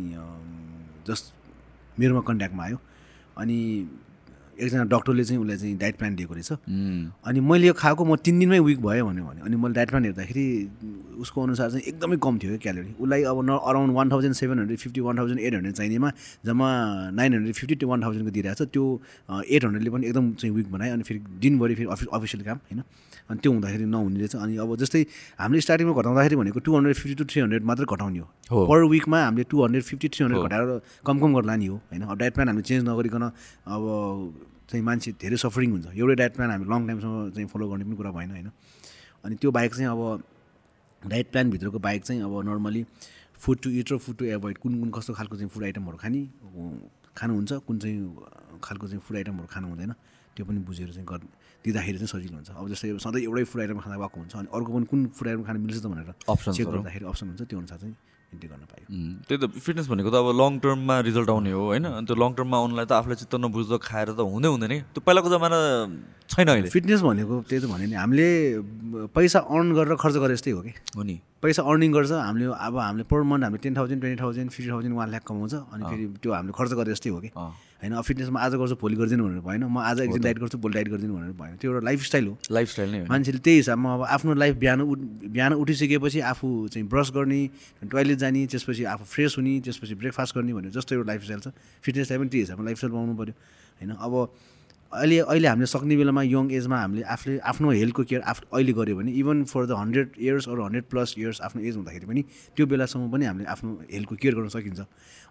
जस्ट मेरोमा कन्ट्याक्टमा आयो। अनि एकजना डक्टरले चाहिँ उसलाई चाहिँ डाइट प्लान दिएको रहेछ। अनि मैले यो खाएको म तिन दिनमै विक भयो भन्यो भने अनि मैले डाइट प्लान हेर्दाखेरि उसको अनुसार चाहिँ एकदमै कम थियो क्या क्यालोरी। उसलाई अब न around one thousand seven hundred fifty one thousand eight hundred चाहिनेमा जम्मा nine hundred fifty to one थाउजन्डको दिइरहेको छ। त्यो एट हन्ड्रेडले पनि एकदम चाहिँ विक बनायो अनि फेरि दिनभरि फेरि अफिस अफिसियल काम होइन? अनि त्यो हुँदाखेरि नहुने रहेछ। अनि अब जस्तै हामीले स्टार्टिङमा घटाउँदाखेरि भनेको two hundred fifty to three hundred मात्रै घटाउने हो। पर विकमा हामीले two hundred fifty three hundred घटाएर कम कम गरेर लाने हो होइन? अब डाइट प्लान हामीले चेन्ज नगरिकन अब चाहिँ मान्छे धेरै सफरिङ हुन्छ। एउटै डाइट प्लान हामी लङ टाइमसम्म चाहिँ फलो गर्ने पनि कुरा भएन होइन? अनि त्यो बाहेक चाहिँ अब डाइट प्लानभित्रको बाहेक चाहिँ अब नर्मली फुड टु इट र फुड टु एभोइड कुन कुन कस्तो खालको चाहिँ फुड आइटमहरू खाने खानुहुन्छ कुन चाहिँ खालको चाहिँ फुड आइटमहरू खानु हुँदैन त्यो पनि बुझेर चाहिँ गर् दिँदाखेरि चाहिँ सजिलो हुन्छ। अब जस्तै सधैँ एउटै फुड आइटम खाँदा भएको हुन्छ अनि अर्को पनि कुन फुड आइटम खानु मिल्छ त भनेर अप्सन चेक गर्दाखेरि अप्सन हुन्छ त्यो अनुसार चाहिँ इन्ट्री गर्न पायो। त्यही त फिटनेस भनेको त अब लङ टर्ममा रिजल्ट आउने हो होइन? अनि त्यो लङ टर्ममा आउनलाई त आफूलाई चित्त नबुझ्दो खाएर त हुँदै हुँदैन त्यो पहिलाको जमाना छैन अहिले। फिटनेस भनेको त्यही त भने नि हामीले पैसा अर्न गरेर खर्च गरे जस्तै हो कि? हो नि। पैसा अर्निङ गर्छ हामीले अब हामीले पर मन्थ हामीले ten thousand twenty thousand fifty thousand one lakh कमाउँछ अनि फेरि त्यो हामीले खर्च गरे जस्तै हो कि? होइन फिटनेसमा आज गर्छु भोलि गरिदिनु भनेर भएन। म आज एकदिन डाइट गर्छु भोलि डाइट गरिदिनु भनेर भएन। त्यो एउटा लाइफस्टाइल हो। लाइफस्टाइल नै मान्छेले त्यही हिसाबमा अब आफ्नो लाइफ बिहान उठ बिहान उठिसकेपछि आफू चाहिँ ब्रस गर्ने टोइलेट जाने त्यसपछि आफू फ्रेस हुने त्यसपछि ब्रेकफास्ट गर्ने भनेर जस्तो एउटा लाइफस्टाइल छ। फिटनेसलाई पनि त्यही हिसाबमा लाइफस्टाइल बनाउनु पऱ्यो होइन अब अहिले अहिले हामीले सक्ने बेलामा यङ एजमा हामीले आफूले आफ्नो हेल्थको केयर आफ अहिले गऱ्यो भने even for the hundred years अरू हन्ड्रेड प्लस इयर्स आफ्नो एज हुँदाखेरि पनि त्यो बेलासम्म पनि हामीले आफ्नो हेल्थको केयर गर्न सकिन्छ।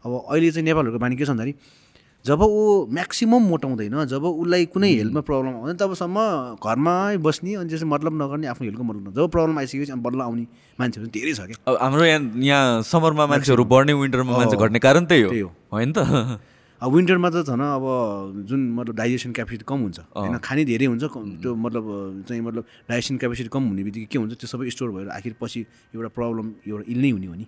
अब अहिले चाहिँ नेपालहरूको बानी के छ भन्दाखेरि जब ऊ म्याक्सिमम् मोटाउँदैन जब उसलाई कुनै हेल्थमा प्रब्लम आउँदैन तबसम्म घरमै बस्ने अनि त्यसै मतलब नगर्ने आफ्नो हेल्थको मतलब जब प्रब्लम आइसकेपछि अनि बदला आउने मान्छेहरू धेरै छ क्या। अब हाम्रो यहाँ यहाँ समरमा मान्छेहरू बढ्ने विन्टरमा मान्छे घट्ने कारण त्यही हो। होइन त? अब विन्टरमा त झन् अब जुन मतलब डाइजेसन क्यापेसिटी कम हुन्छ। होइन खाने धेरै हुन्छ त्यो मतलब चाहिँ मतलब डाइजेसन क्यापेसिटी कम हुने बित्तिकै के हुन्छ त्यो सबै स्टोर भएर आखिर पछि एउटा प्रब्लम एउटा इल नै हुने हो नि।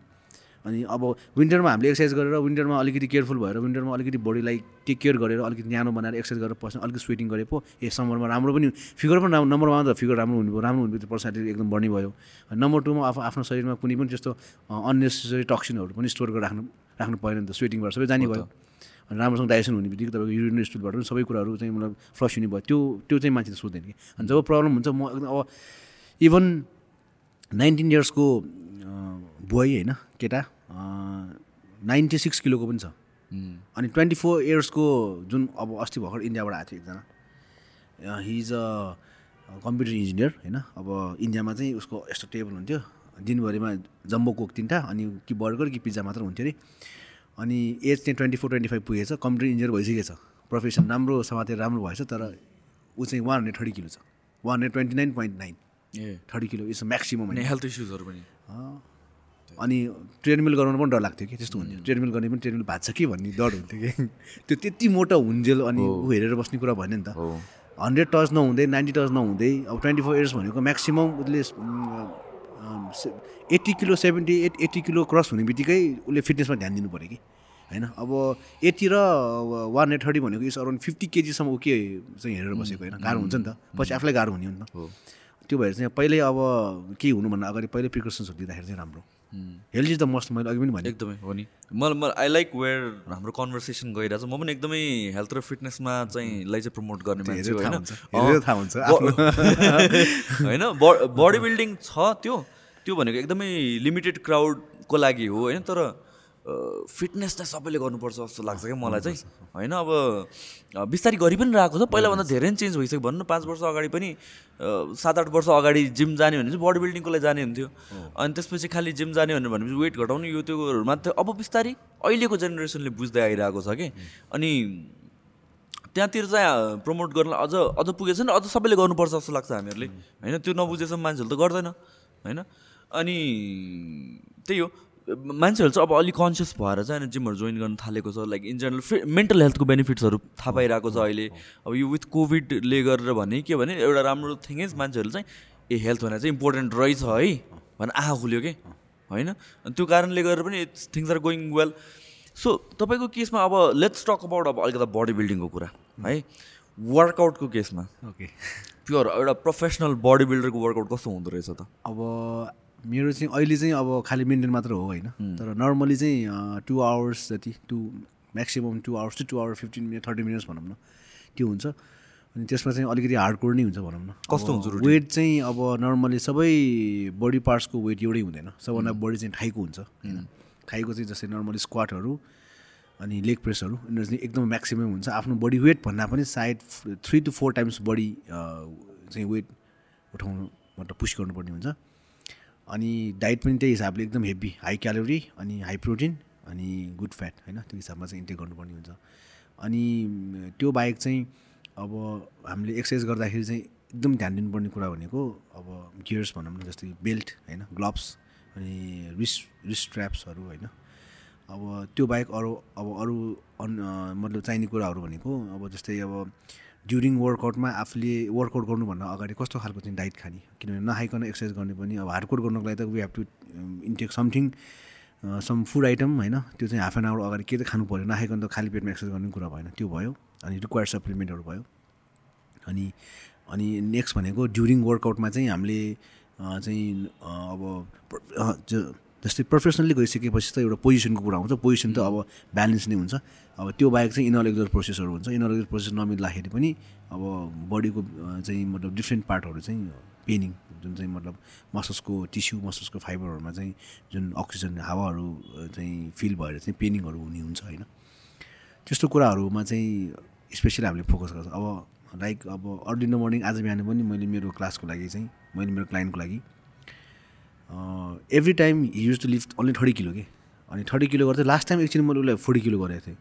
अनि अब विन्टरमा हामीले एक्सर्साइज गरेर विन्टरमा अलिकति केयरफुल भएर विन्टरमा अलिकति बडीलाई टेक केयर गरेर अलिकति न्यानो बनाएर एक्सर्साइज गरेर बस्नु अलिकति स्वेटिङ गरे पो ए समरमा राम्रो पनि फिगर पनि राम्रो नम्बर वान त फिगर राम्रो हुने भयो राम्रो हुने बित्तिकै पर्सनालिटी एकदम बढ्ने भयो। नम्बर टूमा आफू आफ्नो शरीरमा कुनै पनि त्यस्तो अननेसेसरी टक्सिनहरू पनि स्टोर गरेर राख्नु राख्नु परेन नि त स्वेटिङ भएर सबै जाने भयो। अनि राम्रोसँग डाइजेसन हुने बित्तिकै तपाईँको युरिन स्टुलबाट पनि सबै कुराहरू चाहिँ मतलब फ्लस हुने भयो। त्यो त्यो चाहिँ मान्छेले सोध्दैन कि। अनि जब प्रब्लम हुन्छ म एकदम अब इभन नाइन्टिन इयर्सको बोय होइन केटा नाइन्टी सिक्स किलोको पनि छ। अनि ट्वेन्टी फोर इयर्सको जुन अब अस्ति भर्खर इन्डियाबाट आएको थियो एकजना he is a computer engineer होइन। अब इन्डियामा चाहिँ उसको यस्तो टेबल हुन्थ्यो दिनभरिमा जम्बो कोक तिनवटा अनि कि बर्गर कि पिज्जा मात्र हुन्थ्यो अरे। अनि एज चाहिँ ट्वेन्टी फोर ट्वेन्टी फाइभ पुगेछ कम्प्युटर इन्जिनियर भइसकेछ प्रोफेसन राम्रो समातेर राम्रो भएछ तर ऊ चाहिँ वान हन्ड्रेड थर्टी किलो छ। One hundred twenty nine point nine a thirty kilo it's maximum health इस्युजहरू पनि। अनि ट्रेडमिल गराउनु पनि डर लाग्थ्यो कि त्यस्तो हुन्थ्यो। ट्रेडमिल गर्ने पनि ट्रेडमिल भाग्छ कि भन्ने डर हुन्थ्यो कि। त्यो त्यति मोटो हुन्जेल अनि ऊ हेरेर बस्ने कुरा भएन नि त। हन्ड्रेड टच नहुँदै नाइन्टी टच नहुँदै अब ट्वेन्टी फोर इयर्स भनेको म्याक्सिमम् उसले eighty kilo seventy eight eighty kilo cross हुने बित्तिकै उसले फिटनेसमा ध्यान दिनु पऱ्यो कि। होइन? अब एट्टी र वान एट थर्टी भनेको इज अराउन्ड फिफ्टी केजीसम्म के चाहिँ हेरेर बसेको होइन? गाह्रो हुन्छ नि त। पछि आफूलाई गाह्रो हुने हो नि त। त्यो भएर चाहिँ पहिल्यै अब केही हुनुभन्दा अगाडि पहिल्यै प्रिकसन्सहरू दिँदाखेरि चाहिँ राम्रो। हेल्थ इज द मस्ट मैले अघि पनि भने। एकदमै हो नि। मलाई मलाई आई लाइक वेयर हाम्रो कन्भर्सेसन गइरहेको छ म पनि एकदमै हेल्थ र फिटनेसमा चाहिँ लाई चाहिँ प्रमोट गर्ने मान्छे होइन? बडी बिल्डिङ छ त्यो। त्यो भनेको एकदमै लिमिटेड क्राउडको लागि हो होइन? तर फिटनेस चाहिँ सबैले गर्नुपर्छ जस्तो लाग्छ क्या मलाई चाहिँ। होइन अब बिस्तारै गरि पनि रहेको छ। पहिलाभन्दा धेरै नै चेन्ज भइसक्यो। भनौँ न पाँच वर्ष अगाडि पनि सात आठ वर्ष अगाडि जिम जाने भने चाहिँ बडी बिल्डिङको लागि जाने हुन्थ्यो। अनि त्यसपछि खालि जिम जाने भनेर भनेपछि वेट घटाउनु यो त्योहरू मात्रै। अब बिस्तारै अहिलेको जेनेरेसनले बुझ्दै आइरहेको छ कि। अनि त्यहाँतिर चाहिँ प्रमोट गर्न अझ अझ पुगेछ नि अझ सबैले गर्नुपर्छ जस्तो लाग्छ हामीहरूले। होइन त्यो नबुझेसम्म मान्छेहरूले त गर्दैन। होइन? अनि त्यही हो। मान्छेहरू चाहिँ अब अलिक कन्सियस भएर चाहिँ होइन जिमहरू जोइन गर्न थालेको छ लाइक इन जेनरल फि मेन्टल हेल्थको बेनिफिट्सहरू थाहा पाइरहेको छ अहिले। अब यो विथ कोभिडले गरेर भने के भने एउटा राम्रो थिङ इज मान्छेहरू चाहिँ ए हेल्थ भनेर चाहिँ इम्पोर्टेन्ट रहेछ है। भनेर आँखा खुल्यो कि? होइन? त्यो कारणले गरेर पनि things are going well so तपाईँको केसमा अब लेट्स टक अबाउट अब अलिकति बडी बिल्डिङको कुरा है? वर्कआउटको केसमा। ओके। प्योर एउटा प्रोफेसनल बडी बिल्डरको वर्कआउट कस्तो हुँदो रहेछ त? अब मेरो चाहिँ अहिले चाहिँ अब खालि मेन्टेन मात्र हो होइन। तर नर्मली चाहिँ टु आवर्स जति to maximum two hours to two hour fifteen minute thirty minutes भनौँ न त्यो हुन्छ। अनि त्यसमा चाहिँ अलिकति हार्डकोर नै हुन्छ भनौँ न। कस्तो हुन्छ वेट चाहिँ अब नर्मली सबै बडी पार्ट्सको वेट एउटै हुँदैन। सबभन्दा बडी चाहिँ थाइको हुन्छ। होइन? थाइको चाहिँ जस्तै नर्मली स्क्वाटहरू अनि लेग प्रेसहरू यिनीहरू चाहिँ एकदम म्याक्सिमम् हुन्छ। आफ्नो बडी वेट भन्दा पनि सायद three to four times body चाहिँ वेट उठाउनु मतलब पुस गर्नुपर्ने हुन्छ। अनि डाइट पनि त्यही हिसाबले एकदम हेभी हाई क्यालोरी अनि हाई प्रोटिन अनि गुड फ्याट होइन? त्यो हिसाबमा चाहिँ इन्टेक गर्नुपर्ने हुन्छ। अनि त्यो बाहेक चाहिँ अब हामीले एक्सर्साइज गर्दाखेरि चाहिँ एकदम ध्यान दिनुपर्ने कुरा भनेको अब गियर्स भनौँ न जस्तै बेल्ट होइन? ग्लोभ्स अनि रिस्ट रिस्ट ट्र्याप्सहरू होइन? अब त्यो बाहेक अरू अब अरू अन मतलब चाहिने कुराहरू भनेको अब जस्तै अब ड्युरिङ वर्कआउटमा आफूले वर्कआउट गर्नुभन्दा अगाडि कस्तो खालको चाहिँ डाइट खाने? किनभने नखाइकन एक्सर्साइज गर्ने पनि अब हार्डकोड गर्नुको लागि त we have to intake something some food item होइन? त्यो चाहिँ हाफ एन आवर अगाडि के त खानु पऱ्यो नखाइकन त खाली पेटमा एक्सर्साइज गर्ने कुरा भएन। त्यो भयो। अनि रिक्वायर्ड सप्लिमेन्टहरू भयो। अनि अनि नेक्स्ट भनेको ड्युरिङ वर्कआउटमा चाहिँ हामीले चाहिँ अब जस्तै प्रोफेसनली गइसकेपछि त एउटा पोजिसनको कुरा आउँछ। पोजिसन त अब ब्यालेन्स नै हुन्छ। अब त्यो बाहेक चाहिँ इनअलेक्जर प्रोसेसहरू हुन्छ। इनअलेक्जर प्रोसेस नमिल्दाखेरि पनि अब बडीको चाहिँ मतलब डिफ्रेन्ट पार्टहरू चाहिँ पेनिङ जुन चाहिँ मतलब मसल्सको टिस्यु मसल्सको फाइबरहरूमा चाहिँ जुन अक्सिजन हावाहरू चाहिँ फिल भएर चाहिँ पेनिङहरू हुने हुन्छ होइन। त्यस्तो कुराहरूमा चाहिँ स्पेसली हामीले फोकस गर्छ। अब लाइक अब अर्ली इन द मर्निङ आज बिहान पनि मैले मेरो क्लासको लागि चाहिँ मैले मेरो क्लाइन्टको लागि every time he use to lift only thirty kilo के। अनि थर्टी किलो गर्दै लास्ट टाइम एकछिन मैले उसलाई फोर्टी किलो गरेको थिएँ।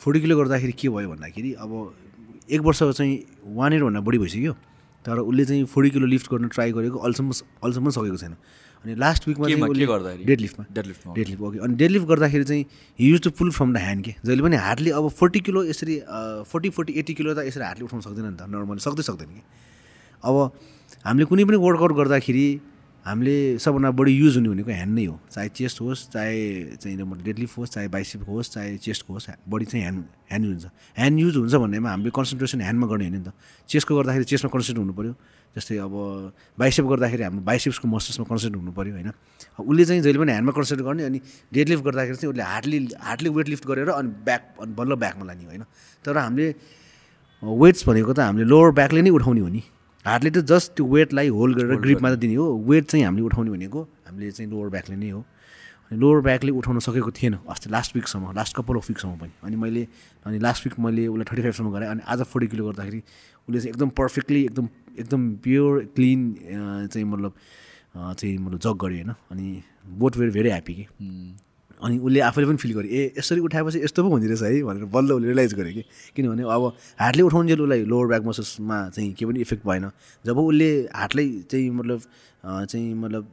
फोर्टी किलो गर्दाखेरि के भयो भन्दाखेरि अब एक वर्ष चाहिँ वान इयरभन्दा बढी भइसक्यो। तर उसले चाहिँ फोर्टी किलो लिफ्ट गर्न ट्राई गरेको अहिलेसम्म अहिलेसम्म सकेको छैन। अनि लास्ट विकमा चाहिँ उसले डेड लिफ्टमा डेड लिफ्टमा डेड लिफ्ट ओके अनि डेड लिफ्ट गर्दाखेरि चाहिँ he use to pull from the hand के। जहिले पनि हार्डली अब फोर्टी किलो यसरी फोर्टी फोर्टी एट्टी किलो त यसरी हार्डली उठाउनु सक्दैन नि त। नर्मली सक्दै सक्दैन कि। अब हामीले कुनै पनि वर्कआउट गर्दाखेरि हामीले सबभन्दा बढी युज हुने भनेको ह्यान्ड नै हो। चाहे चेस्ट होस् चाहे चाहिँ डेडलिफ्ट होस् चाहे बाइसिप होस् चाहे चेस्टको होस् बडी चाहिँ ह्यान्ड ह्यान्ड युज हुन्छ। ह्यान्ड युज हुन्छ भन्नेमा हामीले कन्सन्ट्रेसन ह्यान्डमा गर्ने होइन नि त। चेस्टको गर्दाखेरि चेस्टमा कन्सन्ट्रेट हुनु पऱ्यो जस्तै अब बाइसेप गर्दाखेरि हाम्रो बाइसेप्सको मसल्समा कन्सन्ट्रेट हुनु पऱ्यो होइन। उसले चाहिँ जहिले पनि ह्यान्डमा कन्सन्ट्रेट गर्ने अनि डेडलिफ्ट गर्दाखेरि चाहिँ उसले हार्डली हार्डली वेट लिफ्ट गरेर अनि ब्याक अनि बल्ल ब्याकमा लाने होइन। तर हामीले वेट्स भनेको त हामीले लोवर ब्याकले नै उठाउने हो नि। हार्डले त जस्ट त्यो वेटलाई होल्ड गरेर ग्रिपमा त दिने हो। वेट चाहिँ हामीले उठाउने भनेको हामीले चाहिँ लोवर ब्याकले नै हो। अनि लोवर ब्याकले उठाउन सकेको थिएन अस्ति लास्ट विकसम्म लास्ट कपाल अफ विकसम्म पनि। अनि मैले अनि लास्ट विक मैले उसलाई थर्टी फाइभसम्म गरेँ अनि आज फोर्टी किलो गर्दाखेरि उसले चाहिँ एकदम पर्फेक्टली एकदम एकदम प्योर क्लिन चाहिँ मतलब चाहिँ मतलब जग गरेँ होइन? अनि बोथ वेयर भेरी ह्याप्पी कि। अनि उसले आफैले पनि फिल गरेँ ए यसरी उठाएपछि यस्तो पो हुँदो रहेछ है? भनेर बल्ल उसले रियलाइज गरेँ कि किनभने अब हार्टले उठाउन्जेल उसलाई लोवर ब्याक मसल्समा चाहिँ केही पनि इफेक्ट भएन। जब उसले हार्टलाई चाहिँ मतलब चाहिँ मतलब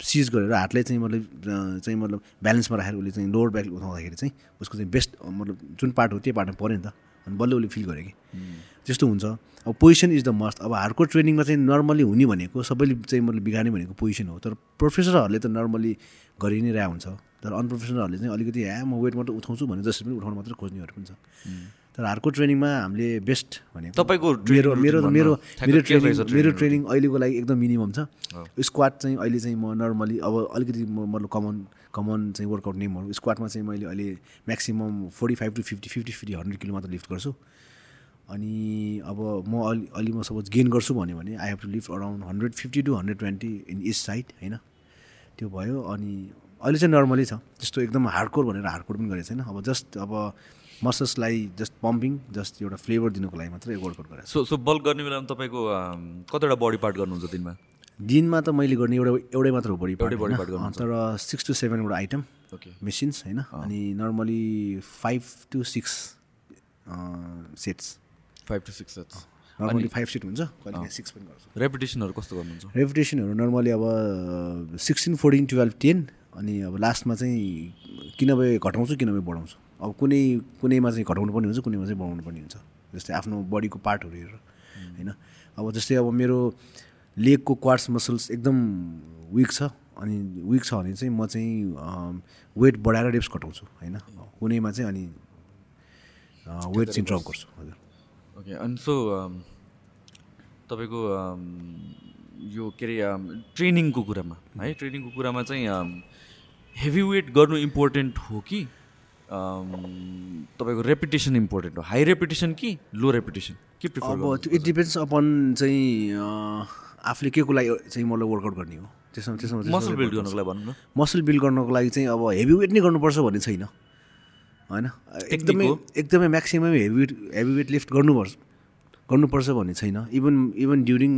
सिज गरेर हार्टलाई चाहिँ मतलब चाहिँ मतलब ब्यालेन्समा राखेर उसले चाहिँ लोवर ब्याक उठाउँदाखेरि चाहिँ उसको चाहिँ बेस्ट मतलब जुन पार्ट हो त्यो पार्टमा पऱ्यो नि त। अनि बल्ल उसले फिल गरेँ कि। त्यस्तो हुन्छ। अब पोजिसन इज द मस्ट। अब हार्डकोर ट्रेनिङमा चाहिँ नर्मली हुने भनेको सबैले चाहिँ मतलब बिगार्ने भनेको पोजिसन हो। तर प्रोफेसरहरूले त नर्मली गरि नै रहेको हुन्छ। तर अनप्रोफेसनलहरूले चाहिँ अलिकति ह्या म वेट मात्रै उठाउँछु भने जसरी पनि उठाउनु मात्रै खोज्नेहरू पनि छ तर हार्डकोर ट्रेनिङमा हामीले बेस्ट भनेको। तपाईँको मेरो मेरो मेरो। मेरो ट्रेनिङ मेरो ट्रेनिङ अहिलेको लागि एकदम मिनिमम छ। स्क्वाड चाहिँ अहिले चाहिँ म नर्मली अब अलिकति म मतलब कमन कमन चाहिँ वर्कआउट नेमहरू स्क्वाडमा चाहिँ मैले अहिले maximum forty five to fifty fifty fifty hundred kilo मात्र लिफ्ट गर्छु। अनि अब म अलि अलि म सपोज गेन गर्छु भन्यो भने I have to lift around hundred fifty two hundred twenty in each side होइन? त्यो भयो अनि अहिले चाहिँ नर्मली छ। त्यस्तो एकदम हार्डकोर भनेर हार्डकोर पनि गरेको छैन। अब जस्ट अब मसल्सलाई जस्ट पम्पिङ जस्ट एउटा फ्लेभर दिनुको लागि मात्रै वर्कआउट गरेको छु। सो सो बल्क गर्ने बेलामा तपाईँको कतिवटा बडी पार्ट गर्नुहुन्छ दिनमा? दिनमा त मैले गर्ने एउटा एउटै मात्र हो बडी पार्ट। तर सिक्स टु सेभेनवटा आइटम ओके मेसिन्स होइन? अनि normally five to six sets five to six sets normally five set हुन्छ कहिले सिक्स पनि गर्छु। रेपिटेसनहरू कस्तो गर्नुहुन्छ? रेपुटेसनहरू नर्मली अब सिक्सटिन फोर्टिन टुवेल्भ टेन अनि अब लास्टमा चाहिँ कि नभए घटाउँछु कि नभए बढाउँछु। अब कुनै कुनैमा चाहिँ घटाउनु पर्ने हुन्छ कुनैमा चाहिँ बढाउनु पर्ने हुन्छ। जस्तै आफ्नो बडीको पार्टहरू हेरेर होइन? अब जस्तै अब मेरो लेगको क्वार्ट्स मसल्स एकदम विक छ अनि विक छ भने चाहिँ म चाहिँ वेट बढाएर रेप्स घटाउँछु होइन? कुनैमा चाहिँ अनि वेट चाहिँ ड्रप गर्छु हजुर। ओके अनि सो तपाईँको अम, यो के अरे अम, ट्रेनिङको कुरामा है? ट्रेनिङको कुरामा चाहिँ हेभी वेट गर्नु इम्पोर्टेन्ट हो कि तपाईँको रेपुटेसन इम्पोर्टेन्ट हो? हाई रेपुटेसन कि लो रेपुटेसन के प्रिफर अब त्यो इट डिपेन्ड्स अपन चाहिँ आफूले के को लागि चाहिँ मलाई वर्कआउट गर्ने हो। त्यसमा त्यसमा त्यसमा मसल बिल्ड गर्नुको लागि भनौँ न। मसल बिल्ड गर्नको लागि चाहिँ अब हेभी वेट नै गर्नुपर्छ भन्ने छैन। होइन? एकदमै। एकदमै maximum heavy weight heavy weight lift गर्नुपर्छ। गर्नुपर्छ भन्ने छैन। इभन इभन ड्युरिङ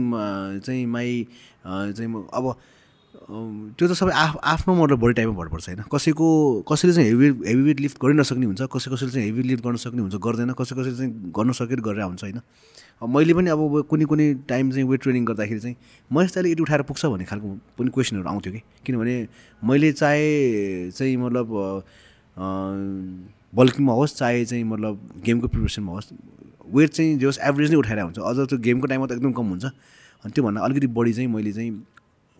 चाहिँ माई चाहिँ अब त्यो त सबै आफ आफ्नो मतलब बडी टाइपमा भर पर्छ होइन। कसैको कसैले चाहिँ हेभी हेभी वेट लिफ्ट गरि नसक्ने हुन्छ कसै कसैले चाहिँ हेभी लिफ्ट गर्न सक्ने हुन्छ गर्दैन कसै कसैले चाहिँ गर्न सकेर गरेर हुन्छ होइन। मैले पनि अब कुनै कुनै टाइम चाहिँ वेट ट्रेनिङ गर्दाखेरि चाहिँ म यस्तो अलिकति उठाएर पुग्छ भन्ने खालको पनि क्वेसनहरू आउँथ्यो कि। किनभने मैले चाहे चाहिँ मतलब बल्किङमा होस् चाहे चाहिँ मतलब गेमको प्रिपरेसनमा होस् वेट चाहिँ जे होस् एभरेज नै उठाएर हुन्छ। अझ त्यो गेमको टाइममा त एकदम कम हुन्छ। अनि त्योभन्दा अलिकति बढी चाहिँ मैले चाहिँ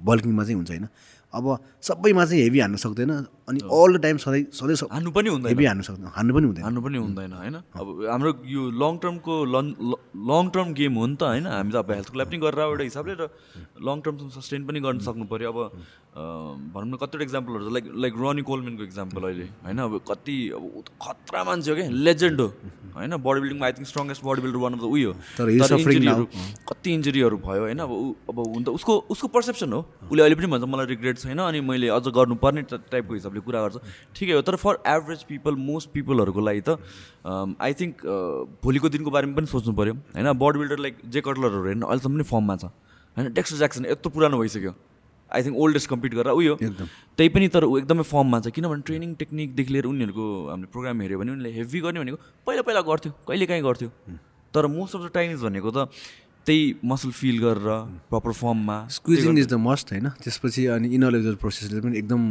बल्किङमा चाहिँ हुन्छ होइन। अब सबैमा चाहिँ हेभी हान्न सक्दैन अनि अल द टाइम सधैँ सधैँ हान्नु पनि हुँदैन। हेभी हान्नु सक्दैन। हान्नु पनि हुँदैन। हान्नु पनि हुँदैन होइन? अब हाम्रो यो लङ टर्मको लन लङ टर्म गेम हो नि त होइन? हामी त अब हेल्थको लागि पनि गरेर एउटा हिसाबले र लङ टर्म सस्टेन पनि गर्न सक्नु पऱ्यो अब भनौँ न कतिवटा इक्जाम्पलहरू लाइक लाइक रनी कोलमेनको इक्जाम्पल अहिले होइन? अब कति अब खतरा मान्छे हो क्या लेजेन्ड हो होइन? Body बिल्डिङमा I think strongest body builder one of the उयो injury-हरू- कति इन्जुरीहरू भयो होइन? अब अब हुन त उसको उसको पर्सेप्सन हो। उसले अहिले पनि भन्छ मलाई रिग्रेट छैन अनि मैले अझ गर्नुपर्ने टाइपको हिसाबले कुरा गर्छ। ठिकै हो तर फर एभरेज पिपल मोस्ट पिपलहरूको लागि त आई थिङ्क भोलिको दिनको बारेमा पनि सोच्नु पऱ्यो होइन बडी बिल्डर लाइक जे कटलरहरू हेर्नु अहिलेसम्म पनि फर्ममा छ। होइन डेक्सर ज्याक्सन यत्रो पुरानो भइसक्यो। आई थिङ्क ओल्डेस्ट कम्पिट गरेर उयो। एकदम। त्यही पनि तर ऊ एकदमै फर्ममा छ किनभने ट्रेनिङ टेक्निकदेखि लिएर उनीहरूको हामीले प्रोग्राम हेऱ्यो भने उनीहरूले हेभी गर्ने भनेको पहिला पहिला गर्थ्यो कहिले काहीँ गर्थ्यो। तर मोस्ट अफ द टाइम्स भनेको त त्यही मसल फिल गरेर प्रपर फर्ममा स्क्विजिङ इज द मस्ट होइन? त्यसपछि अनि इनअलेक्जल प्रोसेसले पनि एकदम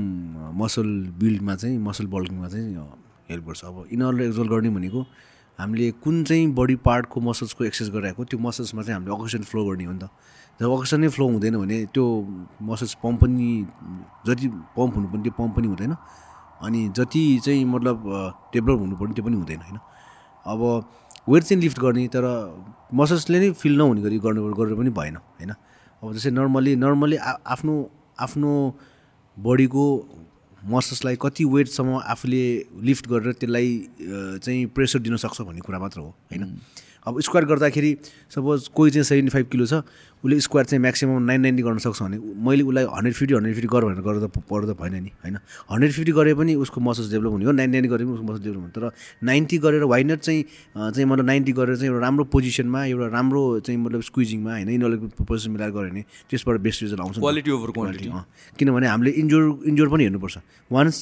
मसल बिल्डमा चाहिँ मसल बल्किङमा चाहिँ हेल्प गर्छ। अब इनअलेक्जल गर्ने भनेको हामीले कुन चाहिँ बडी पार्टको मसल्सको एक्सर्साइज गरिरहेको त्यो मसल्समा चाहिँ हामीले अक्सिजन फ्लो गर्ने हो नि त। जब अक्सिजन नै फ्लो हुँदैन भने त्यो मसल्स पम्प पनि जति पम्प हुनुपर्ने त्यो पम्प पनि हुँदैन। अनि जति चाहिँ मतलब डेभलप हुनुपर्ने त्यो पनि हुँदैन होइन? अब वेट चाहिँ लिफ्ट गर्ने तर मसल्सले नै फिल नहुने गरी गर्नु गरेर पनि भएन होइन? अब जस्तै नर्मली नर्मली आफ्नो आफ्नो बडीको मसल्सलाई कति वेटसम्म आफूले लिफ्ट गरेर त्यसलाई चाहिँ प्रेसर दिन सक्छ भन्ने कुरा मात्र हो होइन? अब स्क्वायर गर्दाखेरि सपोज कोही चाहिँ सेभेन्टी फाइभ किलो छ उसले स्क्वायर चाहिँ म्याक्सिमम् नाइन नाइन्टी गर्न सक्छ भने मैले उसलाई हन्ड्रेड फिफ्टी हन्ड्रेड फिफ्टी गर भनेर गर्दा पर्दा भएन नि होइन? हन्ड्रेड फिफ्टी गरे पनि उसको मसल्स डेभलप हुने हो नाइन नाइन्टी गरे पनि उसको मसल्स डेभलप हुने तर नाइन्टी गरेर वाइनट चाहिँ चाहिँ मतलब नाइन्टी गरेर चाहिँ एउटा राम्रो पोजिसनमा एउटा राम्रो चाहिँ मतलब स्क्विजिङमा होइन? यिनीहरूले पोजिसन मिलाएर गऱ्यो भने त्यसबाट बेस्ट रिजल्ट आउँछ। क्वालिटी ओभर क्वान्टिटी अँ, किनभने हामीले इन्जोर इन्जोर पनि हेर्नुपर्छ। वान्स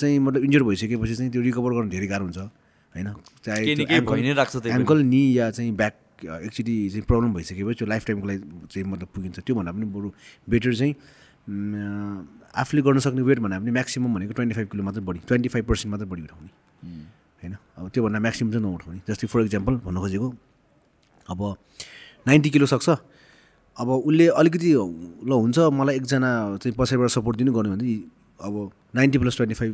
चाहिँ मतलब इन्जोर भइसकेपछि चाहिँ त्यो रिकभर गर्नु धेरै गाह्रो हुन्छ होइन? चाहे। एङ्कल नि या चाहिँ ब्याक एकचोटि चाहिँ प्रब्लम भइसकेपछि त्यो लाइफ टाइमको लागि चाहिँ मतलब पुगिन्छ। त्योभन्दा पनि बरु बेटर चाहिँ आफूले गर्न सक्ने वेट भन्दा पनि म्याक्सिमम् भनेको ट्वेन्टी फाइभ किलो मात्रै बढी ट्वेन्टी फाइभ पर्सेन्ट मात्रै बढी उठाउने। होइन? अब त्योभन्दा म्याक्सिमम् चाहिँ नउठाउने। जस्तै फर इक्जाम्पल भन्नु खोजेको अब नाइन्टी किलो सक्छ। अब उसले अलिकति ल हुन्छ मलाई एकजना चाहिँ पछाडिबाट सपोर्ट दिनु गर्नु भने अब नाइन्टी प्लस ट्वेन्टी फाइभ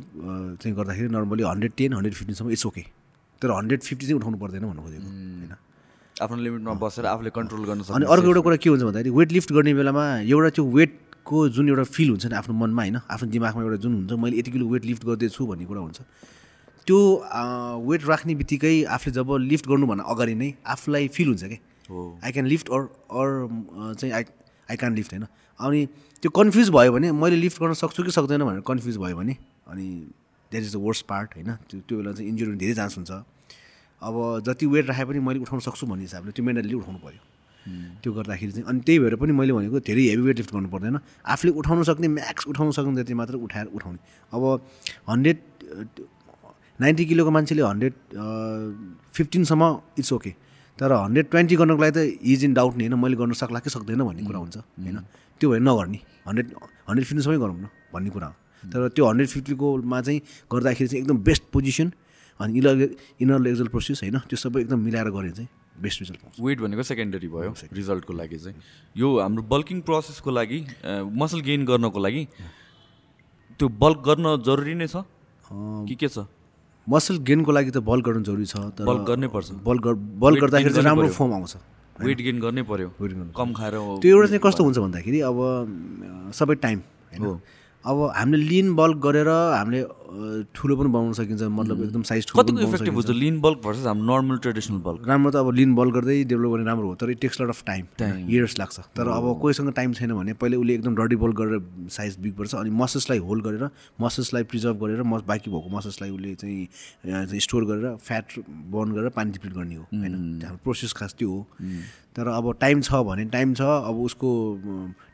चाहिँ गर्दाखेरि नर्मली हन्ड्रेड टेन हन्ड्रेड फिफ्टिनसम्म इट्स ओके तर हन्ड्रेड फिफ्टी चाहिँ उठाउनु पर्दैन भन्नु खोजेको। होइन? आफ्नो लिमिटमा बसेर आफूले कन्ट्रोल गर्न अनि सक्ने अर्को एउटा कुरा के हुन्छ भन्दाखेरि वेट लिफ्ट गर्ने बेलामा एउटा त्यो वेटको जुन एउटा फिल हुन्छ नि आफ्नो मनमा होइन? आफ्नो दिमागमा एउटा जुन हुन्छ मैले यति किलो वेट लिफ्ट गर्दैछु भन्ने कुरा हुन्छ। त्यो वेट राख्ने बित्तिकै आफूले जब लिफ्ट गर्नुभन्दा अगाडि नै आफूलाई फिल हुन्छ कि? हो। I can lift or or चाहिँ आई आई क्यान लिफ्ट होइन? अनि त्यो कन्फ्युज भयो भने मैले लिफ्ट गर्न सक्छु कि सक्दैन भनेर कन्फ्युज भयो भने अनि that is the worst part होइन? त्यो त्यो बेला चाहिँ इन्जुरी हुने धेरै चान्स हुन्छ। अब जति वेट राखे पनि मैले उठाउन सक्छु भन्ने हिसाबले त्यो मेन्टली उठाउनु पऱ्यो त्यो गर्दाखेरि चाहिँ अनि त्यही भएर पनि मैले भनेको धेरै हेभी वेट लिफ्ट गर्नु पर्दैन। आफूले उठाउन सक्ने म्याक्स उठाउन सक्ने जति मात्र उठाएर उठाउने। अब हन्ड्रेड नाइन्टी किलोको मान्छेले हन्ड्रेड फिफ्टिनसम्म इट्स ओके तर हन्ड्रेड ट्वेन्टी गर्नको लागि त इज इन डाउट नि होइन। मैले गर्न सक्ला कि सक्दैन भन्ने कुरा हुन्छ होइन? त्यो भएर नगर्ने। हन्ड्रेड हन्ड्रेड फिफ्टिनसम्मै गरौँ न भन्ने कुरा हो। तर त्यो हन्ड्रेड फिफ्टीकोमा चाहिँ गर्दाखेरि चाहिँ एकदम बेस्ट पोजिसन अनि इनर इनर लेजल प्रोसेस होइन त्यो सबै एकदम मिलाएर गऱ्यो चाहिँ बेस्ट रिजल्ट पाउँछ। वेट भनेको सेकेन्डरी भयो रिजल्टको लागि चाहिँ। यो हाम्रो बल्किङ प्रोसेसको लागि मसल गेन गर्नको लागि त्यो बल्क गर्न जरुरी नै छ? कि के छ? मसल गेनको लागि त बल गर्नु जरुरी छ तर बल्क गर्नै पर्छ। बल गर बल Weight गर्दाखेरि चाहिँ राम्रो फर्म आउँछ। वेट गेन गर्नै पर्यो। Gain कम खाएर त्यो एउटा चाहिँ कस्तो हुन्छ भन्दाखेरि अब सबै टाइम होइन? अब हामीले लिन बल्क गरेर हामीले ठुलो पनि बनाउन सकिन्छ मतलब एकदम साइज ठुलो कतिको इफेक्टिभ हुन्छ लिन बल्क भर्सेस हाम्रो नर्मल ट्रेडिसनल बल्क राम्रो त अब लिन बल गर्दै डेभलप गर्ने राम्रो हो तर it takes lot of time years लाग्छ। तर अब कोहीसँग टाइम छैन भने पहिले उसले एकदम डर्टी बल गरेर साइज बिग पर्छ अनि मसल्सलाई होल्ड गरेर मसल्सलाई प्रिजर्भ गरेर म बाँकी भएको मसल्सलाई उसले चाहिँ स्टोर गरेर फ्याट बर्न गरेर पानी डिप्लिट गर्ने हो होइन। हाम्रो प्रोसेस खास त्यो हो। तर अब टाइम छ भने टाइम छ अब उसको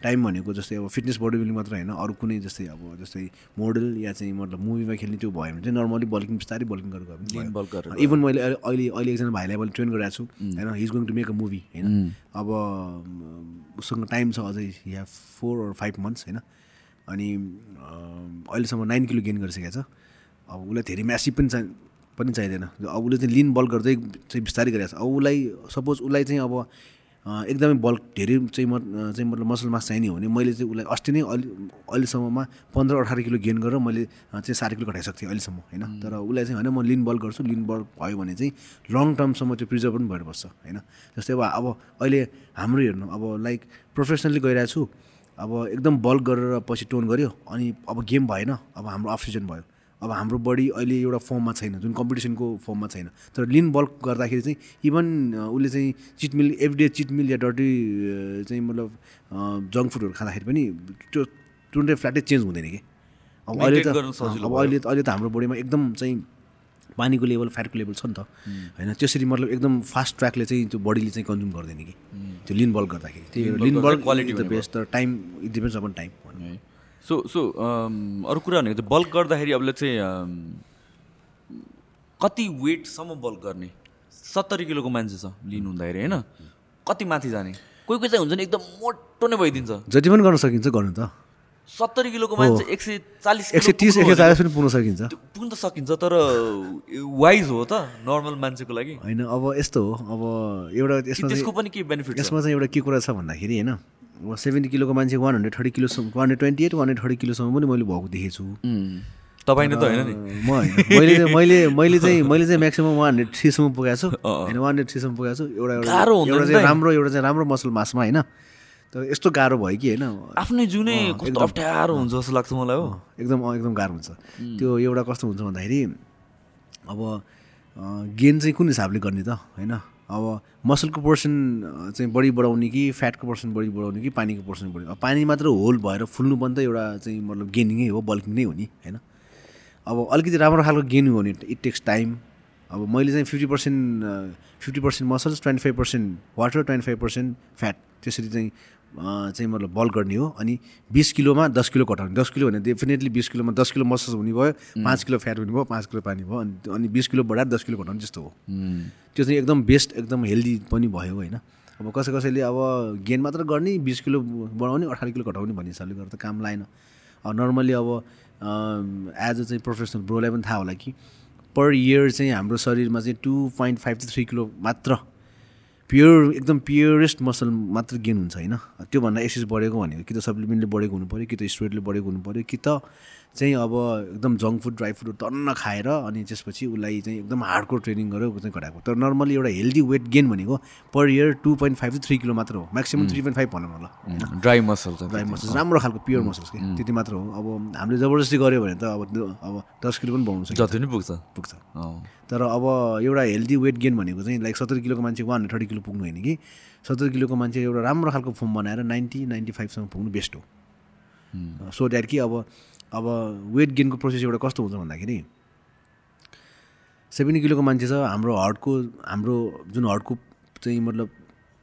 टाइम भनेको जस्तै अब फिटनेस बडी बिल्डिङ मात्र होइन अरू कुनै जस्तै अब जस्तै मोडल या चाहिँ मतलब मुभीमा खेल्ने त्यो भयो भने चाहिँ नर्मली बल्किङ बिस्तारै बल्किङ गरेर इभन मैले अहिले अहिले एकजना भाइलाई मैले ट्रेन गरिरहेको छु होइन he's going to make a movie होइन। अब उसँग टाइम छ अझै या फोर अर फाइभ मन्थ्स होइन। अनि अहिलेसम्म नाइन किलो गेन गरिसकेको छ। अब उसलाई धेरै म्यासिभ पनि चाहिँ पनि चाहिँदैन। अब उसले चाहिँ लिन बल्क गर्दै चाहिँ बिस्तारै गरिरहेको छ। अब उसलाई सपोज उसलाई चाहिँ अब एकदमै बल्क धेरै चाहिँ म चाहिँ मतलब मसल मास चाहिने हो भने मैले चाहिँ उसलाई अस्ति नै अलि अहिलेसम्ममा पन्ध्र अठार किलो गेन गरेर मैले चाहिँ साह्र किलो घटाइसक्थेँ थिएँ अहिलेसम्म होइन? तर उसलाई चाहिँ होइन म लिन बल्क गर्छु। लिन बल्क भयो भने चाहिँ लङ टर्मसम्म त्यो प्रिजर्भ पनि भएर बस्छ होइन? जस्तै अब अब अहिले हाम्रो हेर्नु अब लाइक प्रोफेसनली गइरहेको छु अब एकदम बल्क गरेर पछि टोन गऱ्यो अनि अब गेम भएन। अब हाम्रो अफ सिजन भयो। अब हाम्रो बडी अहिले एउटा फर्ममा छैन जुन कम्पिटिसनको फर्ममा छैन। तर लिन बल्क गर्दाखेरि चाहिँ इभन उसले चाहिँ cheat meal everyday cheat meal या डर्टी चाहिँ मतलब जङ्क फुडहरू खाँदाखेरि पनि त्यो टुन्डे फ्ल्याटै चेन्ज हुँदैन कि। अब अहिले त अब अहिले त अहिले त हाम्रो बडीमा एकदम चाहिँ पानीको लेभल फ्याटको लेभल छ नि त। होइन त्यसरी मतलब एकदम फास्ट ट्र्याकले चाहिँ त्यो बडीले चाहिँ कन्ज्युम गर्दैन कि। त्यो लिन बल्क गर्दाखेरि। त्यही bulk लिन बल्क क्वालिटी द बेस्ट तर time it depends upon time. So so अरू कुरा भनेको चाहिँ बल्क गर्दाखेरि अब चाहिँ कति वेटसम्म बल्क गर्ने? सत्तरी किलोको मान्छे छ लिन हुँदाखेरि होइन? कति माथि जाने? कोही कोही चाहिँ हुन्छ नि एकदम मोटो नै भइदिन्छ। जति पनि गर्न सकिन्छ गर्नु त। सत्तरी किलोको मान्छे एक सय चालिस एक सय तिस एक सय चालिस पनि पुग्न सकिन्छ। पुग्न त सकिन्छ तर वाइज हो त नर्मल मान्छेको लागि। होइन अब यस्तो हो अब एउटा त्यसको पनि के बेनिफिट यसमा चाहिँ एउटा के कुरा छ भन्दाखेरि होइन? सेभेन्टी किलोको मान्छे one hundred thirty किलोसम्म one hundred twenty eight one hundred thirty किलोसम्म पनि मैले भएको देखेको छु उम्, तपाईँ नै त होइन नि? म मैले मैले मैले चाहिँ मैले चाहिँ म्याक्सिमम् वान हन्ड्रेड थ्रीसम्म पुगेको छु। होइन वान हन्ड्रेड थ्रीसम्म पुगेको छु। एउटा एउटा चाहिँ? राम्रो एउटा चाहिँ राम्रो मसल मासमा होइन। तर यस्तो गाह्रो भयो कि होइन। आफ्नै जुनै अप्ठ्यारो हुन्छ जस्तो लाग्छ मलाई हो। एकदम एकदम गाह्रो हुन्छ। त्यो एउटा कस्तो हुन्छ भन्दाखेरि अब गेन चाहिँ कुन हिसाबले गर्ने त? होइन? अब मसलको पोर्सन चाहिँ बढी बढाउने कि फ्याटको पोर्सन बढी बढाउने कि पानीको पोर्सन बढी अब पानी मात्र होल भएर फुल्नु पनि त एउटा चाहिँ मतलब गेनिङै हो बल्किङ नै हो नि होइन? अब अलिकति राम्रो खालको गेन हो भने इट टेक्स टाइम अब मैले चाहिँ fifty percent fifty percent muscles twenty five percent water twenty five percent fat त्यसरी चाहिँ चाहिँ मतलब बल गर्ने हो अनि बिस किलोमा दस किलो घटाउने दस किलो भने डेफिनेटली बिस किलोमा दस किलो मसल्स हुने भयो पाँच किलो फ्याट हुने भयो पाँच किलो पानी भयो अनि अनि बिस किलो बढाएर दस किलो घटाउने जस्तो हो। त्यो चाहिँ एकदम बेस्ट एकदम हेल्दी पनि भयो होइन। अब कसै कसैले अब गेन मात्र गर्ने बिस किलो बढाउने अठार किलो घटाउने भन्ने हिसाबले गर्दा काम लाएन। अब नर्मली अब एज अ चाहिँ प्रोफेसनल ब्रोलाई पनि थाहा होला कि पर इयर चाहिँ हाम्रो शरीरमा चाहिँ two point five two three kilo मात्र प्योर एकदम प्योरेस्ट मसल मात्र गेन हुन्छ होइन? त्योभन्दा एक्सर्साइज बढेको भनेको कि त सप्लिमेन्टले बढेको हुनु पऱ्यो कि त स्टोरेडले बढेको हुनु पऱ्यो कि त चाहिँ अब एकदम जङ्क फुड ड्राई फुड टन्न खाएर अनि त्यसपछि उसलाई चाहिँ एकदम हार्डकोर ट्रेनिङ गरेर ऊ चाहिँ घटाएको। तर नर्मली एउटा हेल्दी वेट गेन भनेको per year two point five to three kilo मात्र हो। म्याक्सिमम् थ्री पोइन्ट फाइभ भनौँ न ल ड्राई मसल ड्राई मसल्स राम्रो खालको प्योर मसल्स कि? त्यति मात्र हो। अब हामीले जबरजस्ती गऱ्यो भने त अब अब दस किलो पनि पाउनु सक्छ जति नै पुग्छ। पुग्छ। तर अब एउटा हेल्दी वेट गेन भनेको चाहिँ लाइक सत्तरी किलोको मान्छे वान हन्ड्रेड थर्टी किलो पुग्नु होइन कि? सत्तरी किलोको मान्छे एउटा राम्रो खालको फर्म बनाएर नाइन्टी नाइन्टी फाइभसम्म पुग्नु बेस्ट हो। सो द्याट कि अब अब वेट गेनको प्रोसेस एउटा कस्तो हुन्छ भन्दाखेरि सेभेन्टी किलोको मान्छे छ हाम्रो हार्टको हाम्रो जुन हार्टको चाहिँ मतलब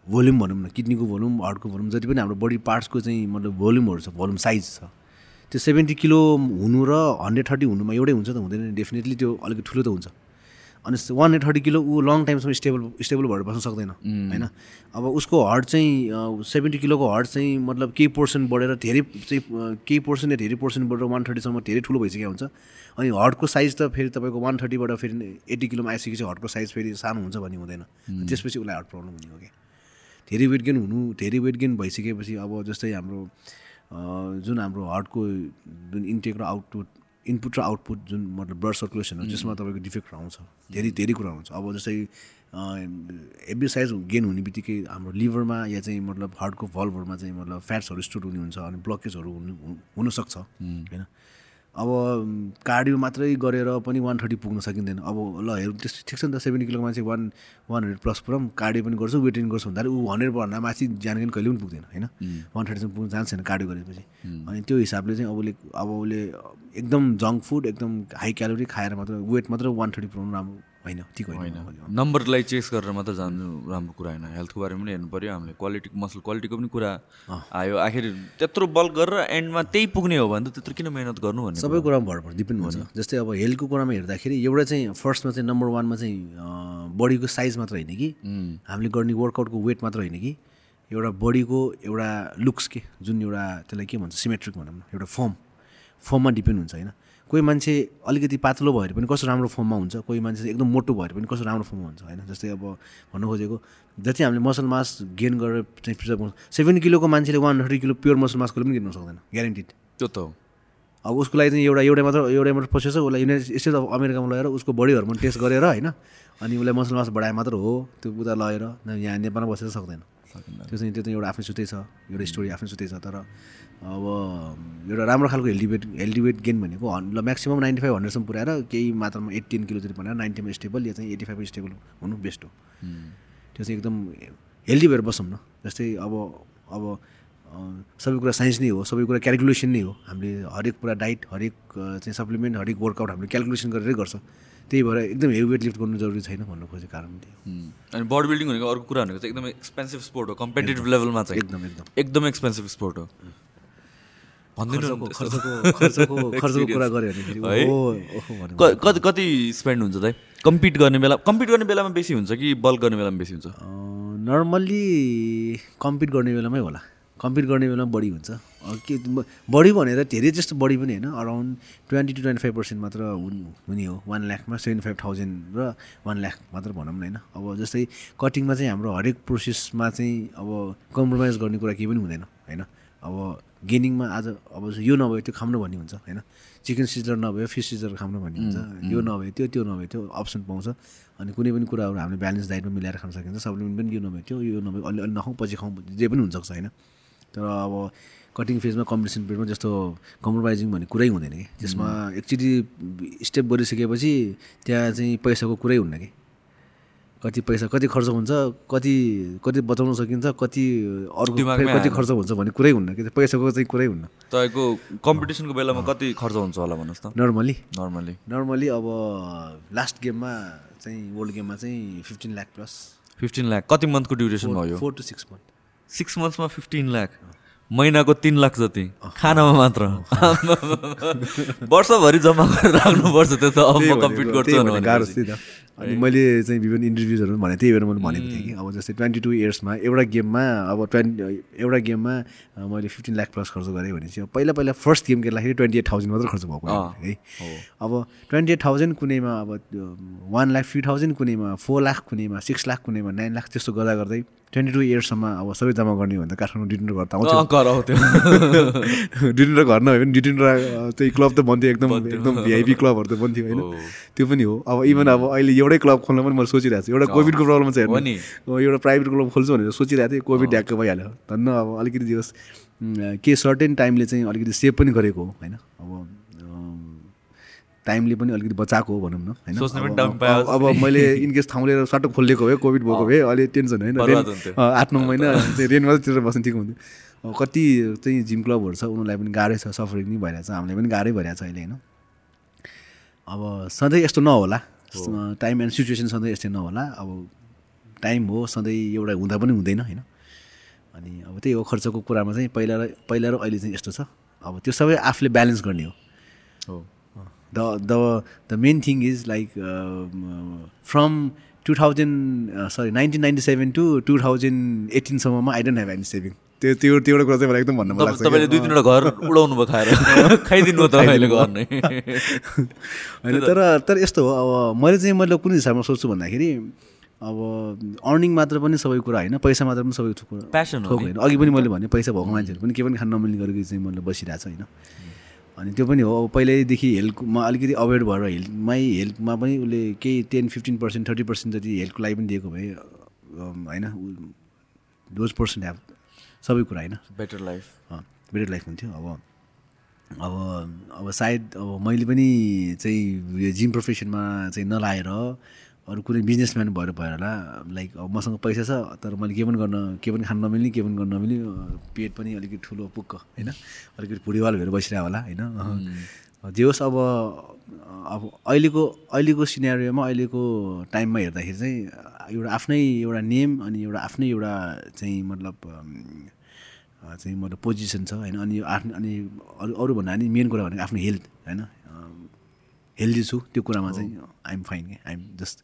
भोल्युम भनौँ न किडनीको भोल्युम हार्टको भोल्युम जति पनि हाम्रो बडी पार्ट्सको चाहिँ मतलब भोल्युमहरू छ भोल्युम साइज छ त्यो सेभेन्टी किलो हुनु र हन्ड्रेड थर्टी हुनुमा एउटै हुन्छ त हुँदैन डेफिनेटली त्यो अलिकति ठुलो त हुन्छ। अनि वान हन्ड्रेड थर्टी किलो ऊ लङ टाइमसम्म स्टेबल स्टेबल भएर बस्न सक्दैन होइन? अब उसको हर्ट चाहिँ सेभेन्टी किलोको हर्ट चाहिँ मतलब केही पोर्सन बढेर धेरै चाहिँ केही पोर्सन या धेरै पोर्सन बढेर वान थर्टीसम्म धेरै ठुलो भइसकेको हुन्छ। अनि हर्टको साइज त फेरि तपाईँको वान थर्टीबाट फेरि एट्टी किलोमा आइसकेपछि हर्टको साइज फेरि सानो हुन्छ भन्ने हुँदैन। त्यसपछि उसलाई हर्ट प्रब्लम हुने हो क्या धेरै वेट गेन हुनु धेरै वेट गेन भइसकेपछि अब जस्तै हाम्रो जुन हाम्रो हार्टको जुन इन्टेक र आउटपुट इनपुट र आउटपुट जुन मतलब ब्लड सर्कुलेसन हो त्यसमा तपाईँको डिफेक्ट आउँछ धेरै धेरै कुरा हुन्छ। अब जस्तै एभ्री साइज गेन हुने बित्तिकै हाम्रो लिभरमा या चाहिँ मतलब हार्टको भल्भहरूमा चाहिँ मतलब फ्याट्सहरू स्टोर हुने हुन्छ अनि ब्लकेजहरू हुनु हुनु- हुनसक्छ। होइन? अब कार्डियो मात्रै गरेर पनि वान थर्टी पुग्न सकिँदैन। अब ल हेरौँ त्यस ठिक छ नि त सेभेन्टी किलोको मान्छे वान वान हन्ड्रेड प्लस पुऱ्याउँ कार्डियो पनि गर्छु वेट गर्छु भन्दाखेरि ऊ हन्ड्रेडभन्दा माथि जाने पनि कहिले पनि पुग्दैन होइन? वान थर्टीसम्म पुग्न चान्स छैन कार्डियो गरेपछि। अनि त्यो हिसाबले चाहिँ अब उसले अब उसले एकदम जङ्क फुड एकदम हाई क्यालोरी खाएर मात्र वेट मात्र वान थर्टी पुऱ्याउनु राम्रो। होइन ठिक होइन नम्बरलाई चेस गरेर मात्र जानु राम्रो कुरा होइन। हेल्थको बारेमा पनि हेर्नु पऱ्यो हामीले क्वालिटी मसल क्वालिटीको पनि कुरा आयो। आखिर त्यत्रो बल गरेर एन्डमा त्यही पुग्ने हो भने त त्यत्रो किन मिहिनेत गर्नु भन्ने सबै कुरामा भर पर्छ डिपेन्ड हुन्छ। जस्तै अब हेल्थको कुरामा हेर्दाखेरि एउटा चाहिँ फर्स्टमा चाहिँ नम्बर वानमा चाहिँ बडीको साइज मात्र होइन कि। हामीले गर्ने वर्कआउटको वेट मात्र होइन कि। एउटा बडीको एउटा लुक्स के? जुन एउटा त्यसलाई के भन्छ सिमेट्रिक भनौँ न एउटा फर्म। फर्ममा डिपेन्ड हुन्छ होइन। कोही मान्छे अलिकति पातलो भएर पनि कस्तो राम्रो फर्ममा हुन्छ कोही मान्छे एकदम मोटो भएर पनि कस्तो राम्रो फर्ममा हुन्छ होइन? जस्तै अब भन्नु खोजेको जति हामीले मसल मास गेन गरेर चाहिँ प्रिजर्भ गर्छ सेभेन किलोको मान्छेले one thirty kilo pure muscle mass पनि गेन सक्दैन ग्यारेन्टिड त्यो त हो। अब उसको लागि चाहिँ एउटा एउटै मात्र एउटै मात्र प्रोसेस हो उसलाई युनाइटेड स्टेट्स अफ अमेरिकामा लगेर उसको बडी हर्मोन टेस्ट गरेर होइन? अनि उसलाई मसल मास बढाए मात्र हो त्यो उता लगेर यहाँ नेपालमा बसेर सक्दैन। त्यो चाहिँ त्यो चाहिँ एउटा आफ्नै सुतै छ एउटा स्टोरी आफ्नै सुतै छ तर अब एउटा राम्रो खालको healthy weight healthy weight gain भनेको ल म्याक्सिमम् नाइन्टी फाइभ हन्ड्रेडसम्म पुऱ्याएर केही मात्रामा एट टेन किलो जति बनाएर नाइन्टीमा स्टेबल या चाहिँ एट्टी फाइभ स्टेबल हुनु बेस्ट हो। त्यो चाहिँ एकदम हेल्दी भएर बसौँ न। जस्तै अब अब सबै कुरा साइन्स नै हो सबै कुरा क्यालकुलेसन नै हो। हामीले हरेक कुरा डाइट हरेक चाहिँ सप्लिमेन्ट हरेक वर्कआउट हामीले क्यालकुलेसन गरेरै गर्छ। त्यही भएर एकदम हेभी वेट लिफ्ट गर्नु जरुरी छैन भन्नु खोजेको कारण त्यही हो। उम्, अनि बडी बिल्डिङ भनेको अर्को कुरा भनेको चाहिँ एकदम एक्सपेन्सिभ स्पोर्ट हो कम्पिटेटिभ लेभलमा चाहिँ। एकदम एकदम। एकदम एक्सपेन्सिभ स्पोर्ट हो। भनिदिनु खर्चको कुरा गऱ्यो कति कति स्पेन्ड हुन्छ त कम्पिट गर्ने बेला कम्पिट गर्ने बेलामा बेसी हुन्छ कि बल्क गर्ने बेलामा बेसी हुन्छ? नर्मल्ली कम्पिट गर्ने बेलामै होला। कम्पिट गर्ने बेलामा बढी हुन्छ। के बढी भनेर धेरै जस्तो बढी पनि होइन around twenty to twenty five percent मात्र हुन- हुने हो वान लाखमा सेभेन्टी फाइभ थाउजन्ड र वान लाख मात्र भनौँ न होइन। अब जस्तै कटिङमा चाहिँ हाम्रो हरेक प्रोसेसमा चाहिँ अब कम्प्रोमाइज गर्ने कुरा केही पनि हुँदैन होइन। अब गेनिङमा आज अब यो नभए त्यो खानु भन्ने हुन्छ होइन। चिकन सिजर नभए फिस सिजर खानु भन्ने हुन्छ यो नभए त्यो त्यो नभए त्यो अप्सन पाउँछ। अनि कुनै पनि कुराहरू हामीले ब्यालेन्स डाइटमा मिलाएर खान सकिन्छ सप्लिमेन्ट पनि यो नभए त्यो यो नभए अलि अलि नखाउँ पछि खाउँ जे पनि हुनसक्छ होइन। तर अब कटिङ फेजमा कम्पिटिसन पिरियडमा जस्तो कम्प्रोमाइजिङ भन्ने कुरै हुँदैन कि। त्यसमा एकचोटि स्टेप गरिसकेपछि त्यहाँ चाहिँ पैसाको कुरै हुन्न कि। कति पैसा कति खर्च हुन्छ कति कति बचाउन सकिन्छ कति फेरि कति। खर्च हुन्छ भन्ने कुरै हुन्न कि। पैसाको चाहिँ कुरै हुन्न। तपाईँको कम्पिटिसनको बेलामा कति खर्च हुन्छ होला भन्नुहोस् त। नर्मली नर्मली नर्मली अब लास्ट गेममा चाहिँ वर्ल्ड गेममा चाहिँ fifteen lakh plus fifteen lakh कति मन्थको ड्युरेसनमा हो यो four to six month six मन्थ्समा fifteen lakh महिनाको तिन लाख जति। खानामा मात्र। वर्षभरि जम्मा गरेर राख्नुपर्छ त्यो त अब म कम्प्लिट गर्छु अनि मैले चाहिँ विभिन्न इन्टरभ्युजहरू पनि भने त्यही भएर मैले भनेको थिएँ कि अब जस्तै ट्वेन्टी टू इयर्समा एउटा गेममा अब ट्वेन्टी एउटा गेममा मैले फिफ्टिन लाख प्लस खर्च गरेँ भने चाहिँ पहिला पहिला फर्स्ट गेम खेल्दाखेरि ट्वेन्टी एट थाउजन्ड मात्र खर्च भएको है। अब ट्वेन्टी एट थाउजन्ड कुनैमा अब वान लाख फिफ्टी थाउजन्ड कुनैमा फोर लाख कुनैमा सिक्स लाख कुनैमा नाइन लाख त्यस्तो गर्दा गर्दै ट्वेन्टी टू इयर्ससम्म अब सबै जम्मा गर्ने हो भने त काठमाडौँ डिटेन घर त आउँछ अँ, कराउ त्यो डिटेन र घर नभए पनि डिटेन र त्यही क्लब त बन्थ्यो एकदम एकदम भिआइपी क्लबहरू त बन्थ्यो होइन। त्यो पनि हो। अब इभन अब अहिले एउटै क्लब खोल्न पनि मैले सोचिरहेको छु। एउटा कोभिडको प्रब्लम छ हेर्नु। नि। एउटा प्राइभेट क्लब खोल्छु भनेर सोचिरहेको थिएँ। कोभिड ढ्याक्क भइहाल्यो। धन्न अब अलिकति होस् के सर्टेन टाइमले चाहिँ अलिकति सेभ पनि गरेको हो होइन? अब टाइमले पनि अलिकति बचाएको हो भनौँ न होइन? अब- मैले इनकेस ठाउँ लिएर सट्ट खोलिदिएको भए कोभिड भएको भए अहिले टेन्सन होइन। आठ नौ महिना चाहिँ मात्रै तिरेर बस्नु ठिक हुन्थ्यो। कति चाहिँ जिम क्लबहरू छ उनीहरूलाई पनि गाह्रै छ सफरिङ पनि भइरहेको छ हामीलाई पनि गाह्रै भइरहेको छ अहिले होइन? अब सधैँ यस्तो नहोला। टाइम एन्ड सिचुएसन सधैँ यस्तै नहोला। अब टाइम हो सधैँ एउटा हुँदा पनि हुँदैन होइन? अनि अब त्यही हो खर्चको कुरामा चाहिँ पहिला र पहिला र अहिले चाहिँ यस्तो छ। अब त्यो सबै आफूले ब्यालेन्स गर्ने हो। हो। the the the main thing is like um, uh, from 2000 uh, sorry 1997 to 2018 सम्ममा I don't have any saving त्यो त्यो त्यो एउटा कुरा चाहिँ मलाई एकदम भन्न मन लाग्छ तपाईँले दुई तिनवटा घर उडाउनु भयो खाएर। खाइदिनु भयो तपाईँले घर नै। होइन तर तर यस्तो हो अब मैले चाहिँ मैले कुन हिसाबमा सोच्छु भन्दाखेरि अब अर्निङ मात्र पनि सबै कुरा होइन पैसा मात्र पनि सबै कुरा Passion हो। होइन। अघि पनि मैले भने पैसा भएको मान्छेहरू पनि के पनि खान नमिल्ने गरेको चाहिँ मैले बसिरहेको छ होइन। अनि त्यो पनि हो। अब पहिल्यैदेखि हेल्थमा अलिकति अवेर भएर हेल्थमै हेल्थमा पनि उसले केही ten fifteen percent thirty percent जति हेल्थको लागि पनि दिएको भए होइन दोज पर्सेन्ट ह्याभ सबै कुरा होइन। बेटर लाइफ बेटर लाइफ हुन्थ्यो। अब अब अब सायद अब मैले पनि चाहिँ यो जिम प्रोफेसनमा चाहिँ नलाएर अरू कुनै बिजनेसम्यान भएर भएर होला लाइक अब मसँग पैसा छ तर मैले के पनि गर्न के पनि खान नमिल्ने के पनि गर्न नमिल्ने पेट पनि अलिकति ठुलो पुक्क होइन? अलिकति भुँडीवाल भएर बसिरहेको होला होइन। जे होस् अब अब अहिलेको अहिलेको सिनेरियोमा अहिलेको टाइममा हेर्दाखेरि चाहिँ एउटा आफ्नै एउटा नेम अनि एउटा आफ्नै एउटा चाहिँ मतलब चाहिँ मतलब पोजिसन छ होइन? अनि यो आफ्नो अनि अरू अरू भन्दा पनि मेन कुरा भनेको आफ्नो हेल्थ होइन? हेल्दी छु त्यो कुरामा चाहिँ आइएम फाइन के आइएम जस्ट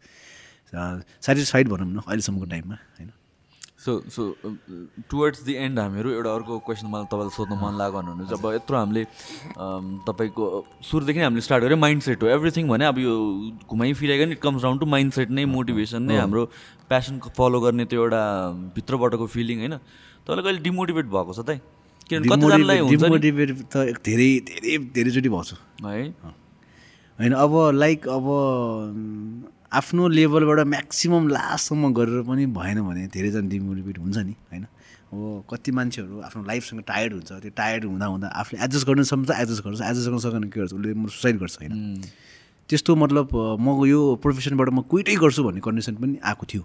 सेटिस्फाइड भनौँ न अहिलेसम्मको टाइममा होइन? So so towards the end हामीहरू एउटा अर्को क्वेसन मलाई तपाईँलाई सोध्नु मन लाग्यो भन्नुहुन्छ अब यत्रो हामीले तपाईँको सुरुदेखि नै हामीले स्टार्ट गऱ्यो माइन्ड सेट हो। एभ्रिथिङ भने अब यो घुमाइ फिराइकन it comes down to mind set नै मोटिभेसन नै हाम्रो प्यासन फलो गर्ने त्यो एउटा भित्रबाटको फिलिङ होइन? तपाईँलाई कहिले डिमोटिभेट भएको छ त? किनभने कतिजनालाई डिमोटिभेट त धेरै धेरै धेरैचोटि भएको छु। है? होइन अब लाइक अब आफ्नो लेभलबाट म्याक्सिमम् लास्टसम्म गरेर पनि भएन भने धेरैजना डिमोटिभेट हुन्छ नि होइन? अब कति मान्छेहरू आफ्नो लाइफसँग टायर्ड हुन्छ त्यो टायर्ड हुँदा हुँदा आफूले एडजस्ट गर्नुसम्म त एडजस्ट गर्छ एडजस्ट गर्न सकेन के गर्छ उसले म सुसाइड गर्छ होइन? त्यस्तो मतलब म यो प्रोफेसनबाट म क्विटै गर्छु भन्ने कन्डिसन पनि आएको थियो।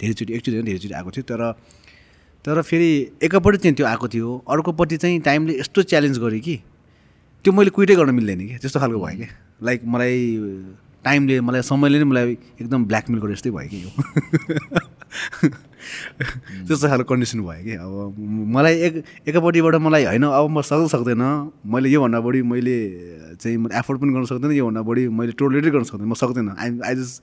धेरैचोटि एकचोटि होइन धेरैचोटि आएको थियो तर तर फेरि एकपट्टि चाहिँ त्यो आएको थियो। अर्कोपट्टि चाहिँ टाइमले यस्तो च्यालेन्ज गर्यो कि त्यो मैले क्विटै गर्न मिल्दैन कि त्यस्तो खालको भयो कि। लाइक मलाई टाइमले मलाई समयले नै मलाई एकदम ब्ल्याकमेल गरे जस्तै भयो कि यो। त्यस्तो खालको कन्डिसन भयो कि। अब मलाई एक एकपट्टिबाट मलाई होइन अब म सक्दै सक्दैन। मैले योभन्दा बढी मैले चाहिँ म एफोर्ड पनि गर्न सक्दैन योभन्दा बढी मैले टोलरेटै गर्न सक्दैन म सक्दैन। आइ आई जस्ट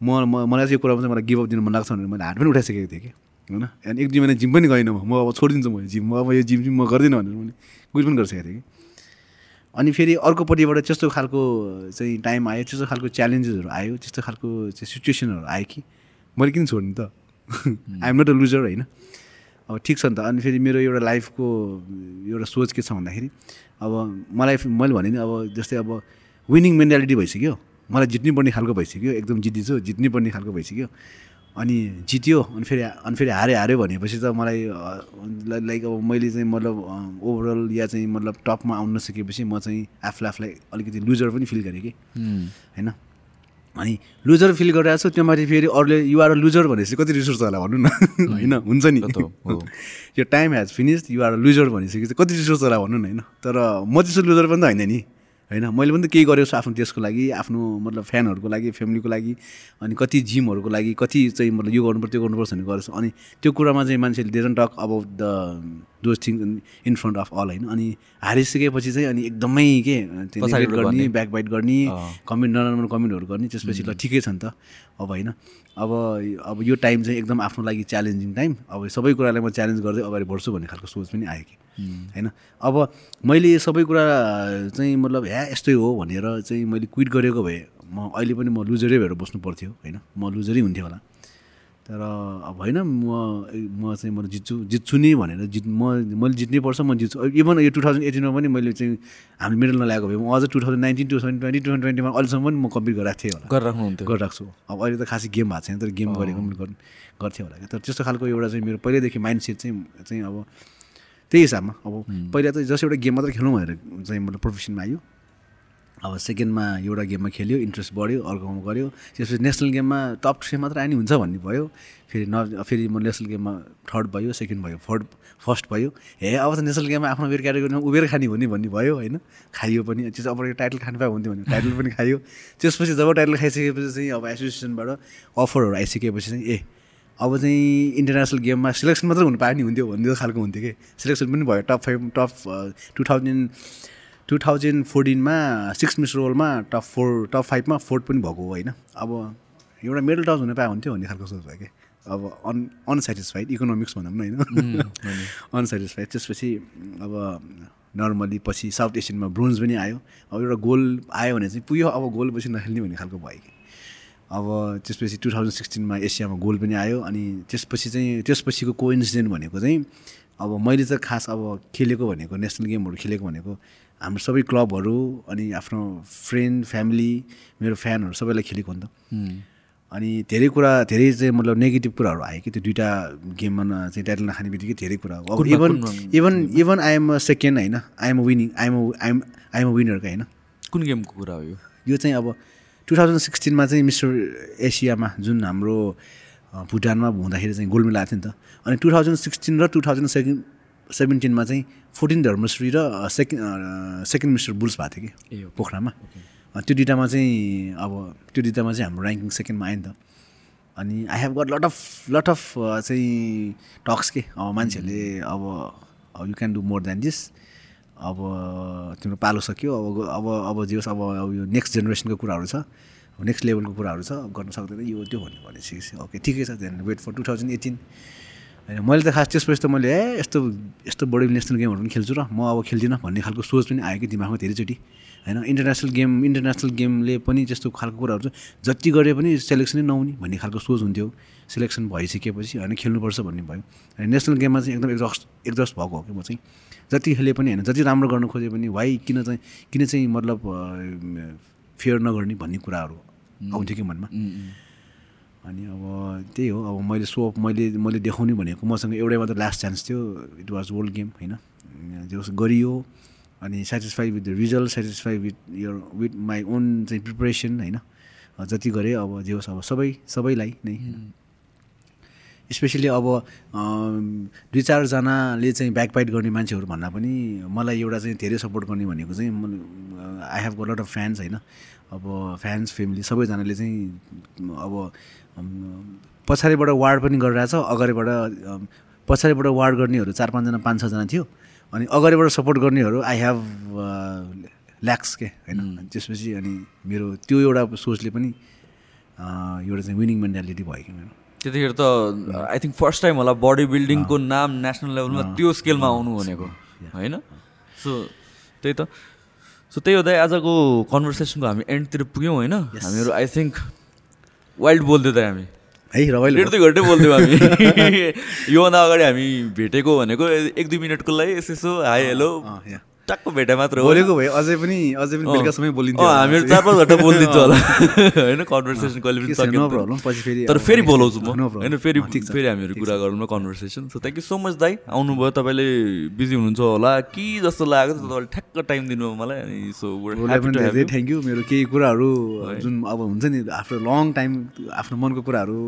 म मलाई चाहिँ यो कुरामा चाहिँ मलाई गिभ अप दिनु मन लाग्छ भनेर मैले हात पनि उठाइसकेको थिएँ कि। होइन? अनि एक दुई महिना जिम पनि गइनँ म। अब छोडिदिन्छु म जिम। म अब यो जिम चाहिँ म गर्दिनँ भनेर मैले कुछ पनि गरिसकेको थिएँ कि। अनि फेरि अर्कोपट्टिबाट त्यस्तो खालको चाहिँ टाइम आयो त्यस्तो खालको च्यालेन्जेसहरू आयो त्यस्तो खालको चाहिँ सिचुएसनहरू आयो कि मैले किन छोड्ने त? आइएम नट अ लुजर होइन? अब ठिक छ नि त। अनि फेरि मेरो एउटा लाइफको एउटा सोच के छ भन्दाखेरि अब मलाई मैले भने नि अब जस्तै अब विनिङ मेन्टालिटी भइसक्यो। मलाई जित्नै पर्ने खालको भइसक्यो। एकदम जितिछु जित्नै पर्ने खालको भइसक्यो। अनि जित्यो अनि फेरि अनि फेरि हारे हाऱ्यो भनेपछि त मलाई लाइक अब मैले चाहिँ मतलब ओभरअल या चाहिँ मतलब टपमा आउन नसकेपछि म चाहिँ आफूलाई आफूलाई अलिकति लुजर पनि फिल गरेँ कि। होइन? अनि लुजर फिल गरिरहेको छु त्योमाथि फेरि अरूले युआर लुजर भनेपछि कति रिस उठ्छ होला भन्नु न। होइन? हुन्छ नि। यो time has finish you're loser भनेपछि कति रिस उठ्छ होला भन्नु न होइन? तर म त्यस्तो लुजर पनि त होइन नि। होइन? मैले पनि त केही गरेको छु आफ्नो देशको लागि आफ्नो मतलब फ्यानहरूको लागि फ्यामिलीको लागि अनि कति जिमहरूको लागि कति चाहिँ मतलब यो गर्नुपर्छ त्यो गर्नुपर्छ भन्ने गरेको छु। अनि त्यो कुरामा चाहिँ मान्छेले doesn't talk about the those thing in front of all होइन? अनि हारिसकेपछि चाहिँ अनि एकदमै के गर्ने गर्ने। ब्याक बाइट गर्ने। कमेन्ट नराम्रो कमेन्टहरू गर्ने त्यसपछि ल ठिकै छ नि त। अब होइन। अब अब यो टाइम चाहिँ एकदम आफ्नो लागि च्यालेन्जिङ टाइम अब सबै कुरालाई म च्यालेन्ज गर्दै अगाडि बढ्छु भन्ने खालको सोच पनि आयो कि। होइन? अब मैले सबै कुरा चाहिँ मतलब ह्या यस्तै हो भनेर चाहिँ मैले क्विट गरेको भए म अहिले पनि म लुजरै भएर बस्नु पर्थ्यो होइन? म लुजरै हुन्थेँ होला। तर अब होइन म म चाहिँ म जित्छु जित्छु नि भनेर जित म मैले जित्नै पर्छ म जित्छु। इभन यो टु थाउजन्ड एटिनमा पनि मैले चाहिँ हामी मेडल नल्याएको भए म अझ two thousand nineteen two thousand twenty two thousand ट्वेन्टीमा अहिलेसम्म पनि म कम्प्लिट गरिरहेको थिएँ होला। गरिराख्नु हुन्थ्यो गरिरहेको छु अब अहिले त खासै गेम भएको छैन तर गेम गरेको पनि गर्- गर्थेँ होला। क्या तर त्यस्तो खालको एउटा चाहिँ मेरो पहिल्यैदेखि माइन्ड सेट चाहिँ चाहिँ अब त्यही हिसाबमा अब पहिला त जस्ट एउटा गेम मात्रै खेलौँ भनेर चाहिँ मतलब प्रोफेसनमा आयो। अब सेकेन्डमा एउटा गेममा खेल्यो इन्ट्रेस्ट बढ्यो अर्कोमा गऱ्यो। त्यसपछि नेसनल गेममा टप थ्री मात्र आयो हुन्छ भन्ने भयो। फेरि न फेरि म नेसनल गेममा थर्ड भयो सेकेन्ड भयो फोर्थ फर्स्ट भयो। हे अब त नेसनल गेममा आफ्नो मेरो क्याटेगोरीमा उबेर खाने हुने भन्ने भयो होइन? खाइयो पनि त्यस अब टाइटल खानु पाए हुन्थ्यो भने टाइटल पनि खायो त्यसपछि जब टाइटल खाइसकेपछि चाहिँ अब एसोसिएसनबाट अफरहरू आइसकेपछि चाहिँ ए अब चाहिँ इन्टरनेसनल गेममा सिलेक्सन मात्रै हुनु पाए नि हुन्थ्यो भन्ने खालको हुन्थ्यो कि? सिलेक्सन पनि भयो। Top five top two thousand two thousand फोर्टिनमा six miss रोलमा टप फोर टप फाइभमा फोर्थ पनि भएको हो होइन। अब एउटा मेडल टच हुन पाए हुन्थ्यो भन्ने खालको सोच भयो कि। अब अन अनसेटिस्फाइड इकोनोमिक्स भनौँ न होइन। अनसेटिस्फाइड त्यसपछि अब नर्मली पछि साउथ एसियनमा ब्रोन्ज पनि आयो। अब एउटा गोल आयो भने चाहिँ पुग्यो अब गोल पछि नखेल्ने भन्ने खालको भयो कि। अब त्यसपछि टु थाउजन्ड सिक्सटिनमा एसियामा गोल पनि आयो अनि त्यसपछि चाहिँ त्यसपछिको को इन्सिडेन्ट भनेको चाहिँ अब मैले त खास अब खेलेको भनेको नेसनल गेमहरू खेलेको भनेको हाम्रो सबै क्लबहरू अनि आफ्नो फ्रेन्ड फ्यामिली मेरो फ्यानहरू सबैलाई खेलेको हो नि त। अनि धेरै कुरा धेरै चाहिँ मतलब नेगेटिभ कुराहरू आयो कि त्यो दुइटा गेममा न- चाहिँ टाइटल नखाने बित्तिकै धेरै कुरा हो। Even even even I'm a second होइन I'm a winning I'm I'm I'm a विनरको होइन। कुन गेमको कुरा हो यो? यो चाहिँ अब टु थाउजन्ड सिक्सटिनमा चाहिँ मिस्टर एसियामा जुन हाम्रो भुटानमा हुँदाखेरि चाहिँ गोल्ड मेडल आएको थियो नि त। अनि टु थाउजन्ड सिक्सटिन र टु थाउजन्ड सेभेन सेभेन्टिनमा चाहिँ फोर्टिन धर्मश्री र सेकेन्ड सेकेन्ड मिस्टर बुल्स भएको थियो कि। पोखरामा। त्यो दुइटामा चाहिँ अब त्यो दुइटामा चाहिँ हाम्रो ऱ्याङ्किङ सेकेन्डमा आयो नि त। अनि I have got lot of lot of चाहिँ टक्स के अब मान्छेहरूले अब you can do more than this. अब तिम्रो पालो सक्यो। अब अब अब जे होस् अब यो नेक्स्ट जेनेरेसनको कुराहरू छ नेक्स्ट लेभलको कुराहरू छ गर्न सक्दैन। यो त्यो भन्ने भनेपछि ओके ठिकै छ। Then wait for two thousand eighteen. होइन मैले त खास त्यसपछि त मैले ए यस्तो यस्तो बढी नेसनल गेमहरू पनि खेल्छु र म अब खेल्दिनँ भन्ने खालको सोच पनि आयो कि दिमागमा धेरैचोटि। होइन इन्टरनेसनल गेम इन्टरनेसनल गेमले पनि त्यस्तो खालको कुराहरू चाहिँ जति गरे पनि सेलेक्सनै नहुने भन्ने खालको सोच हुन्थ्यो। सेलेक्सन भइसकेपछि होइन खेल्नुपर्छ भन्ने भयो। अनि नेसनल गेममा चाहिँ एकदम एक्जस्ट एक्जस्ट भएको हो कि म चाहिँ। जति खेले पनि होइन जति राम्रो गर्न खोजे पनि वाइ किन चाहिँ किन चाहिँ मतलब फेयर नगर्ने भन्ने कुराहरू आउँथ्यो कि मनमा। अनि अब त्यही हो अब मैले सो मैले मैले देखाउने भनेको मसँग एउटै मात्र लास्ट चान्स थियो। इट वाज वर्ल्ड गेम होइन? होस् गरियो अनि satisfy with the result satisfy with your with my own चाहिँ प्रिपरेसन होइन? जति गरेँ अब जे होस् अब सबै सबैलाई नै। स्पेसली अब दुई चारजनाले चाहिँ ब्याकपाइट गर्ने मान्छेहरू भन्दा पनि मलाई एउटा चाहिँ धेरै सपोर्ट गर्ने भनेको चाहिँ I have got lot of fans होइन? अब फ्यान्स फ्यामिली सबैजनाले चाहिँ अब पछाडिबाट वार्ड पनि गरिरहेछ अगाडिबाट पछाडिबाट वार्ड गर्नेहरू चार पाँचजना पाँच छजना थियो अनि अगाडिबाट सपोर्ट गर्नेहरू आई हेभ ल्याक्स के होइन? त्यसपछि अनि मेरो त्यो एउटा सोचले पनि एउटा चाहिँ विनिङ मेन्टालिटी भयो कि मेरो। त्यतिखेर त आई थिङ्क फर्स्ट टाइम होला बडी बिल्डिङको नाम नेसनल लेभलमा त्यो स्केलमा आउनु भनेको होइन? सो त्यही त। सो त्यही हुँदै आजको कन्भर्सेसनको हामी एन्डतिर पुग्यौँ होइन? हामीहरू आई थिङ्क वाइल्ड बोल्थ्यो त हामी है रमाइलो दुई घन्टै बोल्थ्यौँ हामी योभन्दा अगाडि हामी भेटेको भनेको एक दुई मिनटको लागि यसो हाई हेलो। टक्क भेटे मात्र हो बोलेको भए अझै पनि अझै पनि बेलुकासम्मै बोलिन्थ्यो। हामीहरू चार पाँच घन्टा बोलिदिन्छु होला। होइन कन्भर्सेसन कहिले पनि तर फेरि बोलाउँछु म. होइन फेरि फेरि हामीहरू कुरा गरौँ न conversation so thank you so much दाई। आउनुभयो तपाईँले बिजी हुनुहुन्छ होला कि जस्तो लागेको थियो तपाईँले ठ्याक्क टाइम दिनुभयो मलाई अनि सो थ्याङ्क यू मेरो केही कुराहरू जुन अब हुन्छ नि आफ्टर लङ टाइम आफ्नो मनको कुराहरू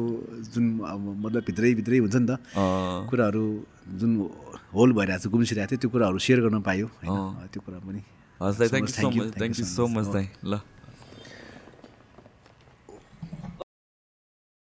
जुन अब मतलब भित्रै भित्रै हुन्छ नि त। कुराहरू जुन होल भइरहेको छ गुम्सिरहेको थियो त्यो कुराहरू सेयर गर्न पायो होइन? त्यो कुरा पनि हस् दाइ thank you so much thank you so. Much दाइ ल।